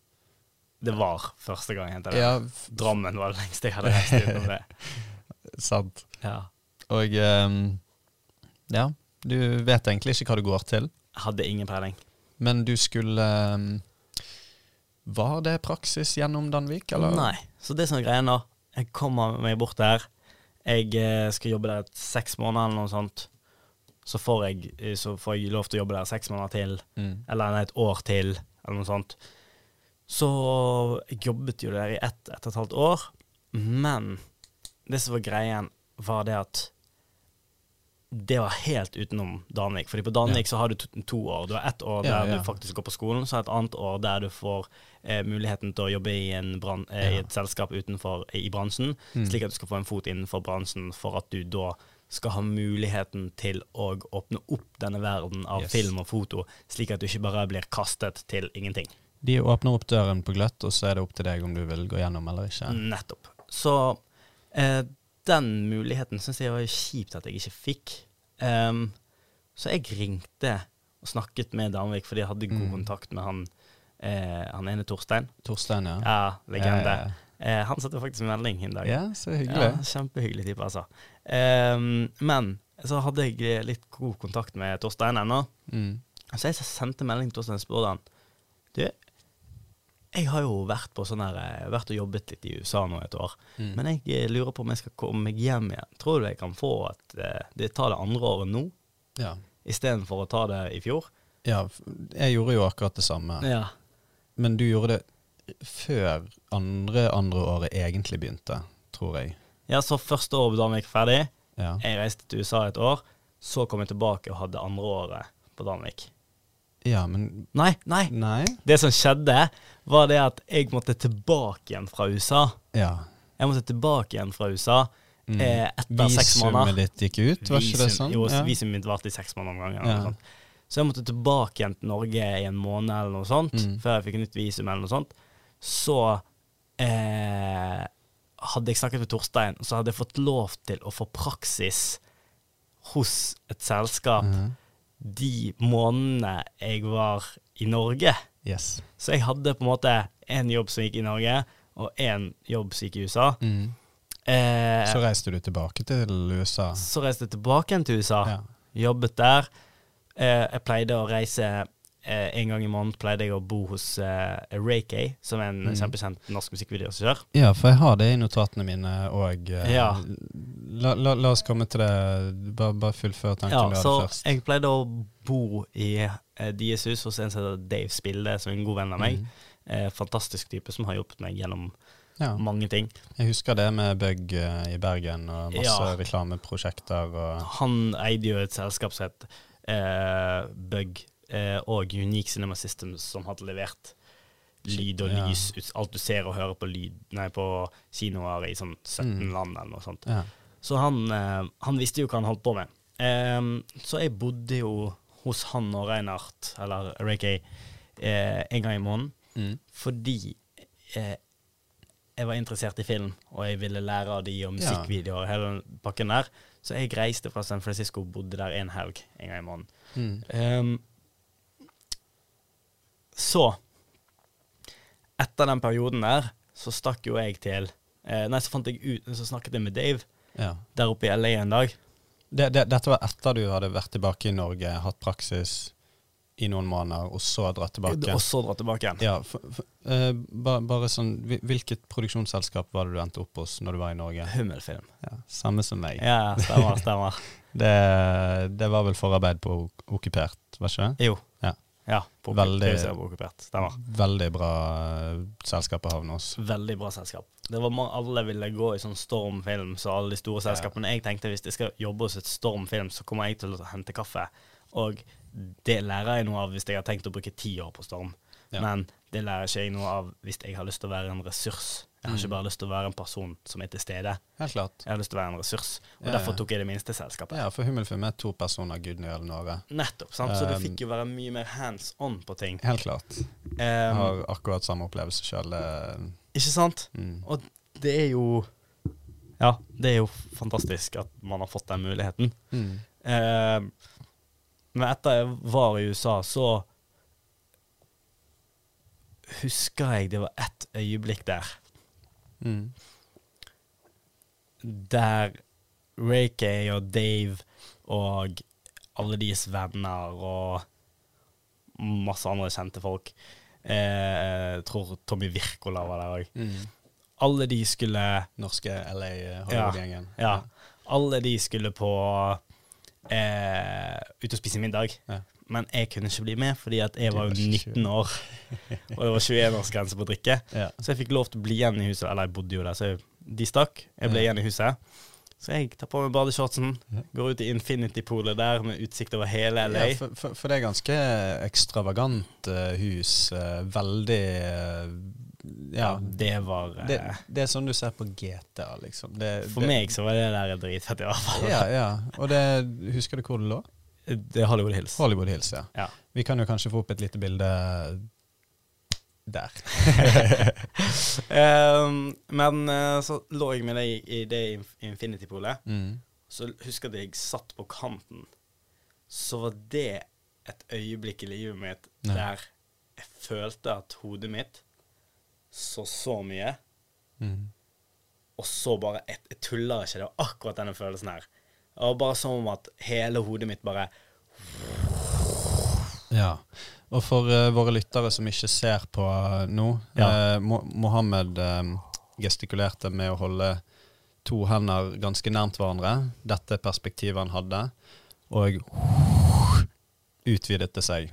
Det var første gang jeg hentet det. Ja, Drammen var det lengste jeg hadde reist utenom det. sant. Ja. Og um, ja, du vet egentlig ikke hva det går til, Jeg hadde ingen peiling. men du skulle ehm, Var det praksis gjennom Danvik, eller? Nei. Så det som er greia nå, jeg kommer meg bort der. Jeg eh, skal jobbe der seks måneder eller noe sånt. Så får, jeg, eh, så får jeg lov til å jobbe der seks måneder til, Mm. eller nei, et år til, eller noe sånt. Så jeg jobbet jo der i ett, ett og et halvt år. Men det som var greien, var det at det var helt utenom Danvik. Fordi på Danvik så har du to, to år. Du har ett år der Ja, ja. du faktisk går på skolen, så har du et annet år der du får eh, muligheten til å jobbe i, en bran eh, i et selskap utenfor i bransjen, Mm. slik at du skal få en fot innenfor bransjen for at du da skal ha muligheten til å åpne opp denne verden av Yes. film og foto, slik at du ikke bare blir kastet til ingenting. De åpner opp døren på gløtt, og så er det opp til deg om du vil gå gjennom eller ikke. Nettopp. Så eh, den muligheten syns jeg var kjipt at jeg ikke fikk. Um, så jeg ringte og snakket med Danvik, fordi jeg hadde god Mm. kontakt med han, eh, han ene Torstein. Torstein, ja. Ja, legende. Ja, Eh, han satte faktisk melding en dag. ja, så hyggelig. Ja, kjempehyggelig type, altså. Um, men så hadde jeg litt god kontakt med Torstein ennå. Mm. Så jeg sendte melding til Torstein og spurte han Du, jeg har jo vært på sånn her eh, Vært og jobbet litt i USA nå et år. Mm. Men jeg eh, lurer på om jeg skal komme meg hjem igjen. Tror du jeg kan få at eh, det tar det andre året nå, ja. istedenfor å ta det i fjor? ja, jeg gjorde jo akkurat det samme. Ja. Men du gjorde det før andre andre året egentlig begynte, tror jeg. ja, så første året på jeg ferdig. Ja. Jeg reiste til USA et år. Så kom jeg tilbake og hadde andre året på Danvik. Ja, men Nei, nei. Nei? Det som skjedde, var det at jeg måtte tilbake igjen fra USA. Ja. Jeg måtte tilbake igjen fra USA Mm. eh, etter seks måneder. Visumet ditt gikk ut, var ikke det sånn? Jo, Ja. visumet mitt varte i seks måneder om gangen. Ja. noe. Så jeg måtte tilbake igjen til Norge i en måned eller noe sånt, Mm. før jeg fikk nytt visum eller noe sånt. Så eh, hadde jeg snakket med Torstein, så hadde jeg fått lov til å få praksis hos et selskap Mhm. De månedene jeg var i Norge. Yes. Så jeg hadde på en måte én jobb som gikk i Norge, og én jobb som gikk i USA. Mm. Eh, Så reiste du tilbake til USA. så reiste jeg tilbake til USA. Ja. Jobbet der. Eh, jeg pleide å reise eh, en gang i måneden. Pleide jeg å bo hos eh, Kay, som er en Mm. kjempekjent norsk musikkvideoregissør. ja, for jeg har det i notatene mine òg. Ja. La, la, la oss komme til det. Bare, bare fullfør tanken Ja, du hadde så først. jeg pleide å bo i eh, deres hus hos en som heter Dave Spilde, som er en god venn av meg. Mm. Eh, fantastisk type som har hjulpet meg gjennom Ja. mange ting. Jeg husker det med Bug eh, i Bergen og masse reklameprosjekter og Han eide jo et selskap som het eh, Bug eh, og Unique Cinema Systems, som hadde levert lyd og Ja. lys, ut- alt du ser og hører på, lyd, nei, på kinoer i sånn 17 Mm. land eller noe sånt. Ja. Så han, eh, han visste jo hva han holdt på med. Eh, så jeg bodde jo hos han og Reinhardt, eller Reiki, eh, en gang i måneden, Mm. fordi eh, jeg var interessert i film, og jeg ville lære av de og musikkvideoer og hele den pakken der. Så jeg reiste fra San Francisco og bodde der en helg en gang i måneden. Mm. Em, så Etter den perioden der, så stakk jo jeg til eh, Nei, så fant jeg ut Så snakket jeg med Dave ja. der oppe i LA en dag. Det, det, dette var etter du hadde vært tilbake i Norge, hatt praksis i noen måneder, og så dratt tilbake? Og så dratt tilbake igjen. Ja, for, for, eh, ba, bare sånn Hvilket produksjonsselskap var det du endte opp hos når du var i Norge? Hummelfilm. Ja, samme som meg. Ja, stemmer, stemmer. Det, det var vel forarbeid på ok- okkupert, var ikke det? Jo. Ja. Ja, på Veldig- på okkupert. Stemmer. Veldig bra eh, selskap å havne hos. Veldig bra selskap. Det var Alle ville gå i sånn Storm-film, så alle de store Ja. selskapene. Jeg tenkte hvis jeg skal jobbe hos et Storm-film, så kommer jeg til å hente kaffe. Og det lærer jeg noe av hvis jeg har tenkt å bruke ti år på Storm. Ja. Men det lærer ikke jeg noe av hvis jeg har lyst til å være en ressurs. Jeg har Mm. ikke bare lyst til å være en person som er til stede. Helt klart. Jeg har lyst til å være en ressurs. Og Ja, derfor tok jeg det minste selskapet. Ja, for Hummelfilm er to personer, gudene alle nåde. Nettopp. sant? Så du Um, fikk jo være mye mer hands on på ting. Helt klart. Jeg Um, har akkurat samme opplevelse sjøl. ikke sant? Mm. Og det er jo Ja, det er jo fantastisk at man har fått den muligheten. Mm. Eh, men etter jeg var i USA, så husker jeg det var ett øyeblikk der Mm. der Ray og Dave og alle deres venner og masse andre kjente folk eh, Jeg tror Tommy Wirkola var der òg. Mm. Alle de skulle Norske LA Hollywood-gjengen. Ja. Alle de skulle på eh, ut og spise middag. Ja. Men jeg kunne ikke bli med, fordi at jeg var jo 19 år. Og det var 21-årsgrense på å drikke. Ja. Så jeg fikk lov til å bli igjen i huset. Eller jeg bodde jo der, så jeg, de stakk. Jeg ble igjen i huset. Så jeg tar på meg badeshortsen, går ut i Infinity-polet der med utsikt over hele LA. Ja, for, for, for det er ganske ekstravagant uh, hus. Uh, veldig uh, ja. det var Det, det er sånn du ser på GTA, liksom. Det, For det, meg så var det der dritfett, i hvert fall. Ja, ja. Og det, husker du hvor det lå? Det er Hollywood Hills. Hollywood Hills, ja. Ja. Vi kan jo kanskje få opp et lite bilde der. um, men eh, så lå jeg med deg i, det inf- Infinity-polet. Mm. Så husker jeg at jeg satt på kanten. Så var det et øyeblikk i livet mitt Nei. der jeg følte at hodet mitt så så mye, Mm. og så bare Jeg, jeg tuller ikke, det var akkurat denne følelsen her. Var bare som om at hele hodet mitt bare Ja. Og for uh, våre lyttere som ikke ser på uh, nå Ja. uh, Mohammed gestikulerte med å holde to hender ganske nærmt hverandre. Dette perspektivet han hadde. Og utvidet det seg.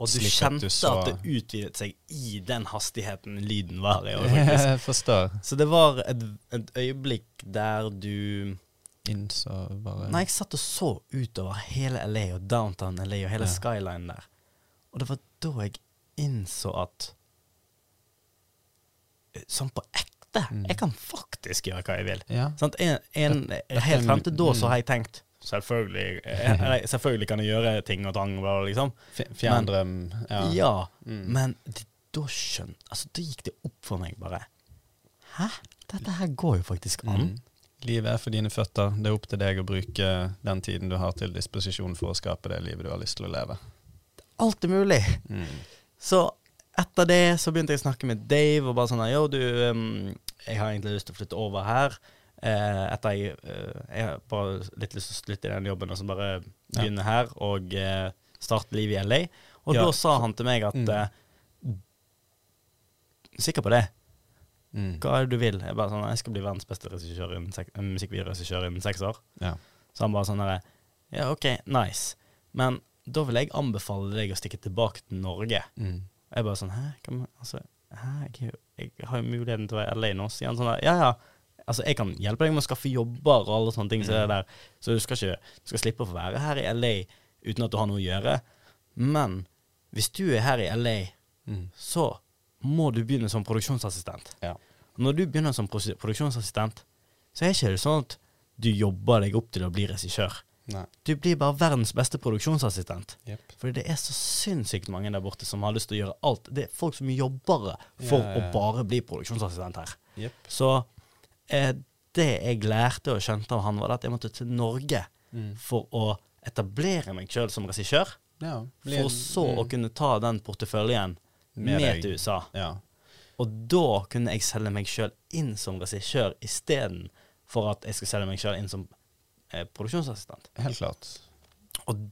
Og du Slik at kjente du så- at det utvidet seg i den hastigheten lyden var i. også. Jeg forstår. Så det var et, et øyeblikk der du Innså bare Nei, jeg satt og så utover hele LA og downtown LA og hele Ja. skyline der. Og det var da jeg innså at eh, Sånn på ekte. Mm. Jeg kan faktisk gjøre hva jeg vil. Ja. Sånn, En, en, Dette- helt frem til da mm. så har jeg tenkt Selvfølgelig, eh, eller, selvfølgelig kan jeg gjøre ting og tang, liksom. Fjerndrøm. Ja. Ja, Mm. men det, da skjønte Altså, da gikk det opp for meg, bare. Hæ? Dette her går jo faktisk an. Mm. Livet er for dine føtter. Det er opp til deg å bruke den tiden du har til disposisjon for å skape det livet du har lyst til å leve. Alt er mulig. Mm. Så etter det så begynte jeg å snakke med Dave og bare sånn Yo, du, um, jeg har egentlig lyst til å flytte over her. Eh, etter jeg eh, Jeg har bare litt lyst til å slutte i den jobben og så bare begynne her og eh, starte livet i LA. Og Ja. da sa han til meg at Mm. Sikker på det? Mm. Hva er det du vil? Jeg bare sånn, jeg skal bli verdens beste musikkvideoregissør innen seks år. Ja. Så han bare sånn her Ja, OK, nice. Men da vil jeg anbefale deg å stikke tilbake til Norge. Mm. Jeg bare sånn Hæ? Kan man, altså, hæ? Jeg, jeg har jo muligheten til å være i LA nå. Sier han sånn Ja, ja. Altså, jeg kan hjelpe deg med å skaffe jobber og alle sånne ting. Så, det der. så du skal ikke Du skal slippe å få være her i LA uten at du har noe å gjøre. Men hvis du er her i LA, Mm. så må du begynne som produksjonsassistent. Ja. Når du begynner som produksjonsassistent, så er ikke det sånn at du jobber deg opp til å bli regissør. Nei. Du blir bare verdens beste produksjonsassistent. Yep. Fordi det er så sinnssykt mange der borte som har lyst til å gjøre alt. Det er folk som jobber for Ja, ja, ja. å bare bli produksjonsassistent her. Yep. Så eh, det jeg lærte og skjønte av han, var at jeg måtte til Norge Mm. for å etablere meg sjøl som regissør. Ja. For så så å mm. kunne ta den porteføljen Med med, til USA. Ja. Og da kunne jeg selge meg sjøl inn som regissør istedenfor at jeg skal selge meg sjøl inn som eh, produksjonsassistent. Helt klart. Og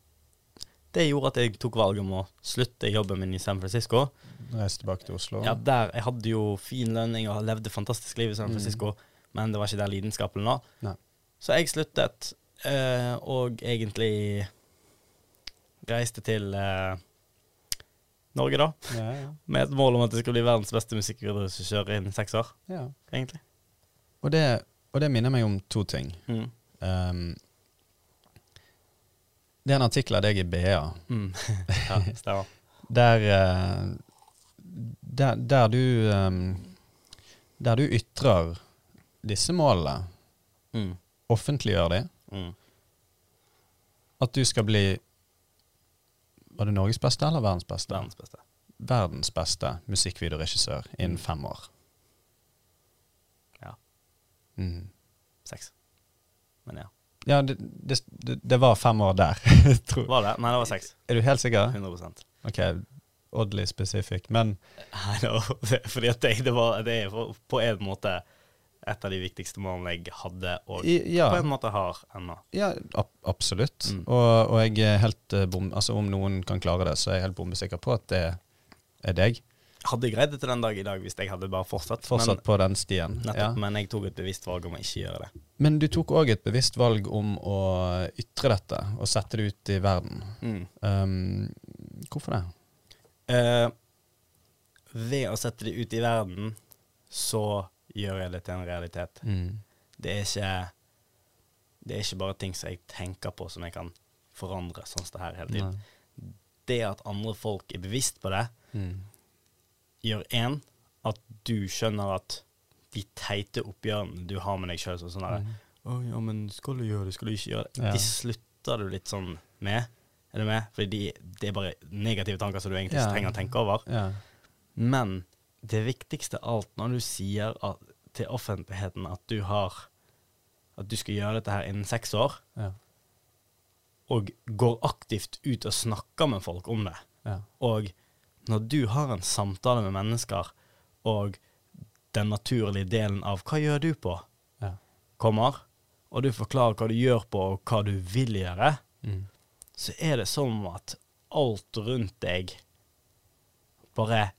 det gjorde at jeg tok valget om å slutte jobben min i San Francisco. Reise tilbake til Oslo. Ja, der, Jeg hadde jo fin lønning og levde fantastisk liv i San Francisco, men det var ikke der lidenskapen lå. Så jeg sluttet, eh, og egentlig reiste til eh, Norge, da. Ja, ja. Med et mål om at det skal bli verdens beste musikkvideoregissør innen seks år, ja. egentlig. Og, det, og det minner meg om to ting. Mm. Um, det er en artikkel av deg i BA Mm. ja, stemmer. der, eh, der, der du um, Der du ytrer disse målene, Mm. offentliggjør de, Mm. at du skal bli Var det Norges beste eller verdens beste? Verdens beste. Verdens beste musikkvideoregissør innen Mm. fem år. Ja. Mm. Seks. Men ja. Ja, det, det, det, var fem år der. tror. Var det? Nei, det var seks. Er du helt sikker? 100% Ok, oddly specific. Men I know. Det- Fordi at det, det, var, det er på en måte et av de viktigste målene jeg hadde, og ja, på en måte har ennå. ja ab absolutt. Mm. Og, og jeg er helt eh, bom... Altså, om noen kan klare det, så er jeg helt bombesikker på at det er deg. Hadde greid det til den dag i dag hvis jeg hadde bare fortsatt. Fortsatt på den stien. Men, nettopp, Ja. men jeg tok et bevisst valg om å ikke gjøre det. Men du tok òg et bevisst valg om å ytre dette og sette det ut i verden. Um, hvorfor det? Uh, ved å sette det ut i verden, så gjør jeg det til en realitet. Mm. Det er ikke Det er ikke bare ting som jeg tenker på som jeg kan forandre sånn som det her hele tiden. Nei. Det at andre folk er bevisst på det, Mm. gjør én at du skjønner at de teite oppgjørene du har med deg sjøl, sånn sånn der, Mm. Å ja, men skal du gjøre det, skal du ikke gjøre det? Ja. De slutter du litt sånn med. Er du med? Fordi de, det er bare negative tanker som du egentlig ikke Ja. trenger å tenke over. Ja. Men det viktigste av alt, når du sier at, til offentligheten at du har At du skal gjøre dette her innen seks år, Ja. og går aktivt ut og snakker med folk om det, Ja. og når du har en samtale med mennesker, og den naturlige delen av 'hva gjør du på?' Ja. kommer, og du forklarer hva du gjør på, og hva du vil gjøre, Mm. så er det som at alt rundt deg bare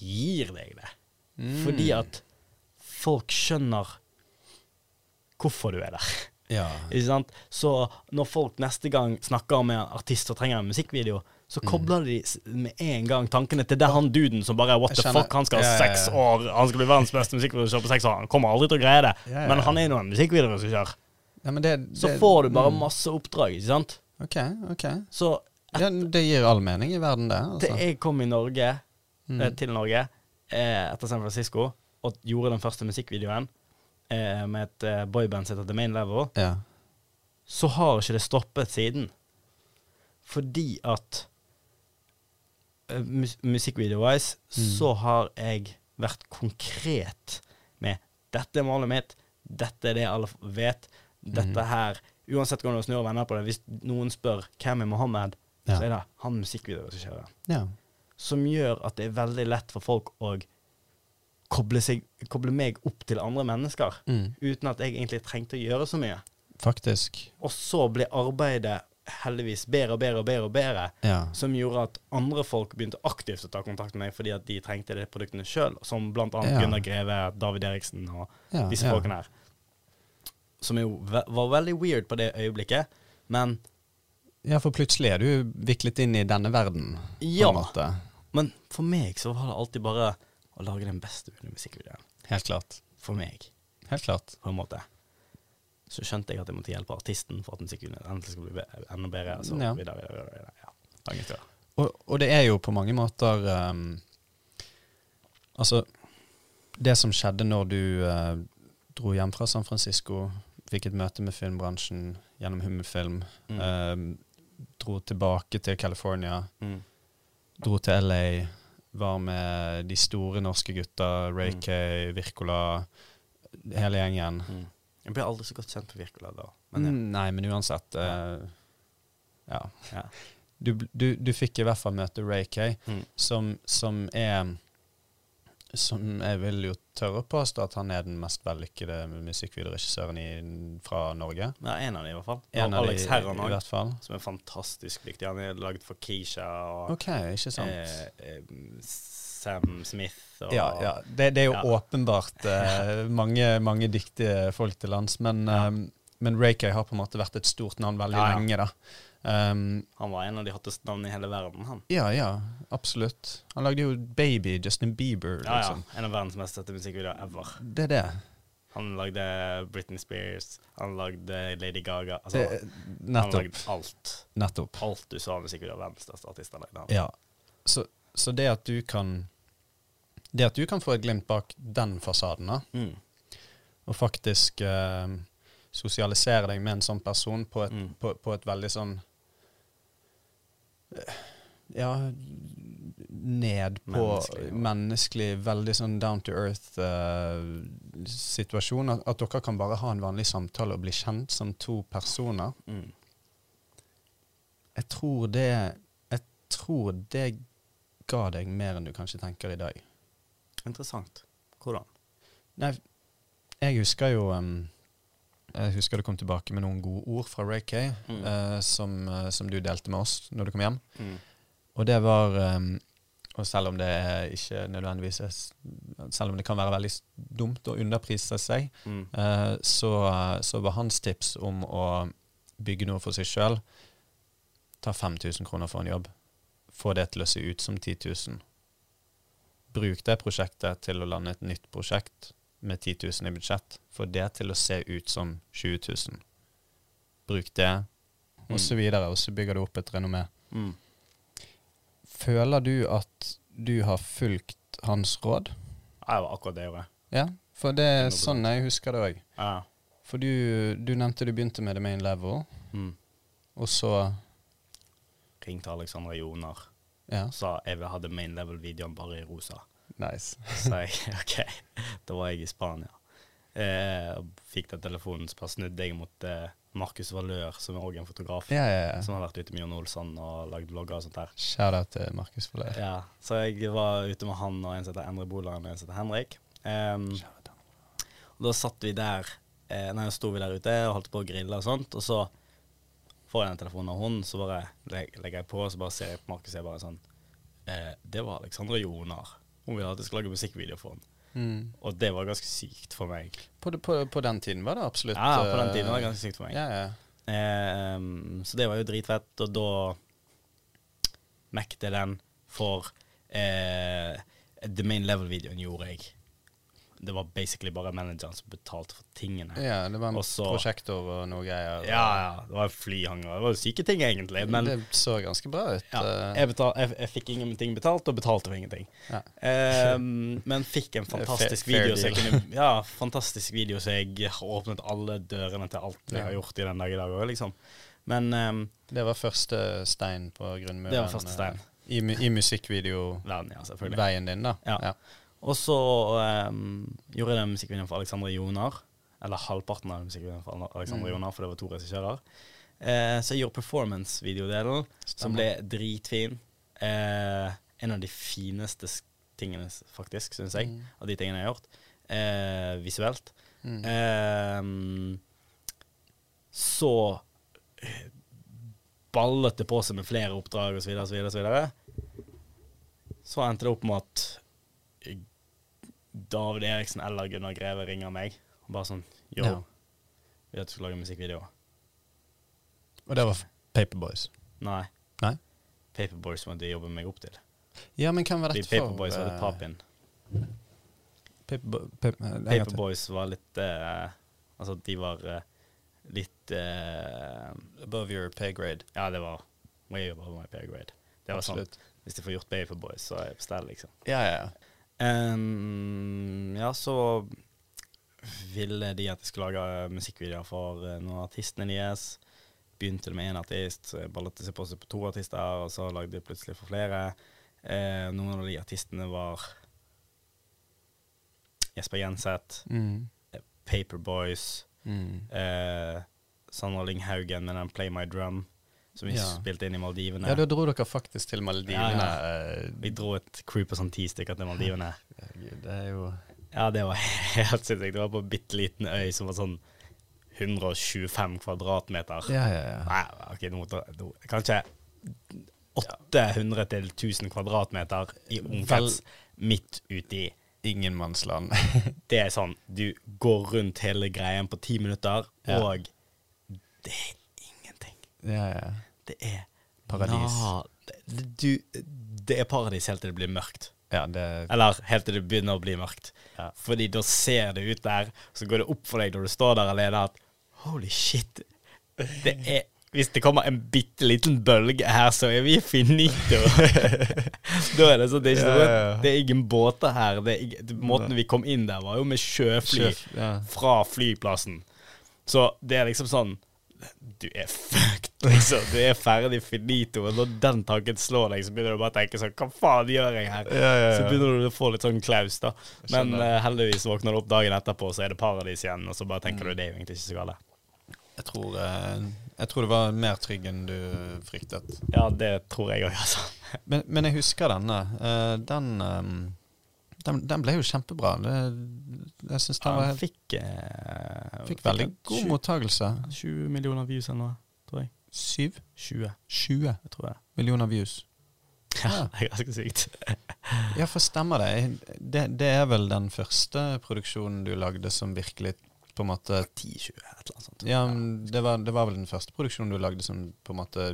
gir deg det. Mm. Fordi at folk skjønner hvorfor du er der. Ja. Ikke sant? Så når folk neste gang snakker med en artist som trenger en musikkvideo, så kobler de med en gang tankene til det han duden som bare What the fuck, han skal ha Ja, ja, seks år, han skal bli verdens beste musikkvideoregissør på seks år. Han kommer aldri til å greie det. Men han er nå en musikkvideoregissør. Ja, Så får du bare mm. masse oppdrag, ikke sant? OK, OK. Så Ja, det gir all mening i verden, det. Altså. til jeg kom i Norge, Mm. eh, til Norge eh, etter San Francisco og gjorde den første musikkvideoen eh, med et eh, boyband som heter The Main Level, Ja. så har ikke det stoppet siden. Fordi at mus musikkvideo-wise Mm. så har jeg vært konkret med dette er målet mitt, dette er det alle f- vet, dette Mm. her Uansett hvordan du snur og vender på det, hvis noen spør hvem er Mohammed, Ja. så er det han musikkvideoen som kjører. ja. Som gjør at det er veldig lett for folk å koble, seg, koble meg opp til andre mennesker, Mm. uten at jeg egentlig trengte å gjøre så mye. Faktisk. Og så ble arbeidet heldigvis bedre og bedre og bedre, og bedre Ja. som gjorde at andre folk begynte aktivt å ta kontakt med meg fordi at de trengte de produktene sjøl, som blant annet Ja. Gunnar Greve, David Eriksen og ja. disse folkene her. Som jo ve var veldig weird på det øyeblikket, men, Ja, for plutselig er du viklet inn i denne verden, på Ja. en måte. men for meg så var det alltid bare å lage den beste musikkvideoen. Helt klart. For meg, Helt klart. på en måte. Så skjønte jeg at jeg måtte hjelpe artisten for at musikkvideoen endelig skulle bli be enda bedre. Så Ja. videre, videre, videre, videre. Ja. Og, og det er jo på mange måter um, Altså, det som skjedde når du uh, dro hjem fra San Francisco, fikk et møte med filmbransjen gjennom Hummelfilm, Mm. uh, dro tilbake til California, Mm. dro til LA, var med de store norske gutta, Ray Mm. K, Wirkola, hele gjengen. Mm. Jeg ble aldri så godt kjent med Wirkola da. Men ja. Mm, Nei, men uansett uh, Ja. Ja. Du, du, du fikk i hvert fall møte Ray K, Mm. som, som er Som jeg vil jo tørre påstå at han er den mest vellykkede musikkvideoregissøren i- fra Norge. Ja, en av dem i hvert fall. En av Alex i òg, som er fantastisk dyktig. Han er laget for Keisha og okay, ikke sant? eh, eh, Sam Smith og ja, ja. Det, det er jo Ja. åpenbart eh, mange, mange dyktige folk til lands, men, Ja. eh, men Ray K har på en måte vært et stort navn veldig lenge, da. Um, Han var en av de hotteste navnene i hele verden, han. ja, ja, absolutt. Han lagde jo Baby, Justin Bieber, Ja, ja. liksom. En av verdens mest sette musikkvideoer ever. Det er det. Han lagde Britney Spears, han lagde Lady Gaga. Altså, det han nettopp. lagde alt. Nettopp. Alt du sa av musikkvideoer, verdens største lagde. Ja. Så, så det at du kan Det at du kan få et glimt bak den fasaden, da, Mm. og faktisk uh, sosialisere deg med en sånn person på et, Mm. på, på et veldig sånn Ja, ned på Menneskelig, ja. menneskelig, veldig sånn down to earth-situasjon. at, at dere kan bare ha en vanlig samtale og bli kjent som to personer. Mm. Jeg tror det Jeg tror det ga deg mer enn du kanskje tenker i dag. Interessant. Hvordan? Nei, jeg husker jo um, Jeg husker du kom tilbake med noen gode ord fra Ray Kay, Mm. eh, som, eh, som du delte med oss når du kom hjem. Mm. Og det var um, Og selv om det ikke nødvendigvis er Selv om det kan være veldig dumt å underprise seg, Mm. eh, så, så var hans tips om å bygge noe for seg sjøl Ta 5000 kroner for en jobb. Få det til å se ut som 10 000. Bruk det prosjektet til å lande et nytt prosjekt med 10 000 i budsjett. Få det til å se ut som 20 000. Bruk det, og så videre. Og så bygger du opp et renommé. Mm. Føler du at du har fulgt hans råd? Ja, det var akkurat det jeg gjorde. Ja, for det er sånn jeg husker det òg. Ja. For du, du nevnte du begynte med the main level, Mm. og så Ringte Alexandra Joner Ja, sa jeg vil ha the main level-videoen bare i rosa. Nice. Så jeg OK, da var jeg i Spania. Eh, og fikk den telefonen, så bare snudde jeg mot eh, Markus Valør, som er òg en fotograf. Ja, ja, ja. Som har vært ute med Jon Olsson og lagd vlogger og sånt der. Shout-out til Markus Valør. Ja, så jeg var ute med han og en som heter Endre Boland og en som heter Henrik. Um, og da satt vi der eh, Nei, sto vi der ute og holdt på å grille og sånt, og så får jeg den telefonen av hun, så bare legger jeg på, og så bare ser jeg på Markus og jeg bare sånn eh, Det var Alexandra Jonar. Hun ville at jeg skulle lage musikkvideo for henne. Mm. Og det var ganske sykt for meg. På, på, på den tiden var det absolutt Ja, på den eh, tiden var det ganske sykt for meg. Ja, ja. Eh, så det var jo dritfett, og da mekte den for eh, The Main Level-videoen gjorde jeg. Det var basically bare manageren som betalte for tingene. ja, det var en Også, prosjektor og noe greier. Ja, ja. Det var flyhanger. Det var syke ting, egentlig. Men det så ganske bra ut. ja, eh. jeg, betal, jeg, jeg fikk ingenting betalt, og betalte for ingenting. Ja. Um, men fikk en fantastisk fair- fair video. Så jeg kunne, ja, fantastisk video så jeg har åpnet alle dørene til alt jeg har gjort i den dag i dag òg, liksom. Men um, Det var første stein på grunnmuren. Det var første stein. eh, I, i musikkvideoveien verden, ja, din, da. Ja. Og så um, gjorde jeg den musikkvideoen for Alexandre Jonar. Eller halvparten av musikkvideoen for Alexandre Mm. Jonar, for det var to regissører. Uh, så jeg gjorde performance-videodelen, som ble dritfin. Uh, en av de fineste tingene, faktisk, syns jeg, Mm. av de tingene jeg har gjort. Uh, visuelt. Mm. Em, så ballet det på seg med flere oppdrag osv., osv., osv. Så endte det opp med at David Eriksen eller Gunnar Greve ringer meg og bare sånn Yo, Ja. vi at du skal lage musikkvideo? Og det var Paperboys. Nei. Nei? Paperboys måtte jeg jobbe meg opp til. Ja, men hvem var dette for? Paperboys var litt papin. eh, en gang til. Paperboys var litt uh, Altså, de var uh, litt uh, Above your pay grade. Ja, det var way above my pay grade. Det var sånn Hvis de får gjort Paperboys, så er jeg på stell, liksom. Ja, ja, ja. Em, ja, så ville de at jeg skulle lage musikkvideoer for eh, noen av artistene deres. Begynte det med én artist, ballet seg på seg på to artister, og så lagde de plutselig for flere. Uh, noen av de artistene var Jesper Jenseth, Mm. Paperboys, Mm. uh, Sandra Lyng Haugen med den Play My Drum, som vi Ja. spilte inn i Maldivene. Ja, da dro dere faktisk til Maldivene. Ja, ja. Vi dro et crew på sånn ti stykker til Maldivene. Gud, det er jo Ja, det var helt sinnssykt. Det var på en bitte liten øy som var sånn 125 kvadratmeter. Ja, ja, ja. Nei, ok, nå, nå, kanskje 800 til 1000 kvadratmeter i omkrets midt uti. Ingenmannsland. Det er sånn, du går rundt hele greien på ti minutter, og det er ingenting. ja, ja. Det er Paradis. Det, du, det er paradis helt til det blir mørkt. Ja, det Eller helt til det begynner å bli mørkt. Ja. Fordi da ser det ut der, så går det opp for deg når du står der alene, at holy shit. Det er Hvis det kommer en bitte liten bølge her, så er vi finito. da er det sånn det er, ikke Ja, ja, ja. det er ingen båter her. Det er, ikke- måten vi kom inn der, var jo med sjøfly Sjøf, ja. fra flyplassen. Så det er liksom sånn Du er fucked, liksom. Du er ferdig finito. Og når den tanken slår deg, så begynner du bare å tenke sånn Hva faen gjør jeg her? Ja, ja, Så begynner du å få litt sånn klaus, da. Men eh, heldigvis våkner du opp dagen etterpå, så er det paradis igjen, og så bare tenker du det er jo egentlig ikke så galt. Jeg tror, eh, jeg tror det var mer trygg enn du fryktet. Ja, det tror jeg òg, altså. Men, men jeg husker denne. eh, den, den, den ble jo kjempebra. Det, jeg syns den var helt, fikk, fikk veldig god mottagelse. 20 millioner views eller noe, tror jeg. Syv? 20, 20 jeg tror jeg. millioner views. Ja, det er ganske sykt. Ja, for stemmer det. det. Det er vel den første produksjonen du lagde som virkelig på en måte 10-20, et eller annet sånt. Ja, det var, det var vel den første produksjonen du lagde som på en måte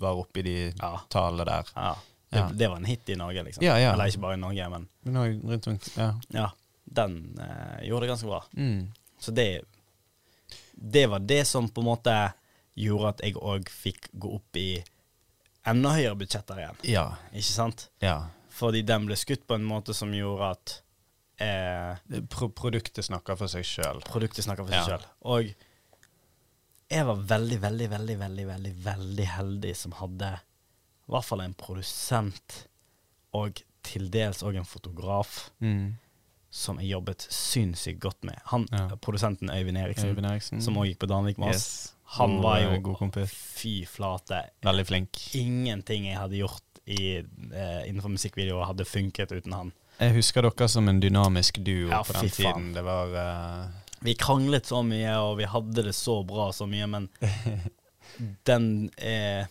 var oppe i de Ja. tallene der. ja. Det, det var en hit i Norge, liksom. Ja, ja. Eller ikke bare i Norge, men Norge, rundt rundt ja. ja. Den eh, gjorde det ganske bra. Mm. Så det Det var det som på en måte gjorde at jeg òg fikk gå opp i enda høyere budsjetter igjen. Ja. Ikke sant? ja. Fordi den ble skutt på en måte som gjorde at eh, Pro produktet snakker for seg sjøl. produktet snakker for seg Ja. selv sjøl. Og jeg var veldig, veldig, veldig, veldig, veldig, veldig heldig som hadde i hvert fall en produsent og til dels òg en fotograf Mm. som jeg jobbet sinnssykt godt med. Han, Ja. Produsenten Øyvind Eriksen, Øyvind Eriksen. som òg gikk på Danvik med oss. Yes. Han God, var jo eh, god kompis. Fy flate. Veldig flink. Ingenting jeg hadde gjort i, uh, innenfor musikkvideoer, hadde funket uten han. Jeg husker dere som en dynamisk duo Ja, på den faen. tiden. Det var uh... Vi kranglet så mye, og vi hadde det så bra så mye, men den eh,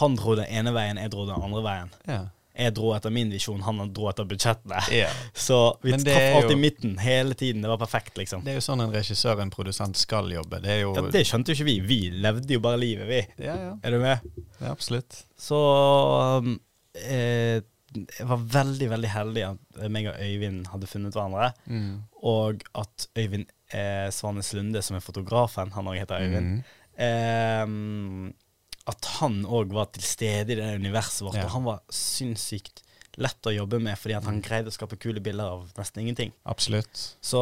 Han dro den ene veien, jeg dro den andre veien. Ja. Jeg dro etter min visjon, han dro etter budsjettene. Yeah. Så vi traff alltid jo- i midten hele tiden. Det var perfekt, liksom. Det er jo sånn en regissør og en produsent skal jobbe. Det jo Ja, det skjønte jo ikke vi. Vi levde jo bare livet, vi. Ja, ja. Er du med? ja absolutt. Så um, eh, jeg var veldig, veldig heldig at meg og Øyvind hadde funnet hverandre. Mm. Og at Øyvind eh, Svanes Lunde, som er fotografen, han òg heter Øyvind, Mm. eh, at han òg var til stede i det universet vårt. Ja. Og han var sinnssykt lett å jobbe med, fordi han greide å skape kule bilder av nesten ingenting. Absolutt. Så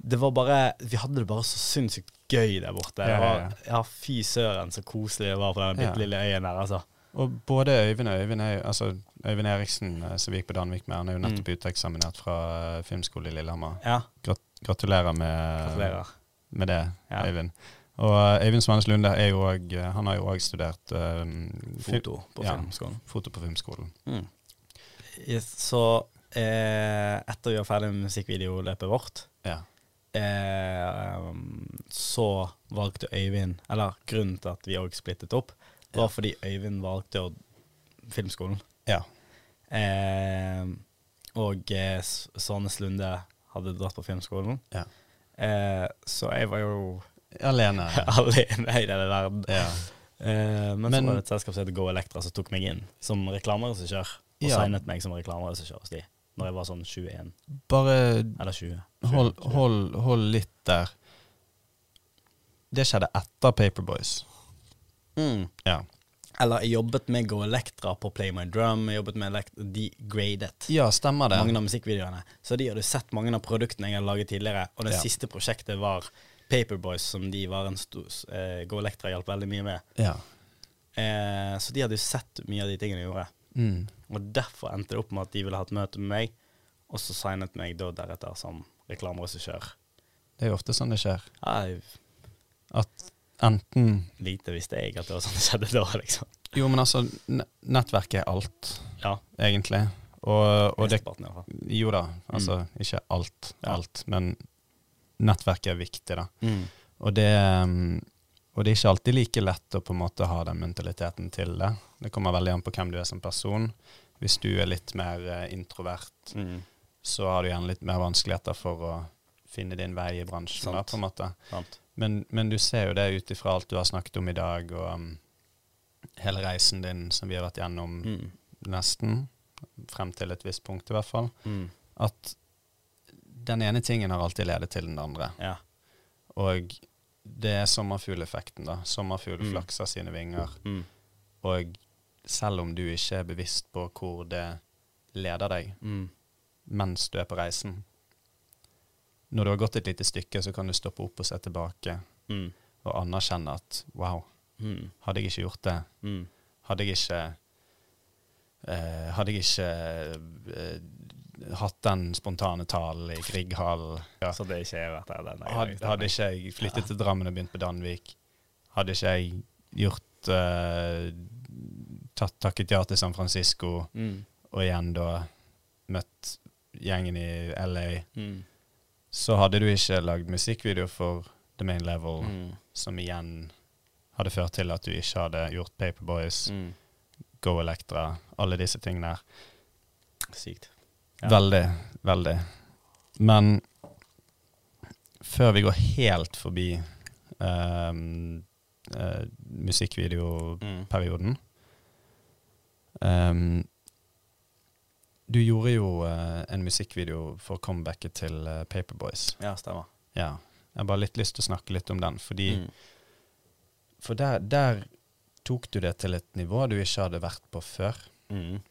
det var bare Vi hadde det bare så sinnssykt gøy der borte. Ja, ja, var, ja. ja, fy søren så koselig det var på den bitte lille øyen der, altså. Og både Øyvind og Øyvind Altså Øyvind Eriksen, eh, som gikk på Danvik med, han er jo nettopp uteksaminert fra eh, filmskole i Lillehammer. Ja, Grat gratulerer med, gratulerer. med det. Øyvind. Og eh, Øyvind Svanes Lunde er jo også, Han har jo òg studert eh, Foto på ja, foto på filmskolen. Mm. Så eh, etter å gjøre ferdig musikkvideoløpet vårt, Ja. eh, så valgte Øyvind Eller grunnen til at vi òg splittet opp, var Ja. fordi Øyvind valgte å filmskolen. ja. Eh, og eh, S- Lunde hadde dratt på filmskolen. Ja. Eh, så jeg var jo Alene. alene i denne verden. Ja. Uh, men, Men- så var det et selskap som heter Go Electra som tok meg inn som reklameregissør. Og Ja. signet meg som reklameregissør hos de når jeg var sånn 21 Bare eller 20. hold, hold, hold litt der. Det skjedde etter Paperboys. Mm. Ja. Eller jeg jobbet med Go Electra på Play My Drum. Jeg jobbet med Elect Degraded. ja, stemmer det. mange av musikkvideoene. Så de hadde sett mange av produktene jeg hadde laget tidligere. Og det Ja. siste prosjektet var Paperboys, som de var en stor eh, Go Electra hjalp veldig mye med. Ja. Eh, så de hadde jo sett mye av de tingene jeg gjorde. Mm. Og derfor endte det opp med at de ville ha et møte med meg, og så signet meg da deretter som reklameregissør. Det er jo ofte sånn det skjer. Ja, jeg- At enten lite visste jeg at det var sånn det skjedde da, liksom. Jo, men altså, ne- nettverket er alt, Ja, egentlig. Og, og det. Jo da, altså ikke alt, alt, men nettverket er viktig, da. Mm. Og det, um, og det er ikke alltid like lett å på en måte ha den mentaliteten til det. Det kommer veldig an på hvem du er som person. Hvis du er litt mer eh, introvert, Mm. så har du gjerne litt mer vanskeligheter for å finne din vei i bransjen. Da, på en måte. Sant. Men, men du ser jo det ut ifra alt du har snakket om i dag, og um, hele reisen din som vi har vært gjennom Mm. nesten, frem til et visst punkt i hvert fall, Mm. at den ene tingen har alltid ledet til den andre. Ja. Og det er sommerfugleffekten, da. Sommerfugl Mm. flakser sine vinger. Mm. Og selv om du ikke er bevisst på hvor det leder deg Mm. mens du er på reisen Når du har gått et lite stykke, så kan du stoppe opp og se tilbake Mm. og anerkjenne at wow, Mm. hadde jeg ikke gjort det, Mm. hadde jeg ikke eh, Hadde jeg ikke eh, hatt den spontane talen i Grieghallen ja. Så det ikke er vært der denne hadde, hadde ikke jeg flyttet til Drammen og begynt på Danvik, hadde ikke jeg gjort uh, tatt, takket ja til San Francisco, mm. og igjen da møtt gjengen i LA, Mm. så hadde du ikke lagd musikkvideo for The Main Level, Mm. som igjen hadde ført til at du ikke hadde gjort Paperboys, Mm. Go Electra, alle disse tingene her. Sykt. Ja. Veldig, veldig. Men før vi går helt forbi ehm, uh, musikkvideoperioden ehm, Du gjorde jo uh, en musikkvideo for comebacket til eh, Paperboys. Ja, stemmer. Ja. Jeg har bare litt lyst til å snakke litt om den, fordi Mm. For der, der tok du det til et nivå du ikke hadde vært på før. Mm.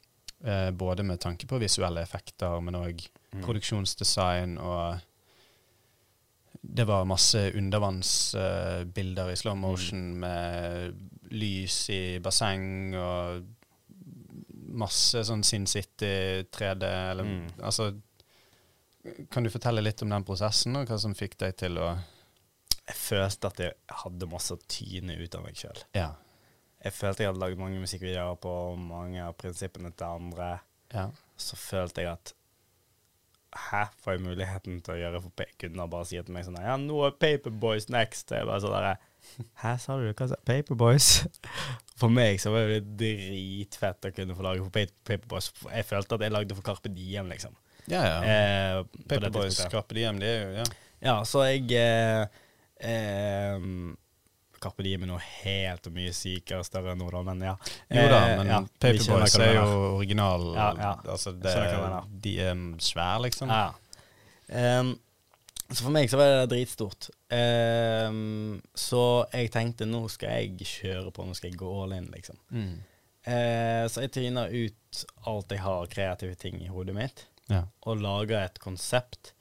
Eh, både med tanke på visuelle effekter, men òg Mm. produksjonsdesign og Det var masse undervannsbilder i slow Mm. motion med lys i basseng og masse sånn Sin City 3D eller Mm. Altså Kan du fortelle litt om den prosessen, og hva som fikk deg til å Jeg følte at jeg hadde masse å tyne ut av meg sjøl. Ja. Jeg følte jeg hadde lagd mange musikkvideoer på mange av prinsippene til andre. ja. Så følte jeg at Hæ, får jeg muligheten til å gjøre for kunder bare si til meg sånn Ja, nå er Paperboys next. Jeg bare sånn derre Hæ, sa du? Hva sa Paperboys? For meg så var det dritfett å kunne få lage for Paperboys. Jeg følte at jeg lagde for Carpe Diem, liksom. Ja, ja. Eh, Paperboys. Carpe Diem, det er jo Ja. Ja, så jeg eh, eh, Carpe Diem er noe helt og mye sykere og større enn da, men ja. Jo da, Eh, men ja, vi Paperboys er jo original Ja, ja. Altså, det, de er svære, liksom. Ja. Ehm, så for meg så var det dritstort. Um, så jeg tenkte nå skal jeg kjøre på, nå skal jeg gå all in, liksom. Mm. Uh, så jeg tryner ut alt jeg har kreative ting i hodet mitt, Ja. og lager et konsept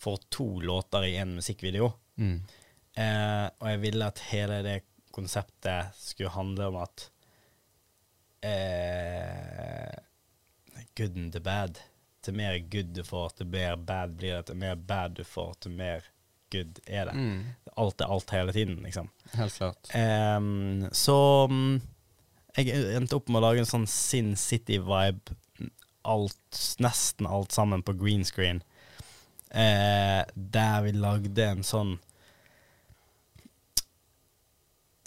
for to låter i en musikkvideo. Mm. Eh, og jeg ville at hele det konseptet skulle handle om at eh, Good and the bad. Til mer good du får, til mer bad blir det. Til mer bad du får, til mer good er det. Mm. Alt er alt hele tiden, liksom. Helt klart. Ehm, så mm, jeg endte opp med å lage en sånn Sin City-vibe. Nesten alt sammen på green screen. Eh, der vi lagde en sånn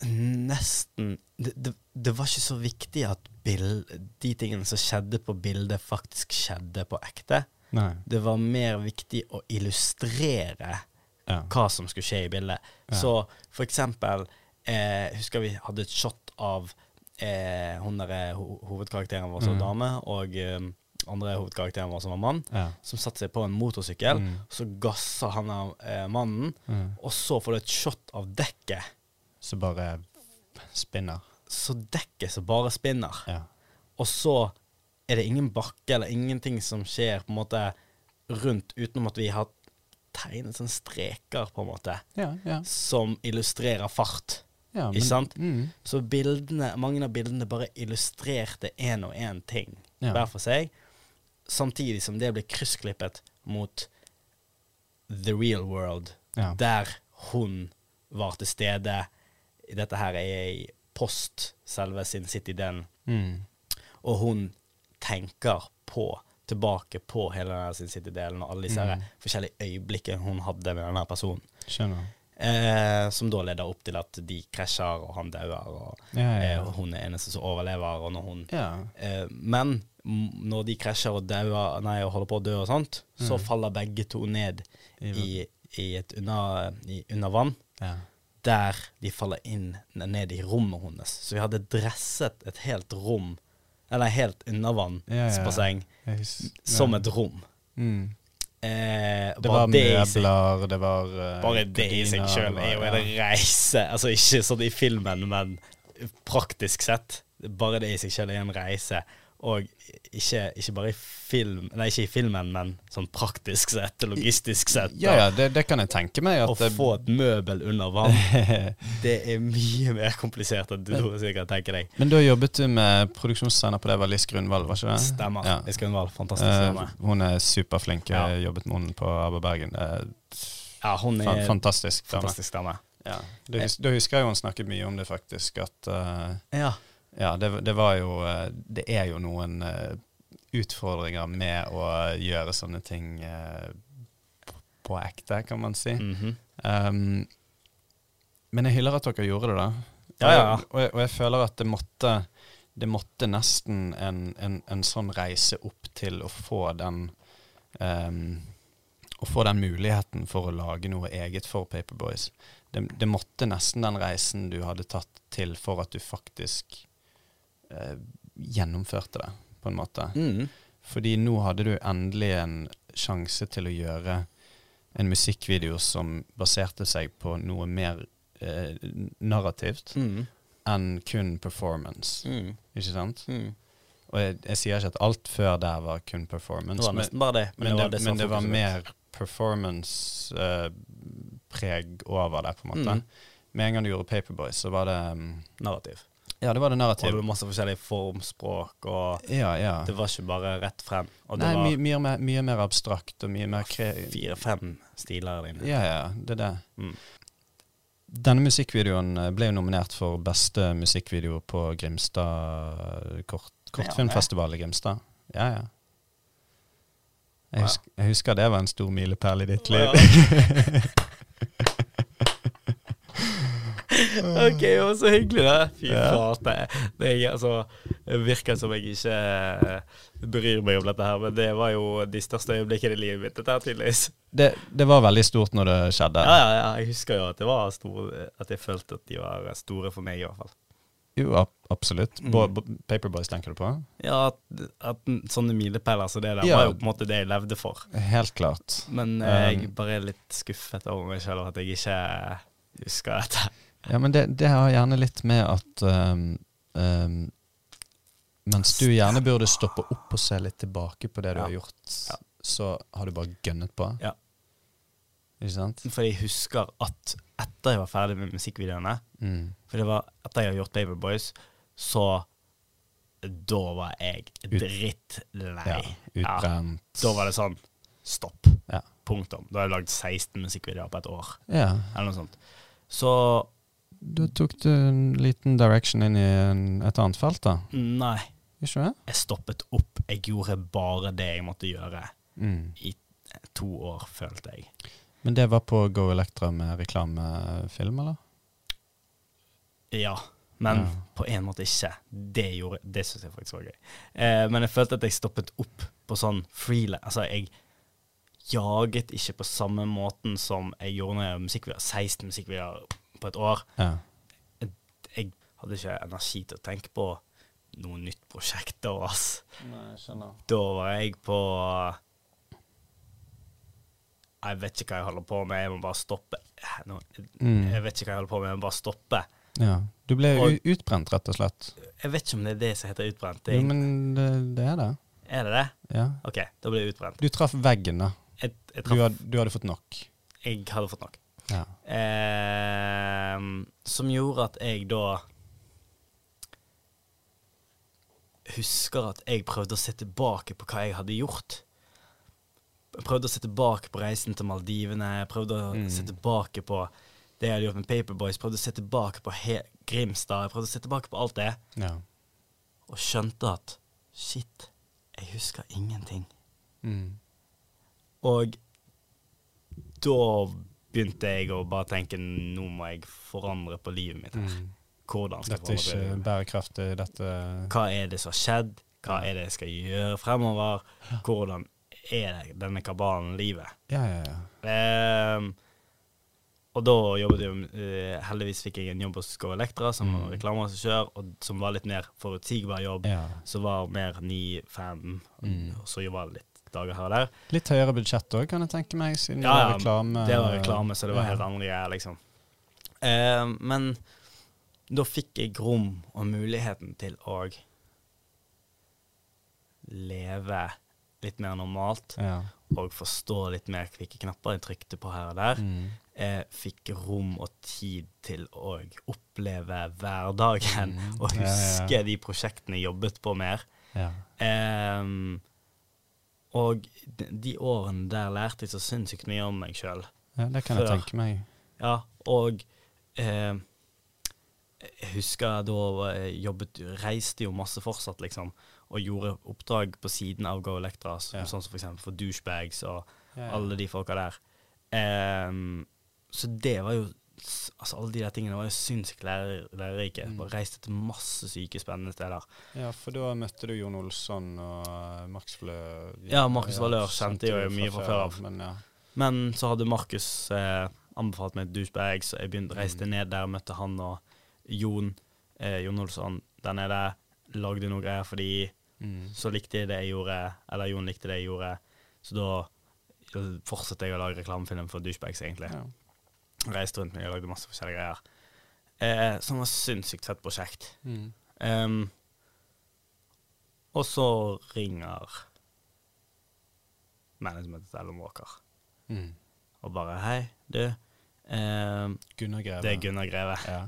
Nesten det, det, det var ikke så viktig at bild, de tingene som skjedde på bildet, faktisk skjedde på ekte. Nei. Det var mer viktig å illustrere Ja. hva som skulle skje i bildet. Ja. Så for eksempel eh, Husker vi hadde et shot av eh, hun der ho hovedkarakteren vår som Mhm. dame, og eh, andre hovedkarakteren vår som var mann, Ja. som satte seg på en motorsykkel. Mm. Så gasser han av eh, mannen, Mm. og så får du et shot av dekket. Så bare spinner. Så dekket som bare spinner. Ja. Og så er det ingen bakke eller ingenting som skjer på en måte rundt, utenom at vi har tegnet sånne streker, på en måte, Ja, ja. som illustrerer fart. ja Ikke sant? Mm. Så bildene, mange av bildene bare illustrerte én og én ting hver for seg, samtidig som det ble kryssklippet mot the real world, der hun var til stede. Dette her er i post selve Sin City Den. Mm. og hun tenker på tilbake på hele denne Sin City-delen og alle disse Mm. forskjellige øyeblikkene hun hadde med denne personen. Skjønner. Eh, som da leder opp til at de krasjer, og han dauer, og Ja, ja, eh, og hun er eneste som overlever. Og når hun, ja. eh, men når de krasjer og dauer, nei, og holder på å dø og sånt, så Mm. faller begge to ned I- i, i et under, i, under vann. Ja. der de faller inn ned i rommet hennes. Så vi hadde dresset et helt rom, eller helt Ja, ja. undervannsbasseng, som et rom. mm. Eh, Det var møbler, det var uh, Bare det i seg sjøl er jo en reise. Altså ikke sånn i filmen, men praktisk sett. Bare det i seg sjøl er en reise. Og ikke, ikke bare i film Nei, ikke i filmen, men sånn praktisk sett, logistisk sett. Ja, ja, det, det kan jeg tenke meg. Å få et møbel under vann, det er mye mer komplisert enn du sikkert tenker deg. Men da jobbet du med produksjonsdesigner på det, var Liss Grunvald, var ikke det? Stemmer. Ja. Liss Grunvald, fantastisk Eh, dame. hun er superflink. Jeg Ja. har jobbet med henne på ABBA Bergen. Er Ja, hun er fantastisk fantastisk dame. Ja. Da, hus, husker jeg hun snakket mye om det, faktisk. At uh, Ja. Ja, det, det var jo eh, Det er jo noen eh, utfordringer med å gjøre sånne ting eh, på, ekte, kan man si. Mhm. Um, men jeg hyller at dere gjorde det, da. Ja, ja, ja. Og, jeg, og jeg føler at det måtte, det måtte nesten en, en, en sånn reise opp til å få den um, Å få den muligheten for å lage noe eget for Paperboys. Det, det måtte nesten den reisen du hadde tatt til for at du faktisk eh, gjennomførte det, på en måte. Mm. Fordi nå hadde du endelig en sjanse til å gjøre en musikkvideo som baserte seg på noe mer eh, narrativt Mm. enn kun performance. Mm. Ikke sant? Mm. Og jeg, jeg sier ikke at alt før der var kun performance, Det var men, nesten bare det. men, det, som men det var mer performance-preg over det, på en måte. Mm. Med en gang du gjorde Paperboy, så var det um, narrativ. Ja, det var det Og det var masse forskjellige formspråk, og Ja, ja. det var ikke bare rett frem. Nei, var mye, mye, mer, mye mer abstrakt og mye mer fire-fem stiler dine. Ja, ja, det er det. Mm. Denne musikkvideoen ble jo nominert for beste musikkvideo på Grimstad kort, kortfilmfestival i Grimstad. Ja, ja. Jeg, husker, jeg husker det var en stor milepæl i ditt liv. ok, jo, så hyggelig, det. Fy flate. Det, det altså, virker som jeg ikke eh, bryr meg om dette her, men det var jo de største øyeblikkene i livet mitt, dette her tydeligvis. Det, det var veldig stort når det skjedde. Ja, ja, ja. Jeg husker jo at det var store, at jeg følte at de var store for meg, i hvert fall. Jo, ab absolutt. Mm. Bo- bo- Paperboys tenker du på? Ja, at, at sånne milepæler som det der Ja. var jo på en måte det jeg levde for. Helt klart. Men eh, jeg Um, bare er litt skuffet over meg selv at jeg ikke husker dette. Ja, men det, det har gjerne litt med at um, um, Mens du gjerne burde stoppe opp og se litt tilbake på det du Ja. har gjort, Ja. så har du bare gønnet på. Ja. Ikke sant? For jeg husker at etter jeg var ferdig med musikkvideoene, Mm. for det var etter jeg hadde gjort Baby Boys, så da var jeg drittlei. Ja, utbrent. Da var det sånn stopp. Ja. Punktum. Da har jeg lagd 16 musikkvideoer på et år, Ja. eller noe sånt. Så Da tok du en liten direction inn i et annet felt, da. nei, Ikke det? jeg stoppet opp. Jeg gjorde bare det jeg måtte gjøre Mm. i to år, følte jeg. Men det var på Go Electra med reklamefilm, eller? Ja, men Ja. på en måte ikke. Det, gjorde- det syns jeg faktisk var gøy. Eh, men jeg følte at jeg stoppet opp på sånn freelance. Altså, jeg jaget ikke på samme måten som jeg gjorde når jeg var musikkvideo. 16 musikkvideoer på et år. Ja. Jeg hadde ikke energi til å tenke på noe nytt prosjekt da, ass. Nei, skjønner. Da var jeg på Jeg vet ikke hva jeg holder på med, jeg må bare stoppe. Nå, Mm. Jeg vet ikke hva jeg holder på med, jeg må bare stoppe. Ja. Du ble Og- utbrent, rett og slett. Jeg vet ikke om det er det som heter utbrent. Det Jo, men det, det er det. er det det? Ja. OK, da blir jeg utbrent. Du traff veggen, da. Jeg, jeg, Du, traff, had, du hadde fått nok. jeg hadde fått nok. Ja. Eh, som gjorde at jeg da Husker at jeg prøvde å se tilbake på hva jeg hadde gjort. Jeg prøvde å se tilbake på reisen til Maldivene. Jeg prøvde å Mm. se tilbake på det jeg hadde gjort med Paperboys. Prøvde å se tilbake på he Grimstad. Jeg prøvde å se tilbake på alt det. ja. Og skjønte at shit, jeg husker ingenting. Mm. Og da begynte jeg å bare tenke nå må jeg forandre på livet mitt. her. Mm. Hvordan skal Dette er ikke bærekraftig, dette Hva er det som har skjedd? Hva er det jeg skal gjøre fremover? Hvordan er det, denne kabalen livet? Ja, ja, ja. Um, og da jobbet jeg eh, Heldigvis fikk jeg en jobb hos Go Electra som Mm. seg reklameassessør, og som var litt mer forutsigbar jobb. Ja. Som var mer 9-5, Mm. og så jobba jeg litt dager her og der. Litt høyere budsjett òg, kan jeg tenke meg, siden Ja, det var reklame. Det var reklame, så det var Ja. helt andre greier, liksom. Eh, men da fikk jeg rom og muligheten til å leve litt mer normalt, Ja. og forstå litt mer hvilke knapper jeg trykte på her og der. Mm. Jeg fikk rom og tid til å oppleve hverdagen Mm. og Ja, ja, huske ja. de prosjektene jeg jobbet på mer. Ja. Og de, de årene der lærte jeg så sinnssykt mye om meg sjøl. ja, det kan jeg tenke meg. Ja, og eh, jeg husker da jeg jobbet Reiste jo masse fortsatt, liksom, og gjorde oppdrag på siden av Go Electra, som, Ja. sånn som for eksempel for douchebags og Ja, ja. alle de folka der. Ehm, så det var jo Altså, alle de der tingene var jo sinnssykt lærer, lærerike. Mm. Bare Reiste til masse syke, spennende steder. Ja, for da møtte du Jon Olsson og Max Flø. Ja, Markus Valør kjente jeg jo mye fra før av. Men ja. Men så hadde Markus eh, anbefalt meg et douchebag, så jeg begynte reiste Mm. ned der, møtte han og Jon, eh, Jon Olsson der nede. Lagde noe greier for de, Mm. så likte jeg det jeg gjorde, eller Jon likte det jeg gjorde. Så da eh, fortsatte jeg å lage reklamefilm for douchebags, egentlig. Ja. Reiste rundt meg og lagde masse forskjellige greier. Eh, som var sinnssykt fett prosjekt. Mm. Um, og så ringer managementet til Ellen Walker Mm. og bare Hei, du. Eh, Gunnar Greve. det er Gunnar Greve. Ja.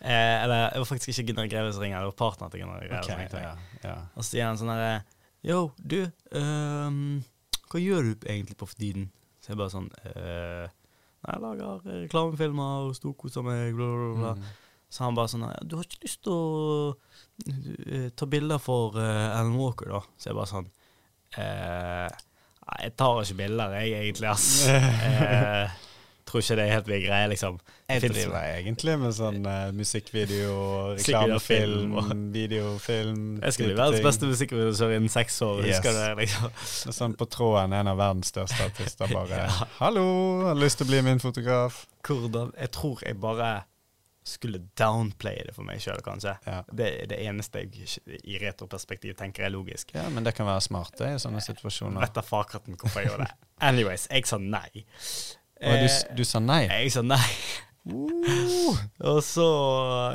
Eh, eller det var faktisk ikke Gunnar Greve som ringer, det var partneren til Gunnar Greve. Okay, ja, ja. Og så sier han sånn herre Yo, du, um, hva gjør du egentlig på for tiden? Så jeg bare sånn Nei, jeg lager reklamefilmer og storkoser meg, bla, bla, bla. Mm. Så han bare sånn Du har ikke lyst til å eh, ta bilder for uh, Alan Walker, da? Så jeg bare sånn eh, Nei, jeg tar ikke bilder, jeg, egentlig, ass. eh, tror ikke det er helt min greie, liksom. Jeg finner meg egentlig med sånn uh, musikkvideo, reklamefilm, videofilm Jeg skal bli verdens beste musikkvideosør innen seks år, Yes. husker du det? liksom? Sånn på tråden, en av verdens største artister bare Ja. 'Hallo, har du lyst til å bli min fotograf?' Hvordan Jeg tror jeg bare skulle downplaye det for meg sjøl, kanskje. Ja. Det er det eneste jeg i retroperspektiv tenker er logisk. ja, men det kan være smart, det, i sånne situasjoner. Vet da fakatten hvorfor jeg gjorde det. Anyways, jeg sa nei. Og du, du sa nei? Jeg sa nei. Uh. Og så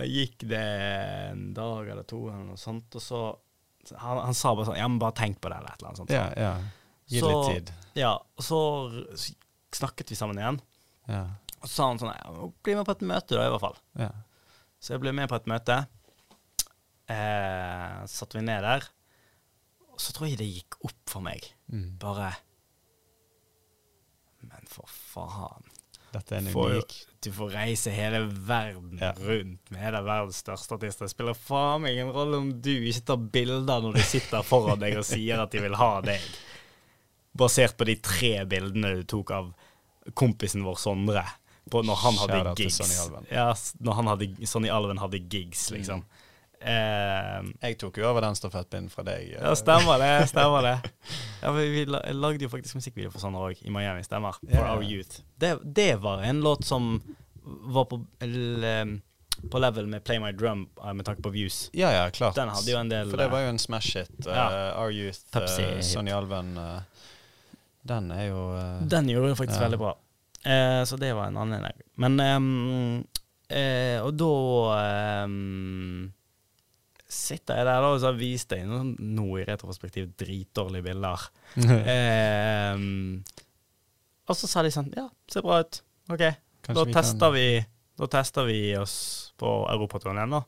gikk det en dag eller to, eller noe sånt, og så Han, han sa bare sånn Ja, men bare tenk på det, eller et eller annet sånt. Ja, ja. Gi Så- litt tid. Ja, og så snakket vi sammen igjen, Ja. og så sa han sånn ja, Bli med på et møte, da, i hvert fall. ja. Så jeg ble med på et møte. Eh, satt vi ned der. Og så tror jeg det gikk opp for meg. Mm. Bare for faen. Dette er en for, unik du får reise hele verden Ja. rundt med av verdens største artister. Det spiller faen meg ingen rolle om du ikke tar bilder når de sitter foran deg og sier at de vil ha deg. Basert på de tre bildene du tok av kompisen vår Sondre. På når han hadde Kjære gigs. Sonny Alven. Ja, når han hadde, Sonny Alven hadde gigs, liksom. Eh, Jeg tok jo over den stafettpinnen fra deg. eh. ja, stemmer det. Stemmer det. Ja, vi, vi lagde jo faktisk musikkvideo for sånne òg, i Miami. Stemmer. For yeah. Our Youth. Det, det var en låt som var på, på level med Play My Drum eh, med tanke på views. Ja, ja, klart. Den hadde jo en del For det var jo en smash hit. Uh, Ja. Our Youth, uh. Sonny Alven. Uh, den er jo eh, Den gjorde det faktisk veldig bra. Eh, så det var en annen en. Men um, eh, Og da ehm, sitter jeg der da, og så har vist deg noe, nå i retroperspektiv dritdårlige bilder. eh, og så sa de sånn Ja, ser bra ut. OK. Da vi kan- tester vi Da tester vi oss på europaturneen, da.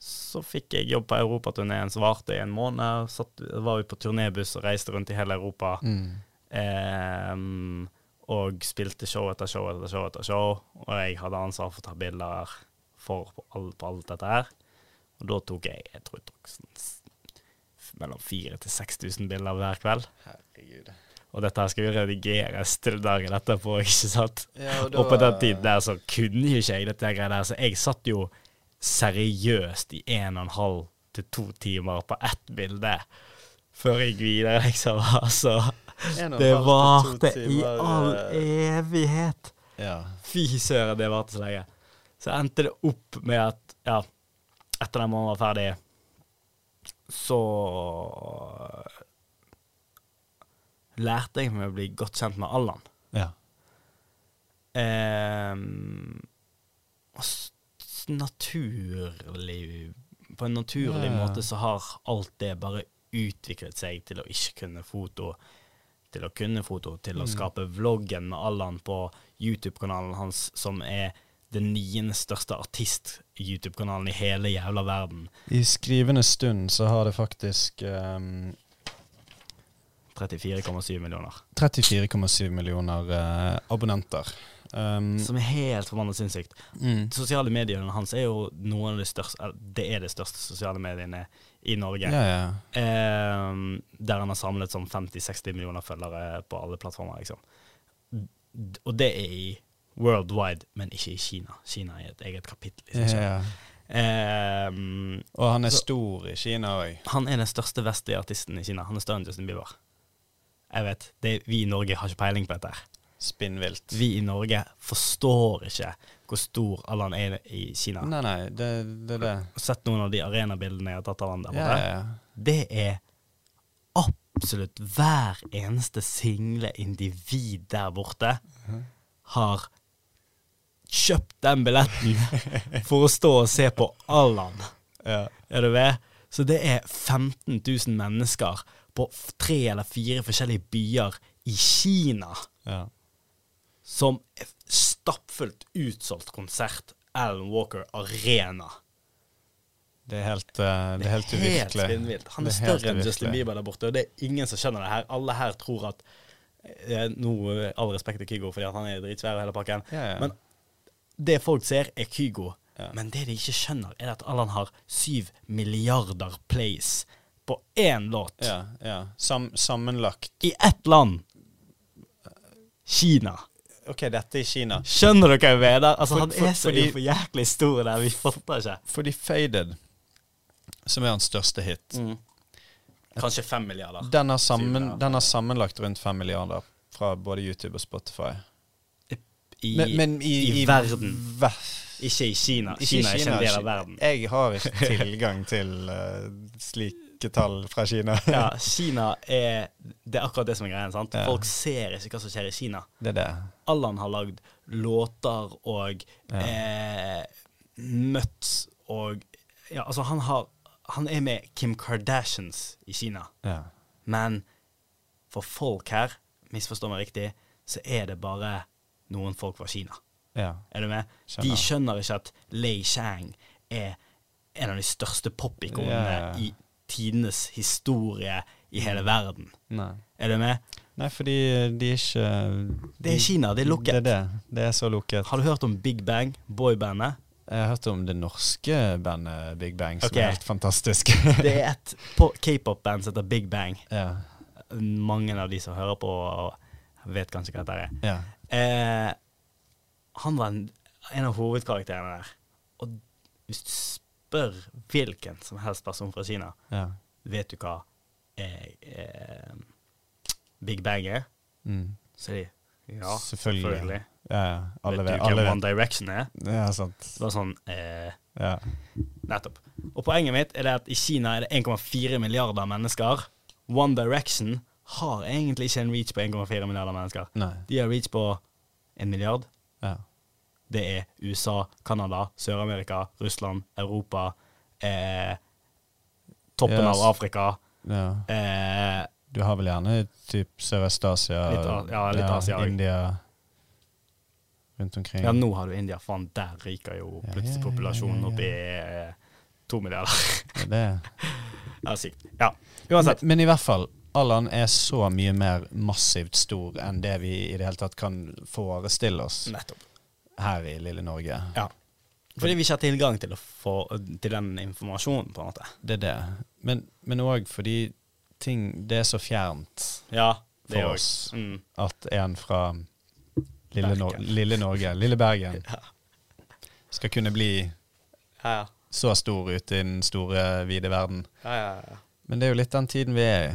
Så fikk jeg jobb på europaturneen som varte i en måned. Satt, var vi på turnébuss og reiste rundt i hele Europa. Mm. Eh, og spilte show etter show etter show etter show. Og jeg hadde ansvar for å ta bilder for på, alt, på alt dette her. Og da tok jeg jeg tror jeg tok sånn mellom 4000 til 6000 bilder hver kveld. Herregud. Og dette her skal jo redigeres til dagen etterpå, ikke sant? Ja, og Og på den tiden der så kunne jo ikke jeg dette greia der, så jeg satt jo seriøst i en og en halv til to timer på ett bilde før jeg gikk videre, liksom. Altså, det varte i all evighet. Ja. Fy søren, det varte så lenge. Så endte det opp med at, ja, etter den måneden var ferdig, så lærte jeg meg å bli godt kjent med Allan. ja. S- naturlig På en naturlig Ja, måte så har alt det bare utviklet seg til å ikke kunne foto, til å kunne foto, til å Mm. skape vloggen med Allan på YouTube-kanalen hans, som er den niende største artist-YouTube-kanalen i hele jævla verden. I skrivende stund så har det faktisk um, 34,7 millioner. 34,7 millioner eh, abonnenter. Um, Som er helt forbanna sinnssykt. mm. Sosiale mediene hans er jo noen av de største Det er de største sosiale mediene i Norge. Ja, ja. Ehm, der han har samlet sånn 50-60 millioner følgere på alle plattformer, liksom. Og det er i worldwide, men ikke i Kina. Kina er et eget kapittel Liksom. ja. Um, Og han er Så- stor i Kina òg. han er den største vestlige artisten i Kina. Han er større enn Justin Bieber. Jeg vet, det, Vi i Norge har ikke peiling på dette. Spinnvilt. Vi i Norge forstår ikke hvor stor Allan er i Kina. Nei, nei, det, det er det. Sett noen av de arenabildene jeg har tatt av han der borte. ja, ja. det er absolutt hver eneste single individ der borte har kjøpt den billetten for å stå og se på Allan. ja. Er du med? Så det er 15 000 mennesker på tre eller fire forskjellige byer i Kina ja. som er stappfullt utsolgt konsert. Alan Walker Arena. Det er helt, uh, det er helt uvirkelig. Han er, er større enn Justin. Bieber der borte, og det er ingen som skjønner det her. Alle her tror at eh, Nå, eh, all respekt til Kygo, fordi han er dritsvær og hele pakken. Ja, ja. Men det folk ser, er Kygo. Ja. Men det de ikke skjønner, er at Allan har syv milliarder plays på én låt. ja, ja. Sam, sammenlagt. I ett land. Kina. OK, dette er Kina. Skjønner dere hva jeg mener? Altså, For- han er så fordi- for jæklig stor der, vi fatter ikke. Fordi Faded, som er hans største hit, Kanskje fem milliarder. den, har sammen, den har sammenlagt rundt fem milliarder fra både YouTube og Spotify. I, Men, men i, i verden. ver- Ikke i Kina. Ikke Kina er ikke en del av verden. Jeg har ikke tilgang til uh, slike tall fra Kina. Ja, Kina er Det er akkurat det som er greia. sant? Ja. Folk ser ikke hva som skjer i Kina. Det er det. Allan har lagd låter og Ja. eh, møtt og Ja, altså, han har Han er med Kim Kardashians i Kina. Ja. Men for folk her, misforstå meg riktig, så er det bare noen folk fra Kina. ja. Er du med? Skjønner. De skjønner ikke at Lei Chang er en av de største popikonene ja. i tidenes historie i hele verden. Nei. Er du med? Nei, fordi de er ikke Det er Kina, det er lukket. Det er det. Det er så lukket. Har du hørt om Big Bang, boybandet? Jeg har hørt om det norske bandet Big Bang, som okay. er helt fantastisk. Det er et k-pop-band som heter Big Bang. ja. Mange av de som hører på, vet kanskje hva dette er. ja. Eh, han var en, en av hovedkarakterene der. Og hvis du spør hvilken som helst person fra Kina, ja. vet du hva eh, eh, Big Bang er? Mm. Så de ja, Selvfølgelig. selvfølgelig. Ja, ja. Alle vet du hvem One. Direction er? Ja, sant. Det var sånn eh, Ja. Nettopp. Og poenget mitt er det at i Kina er det 1,4 milliarder mennesker. One Direction har egentlig ikke en reach på 1,4 milliarder mennesker. Nei. De har reach på en milliard. Ja. Det er USA, Canada, Sør-Amerika, Russland, Europa, eh, toppen Yes. av Afrika. ja. Eh, Du har vel gjerne typ Sørøst-Asia, ja, ja. India rundt omkring. ja, nå har du India. Faen, der ryker jo plutselig populasjonen opp i eh, to milliarder. Det er det. det er sykt. Ja, uansett. Men, men i hvert fall, Allan er så mye mer massivt stor enn det vi i det hele tatt kan forestille oss Nettopp. her i lille Norge. Ja. Fordi vi ikke har tilgang til, få, til den informasjonen, på en måte. Det er det. Men òg fordi ting Det er så fjernt Ja, for oss. Mm. at en fra lille, no lille Norge, lille Bergen, Ja. skal kunne bli Ja, så stor ute i den store, vide verden. ja, ja, ja. Men det er jo litt den tiden vi er i.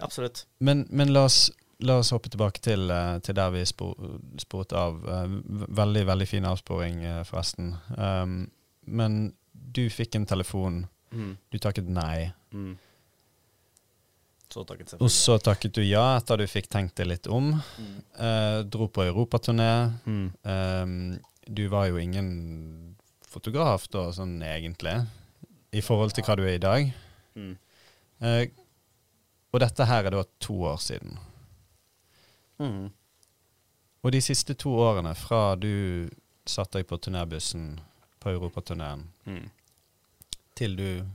Absolutt. Men, men la oss la oss hoppe tilbake til, eh, til der vi spor, sporet av. Eh, veldig, veldig fin avsporing, eh, forresten. Um, men du fikk en telefon. Mm. Du takket nei. Mm. Så takket Og så takket du ja etter du fikk tenkt deg litt om. Mm. Eh, dro på europaturné. Mm. Um, du var jo ingen fotograf da, sånn egentlig, i forhold til hva du er i dag. Mm. Eh, og dette her er da to år siden. Mm. Og de siste to årene, fra du satte deg på turnébussen på europaturneen, Mm. til du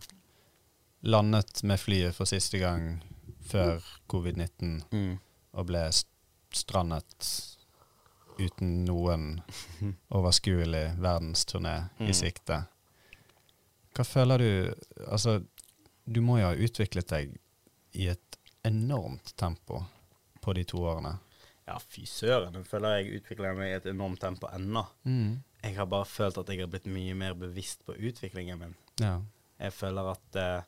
landet med flyet for siste gang før covid-19 Mm. og ble strandet uten noen overskuelig verdensturné i Mm. sikte. Hva føler du Altså, du må jo ha utviklet deg i et enormt tempo på de to årene. Ja, fy søren. Nå føler jeg utvikler meg i et enormt tempo ennå. Jeg har bare følt at jeg har blitt mye mer bevisst på utviklingen min. Ja. Jeg føler at eh,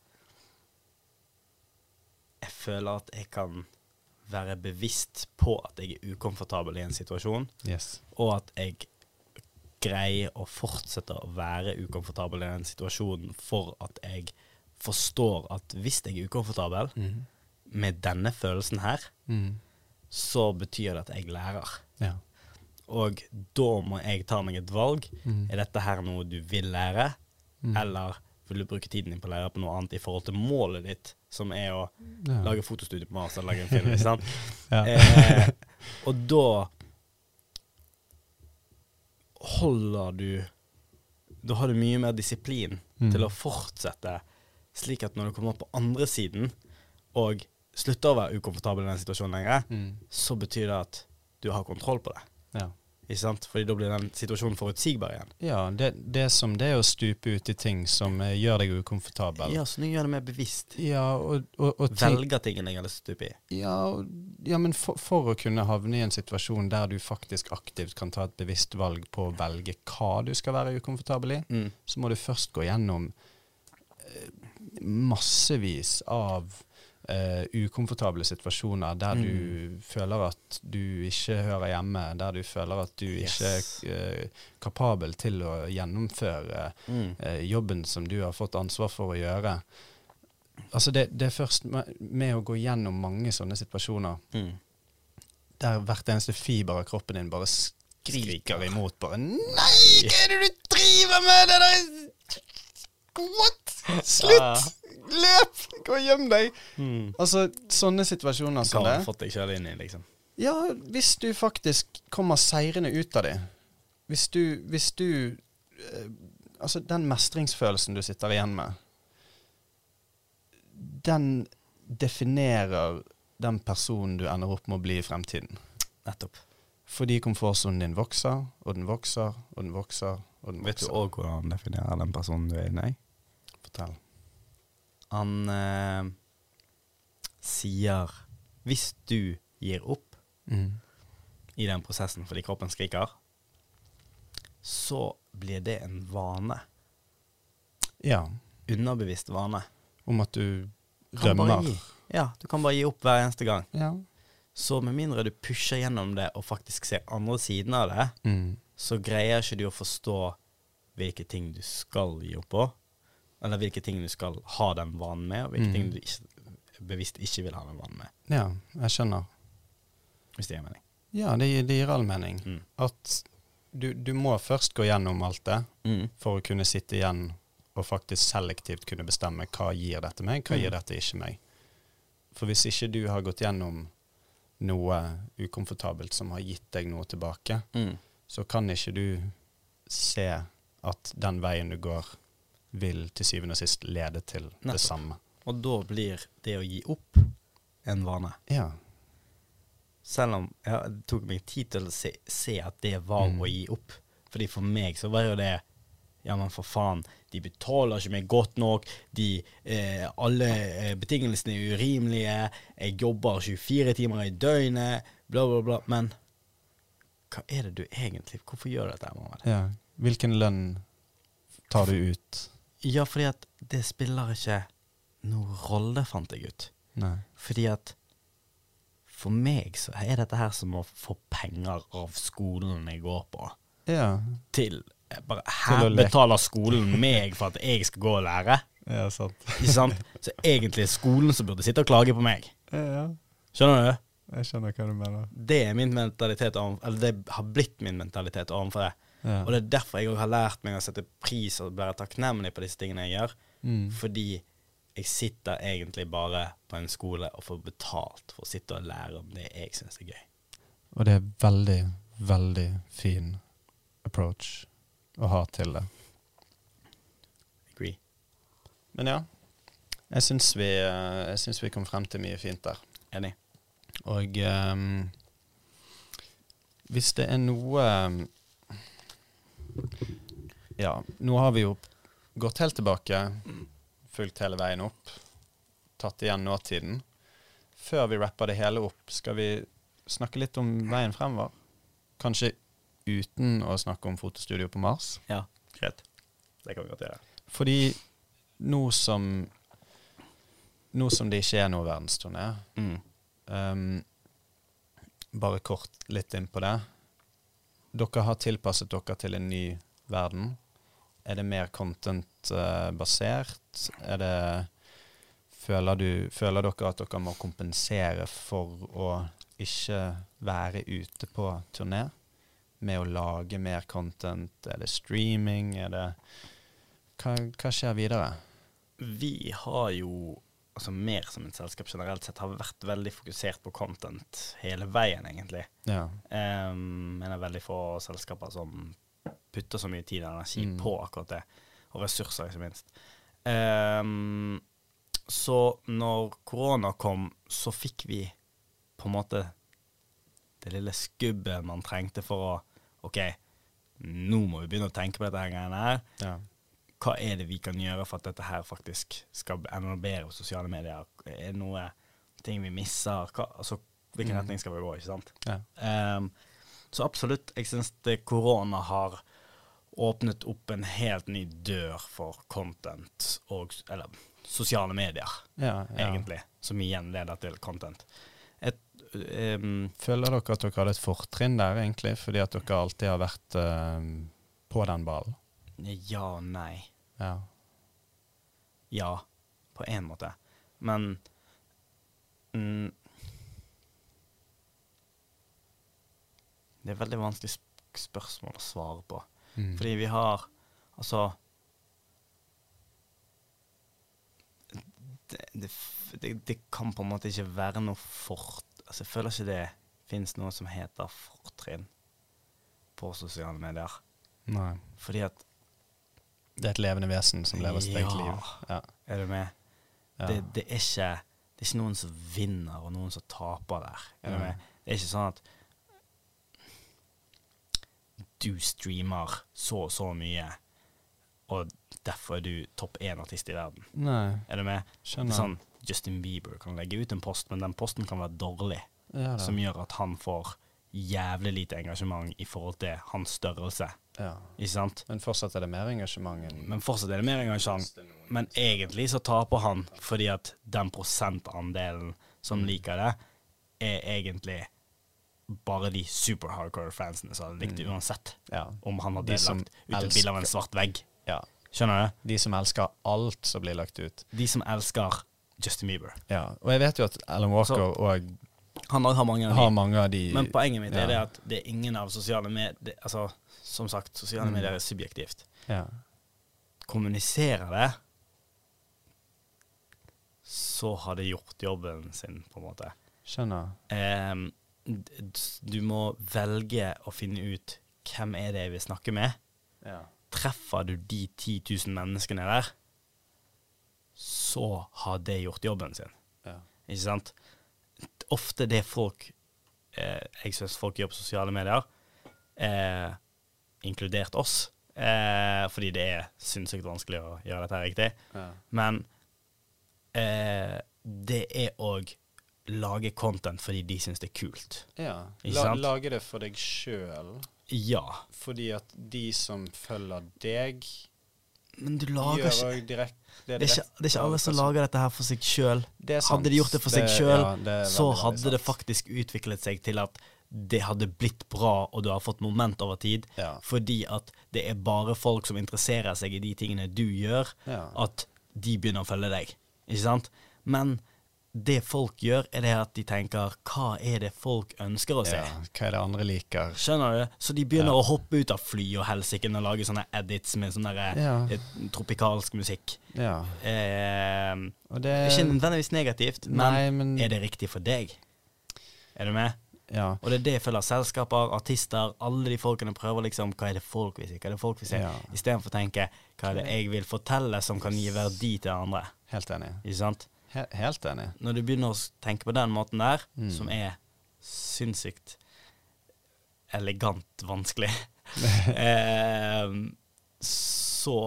Jeg føler at jeg kan være bevisst på at jeg er ukomfortabel i en situasjon, Yes. og at jeg greier å fortsette å være ukomfortabel i den situasjonen for at jeg forstår at hvis jeg er ukomfortabel med denne følelsen her, Mm. så betyr det at jeg lærer. Ja. Og da må jeg ta meg et valg. Mm. Er dette her noe du vil lære, Mm. eller vil du bruke tiden din på å lære på noe annet i forhold til målet ditt, som er å Ja. lage fotostudie på Mars eller lage en film? ikke sant? Ja. eh, og da holder du Da har du mye mer disiplin Mm. til å fortsette, slik at når du kommer opp på andre siden og slutter å være ukomfortabel i den situasjonen lenger, Mm. så betyr det at du har kontroll på det. Ja. Ikke sant? Fordi da blir den situasjonen forutsigbar igjen. Ja, det, det er som det er å stupe ut i ting som eh, gjør deg ukomfortabel. Ja, så nå gjør det mer bevisst. Ja, og, og, og ting, Velger tingene jeg har lyst til å stupe i. ja, og- ja, men for, for å kunne havne i en situasjon der du faktisk aktivt kan ta et bevisst valg på å velge hva du skal være ukomfortabel i, Mm. så må du først gå gjennom eh, massevis av eh, ukomfortable situasjoner der Mm. du føler at du ikke hører hjemme, der du føler at du Yes. ikke er uh, kapabel til å gjennomføre Mm. uh, jobben som du har fått ansvar for å gjøre. Altså det, det er først med, med å gå gjennom mange sånne situasjoner Mm. der hvert eneste fiber av kroppen din bare skriker, Skriker. imot. Bare 'Nei, hva er det du driver med?' Det der What?! Slutt! Løp! Gå og gjem deg! Mm. Altså, sånne situasjoner som har det. du fått deg sjøl inn i, liksom? Ja, hvis du faktisk kommer seirende ut av det. Hvis du, hvis du eh, Altså, den mestringsfølelsen du sitter igjen med, den definerer den personen du ender opp med å bli i fremtiden. Nettopp. Fordi komfortsonen din vokser, og den vokser, og den vokser, og den Vet du vokser. òg hvordan definerer den personen du er inne i? Fortell. Han eh, sier Hvis du gir opp Mm. i den prosessen fordi kroppen skriker, så blir det en vane. Ja. Underbevisst vane. Om at du rømmer. Ja, du kan bare gi opp hver eneste gang. Ja. Så med mindre du pusher gjennom det og faktisk ser andre siden av det, Mm. så greier ikke du å forstå hvilke ting du skal gi opp på, eller hvilke ting du skal ha den vanen med, og hvilke Mm. ting du ikke, bevisst ikke vil ha den vanen med. ja, jeg skjønner. Hvis det gir mening. Ja, det, det gir all mening. Mm. At du, du må først gå gjennom alt det Mm. for å kunne sitte igjen og faktisk selektivt kunne bestemme hva gir dette meg, hva Mm. gir dette ikke meg. For hvis ikke du har gått gjennom noe ukomfortabelt som har gitt deg noe tilbake, Mm. så kan ikke du se at den veien du går, vil til syvende og sist lede til det samme. Og da blir det å gi opp en vane. Ja. Selv om ja, det tok meg tid til å se, se at det var Mm. å gi opp. Fordi for meg så var jo det Ja, men for faen, de betaler ikke meg godt nok. De, eh, alle eh, betingelsene er urimelige. Jeg jobber 24 timer i døgnet. Bla, bla, bla. Men hva er det du egentlig Hvorfor gjør du dette, Mohammed? ja. Hvilken lønn tar du ut? Ja, fordi at det spiller ikke noen rolle, fant jeg ut. Nei. Fordi at For meg så er dette her som å få penger av skolen jeg går på, Ja. til eh, bare Her betaler skolen meg for at jeg skal gå og lære. Ja, sant. Ikke sant? Så egentlig er skolen som burde sitte og klage på meg. Ja, Skjønner du? jeg skjønner hva du mener. Det er min mentalitet Eller det har blitt min mentalitet overfor det. Ja. Og det er derfor jeg har lært meg å sette pris og være takknemlig på disse tingene jeg gjør. Mm. Fordi jeg sitter egentlig bare på en skole og får betalt for å sitte og lære om det jeg syns er gøy. Og det er veldig, veldig fin approach å ha til det. Agree. Men ja, jeg syns vi, eh, vi kom frem til mye fint der. Enig. Og um, hvis det er noe ehm, Ja, nå har vi jo gått helt tilbake, fulgt hele veien opp, tatt igjen nåtiden. Før vi rapper det hele opp, skal vi snakke litt om veien fremover? Kanskje uten å snakke om fotostudio på Mars? Ja, greit. Det kan vi godt gjøre. Fordi nå som Nå som det ikke er noe verdensturné, Mm. Um, bare kort litt inn på det. Dere har tilpasset dere til en ny verden. Er det mer content-basert? er det føler, du, føler dere at dere må kompensere for å ikke være ute på turné? Med å lage mer content? Er det streaming? Er det Hva, hva skjer videre? Vi har jo, altså mer som et selskap generelt sett, har vært veldig fokusert på content hele veien, egentlig. Ja. Um, men det er veldig få selskaper som putter så mye tid og energi Mm. på akkurat det. Og ressurser, ikke minst. Um, så når korona kom, så fikk vi på en måte det lille skubbet man trengte for å OK, nå må vi begynne å tenke på dette her greiene her. ja. Hva er det vi kan gjøre for at dette her faktisk skal enda bedre på sosiale medier? Er det noe ting vi misser? Hva, altså, hvilken Mm. retning skal vi gå, ikke sant? ja. Um, så absolutt, jeg syns korona har åpnet opp en helt ny dør for content og Eller sosiale medier, ja, ja. egentlig. Som igjen leder til content. Et, um, Føler dere at dere hadde et fortrinn der, egentlig, fordi at dere alltid har vært um, på den ballen? Ja og nei. Ja. Ja, på én måte. Men mm, Det er et veldig vanskelig sp spørsmål å svare på. Mm. Fordi vi har Altså det, det, det, det kan på en måte ikke være noe fort... Altså, jeg føler ikke det fins noe som heter fortrinn på sosiale medier. Nei. Fordi at Det er et levende vesen som lever sitt eget liv. Ja. Er du med? Det, det, er ikke, det er ikke noen som vinner, og noen som taper der. Er du Ja. med? Det er ikke sånn at du streamer så og så mye, og derfor er du topp én-artist i verden. Nei, Er du med? Det er. Sånn, Justin Bieber kan legge ut en post, men den posten kan være dårlig, ja, som gjør at han får jævlig lite engasjement i forhold til hans størrelse. Ja. Ikke sant? Men fortsatt er det mer engasjement enn Men fortsatt er det mer engasjement. Men egentlig så taper han fordi at den prosentandelen som Mm. liker det, er egentlig bare de super hardcore fansene som hadde likt det Mm. uansett. ja. Om han hadde De lagt ut et bilde av en svart vegg. ja. Skjønner du? De som elsker alt som blir lagt ut. De som elsker Justin Bieber. Ja. Og jeg vet jo at Alan Walker Så- Han òg har mange av har de. mange av de Men poenget mitt ja. er det at det er ingen av sosiale medier Altså, som sagt, sosiale Mm. medier er subjektivt. ja. Kommuniserer det, så har det gjort jobben sin, på en måte. Skjønner. D- du må velge å finne ut hvem er det jeg vil snakke med. Ja. Treffer du de 10 000 menneskene der, så har det gjort jobben sin. Ja. Ikke sant? Ofte det folk eh, Jeg syns folk gjør på sosiale medier, eh, inkludert oss, eh, fordi det er sinnssykt vanskelig å gjøre dette riktig, Ja. men eh, det er òg lage content fordi de syns det er kult. ja. La, lage det for deg sjøl, Ja. fordi at de som følger deg, Men du lager ikke direkt, det er, ikke, det er ikke alle som lager dette her for seg sjøl. Det. Hadde de gjort det for seg Det- sjøl, ja, så hadde det faktisk utviklet seg til at det hadde blitt bra, og du har fått moment over tid. Ja. Fordi at det er bare folk som interesserer seg i de tingene du gjør, Ja. at de begynner å følge deg. Ikke sant? Men det folk gjør, er det at de tenker Hva er det folk ønsker å se? ja. Hva er det andre liker? Skjønner du? Så de begynner Ja. å hoppe ut av fly og helsike og lage sånne edits med sånn Ja. eh, tropikalsk musikk. Ja. Eh, Og det ikke nødvendigvis negativt, men, Nei, men er det riktig for deg? Er du med? Ja. Og det er det jeg føler. Selskaper, artister, alle de folkene prøver liksom Hva er det folk vil si? Hva er det folk vil si? Ja. Istedenfor å tenke Hva er det jeg vil fortelle som kan gi verdi til andre? Helt enig. Ikke sant? He helt enig. Når du begynner å tenke på den måten der, Mm. som er sinnssykt elegant vanskelig, eh, så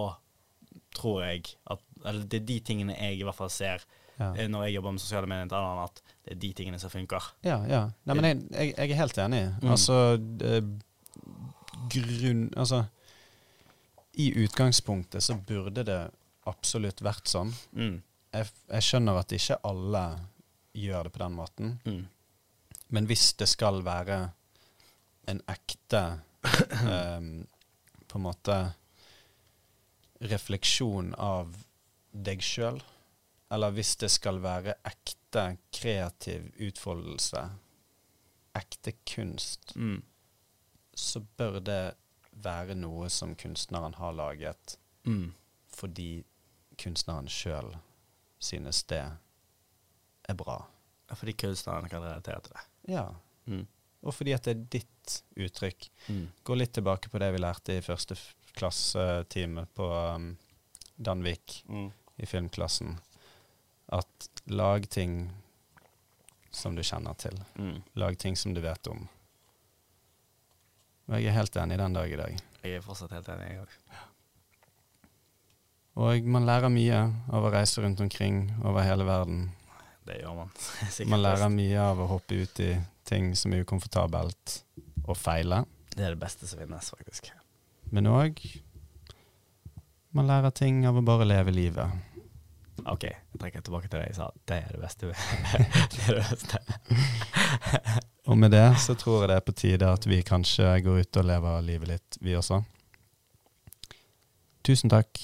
tror jeg at Eller det er de tingene jeg i hvert fall ser Ja. eh, når jeg jobber med sosiale medier, at det er de tingene som funker. Ja, ja. Nei, men jeg, jeg, jeg er helt enig. Mm. Altså det, Grunn Altså I utgangspunktet så burde det absolutt vært sånn. Mm. Jeg, jeg skjønner at ikke alle gjør det på den måten. Mm. Men hvis det skal være en ekte um, På en måte refleksjon av deg sjøl, eller hvis det skal være ekte kreativ utfoldelse, ekte kunst, Mm. så bør det være noe som kunstneren har laget Mm. fordi kunstneren sjøl synes det er bra. Fordi kunstneren kan relatere til det. Ja. Mm. Og fordi at det er ditt uttrykk. Mm. Gå litt tilbake på det vi lærte i første klassetime på um, Danvik Mm. i filmklassen. At lag ting som du kjenner til. Mm. Lag ting som du vet om. Og jeg er helt enig den dag i dag. Jeg er fortsatt helt enig, jeg òg. Og man lærer mye av å reise rundt omkring over hele verden. Det gjør man. Sikkert Man lærer best. mye av å hoppe ut i ting som er ukomfortabelt, og feile. Det er det beste som finnes, faktisk. Men òg man lærer ting av å bare leve livet. OK, jeg trekker tilbake til det jeg sa. Det er det beste. det er det beste. Og med det så tror jeg det er på tide at vi kanskje går ut og lever livet litt, vi også. Tusen takk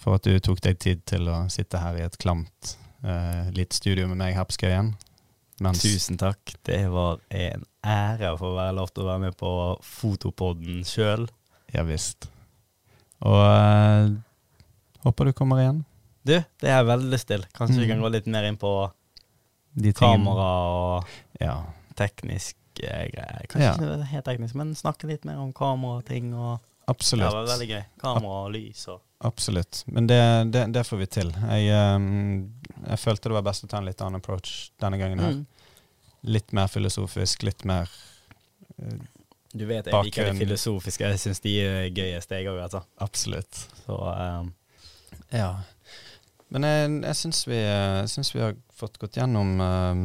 for at du tok deg tid til å sitte her i et klamt eh, litt studio med meg her på Skøyen. Mens Tusen takk. Det var en ære å få være lov til å være med på Fotopodden sjøl. Ja visst. Og eh, håper du kommer igjen. Du, det er veldig stille. til. Kanskje vi Mm. kan gå litt mer inn på kamera og Ja. teknisk eh, greier. Kanskje Ja. ikke helt teknisk, men snakke litt mer om kamera og Absolutt. Det var veldig gøy. Kamera og lys og Absolutt. Men det, det, det får vi til. Jeg, um, jeg følte det var best å ta en litt annen approach denne gangen her. Mm. Litt mer filosofisk, litt mer uh, Du vet jeg liker de det filosofiske. Jeg syns de er gøyest, jeg òg, altså. Absolutt. Så um, Ja. Men jeg, jeg syns vi, vi har fått gått gjennom ehm,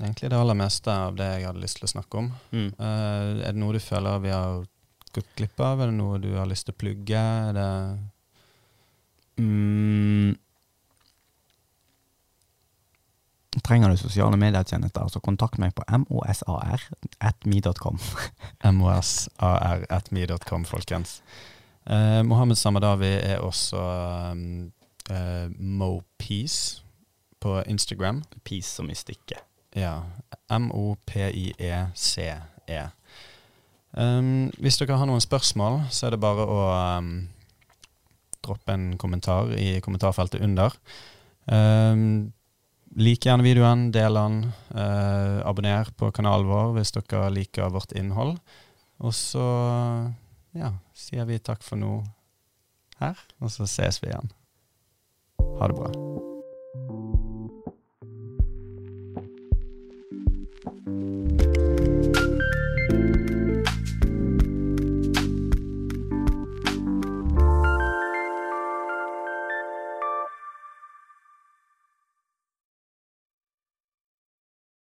egentlig det aller meste av det jeg hadde lyst til å snakke om. mm. Uh, er det noe du føler vi har gått glipp av? Er det noe du har lyst til å plugge? Er det Mm. Trenger du sosiale medietjenester, så kontakt meg på mosar.me.com. mosar.me.com, folkens. Uh, Mohammed Samadawi er også um, eh, MoPeace på Instagram. Peace som i stykket. Ja. M-O-P-I-E-C-E. Um, hvis dere har noen spørsmål, så er det bare å um, droppe en kommentar i kommentarfeltet under. Um, Lik gjerne videoen, del den, eh, abonner på kanalen vår hvis dere liker vårt innhold. Og så ja, sier vi takk for nå her, og så ses vi igjen. Ha det bra.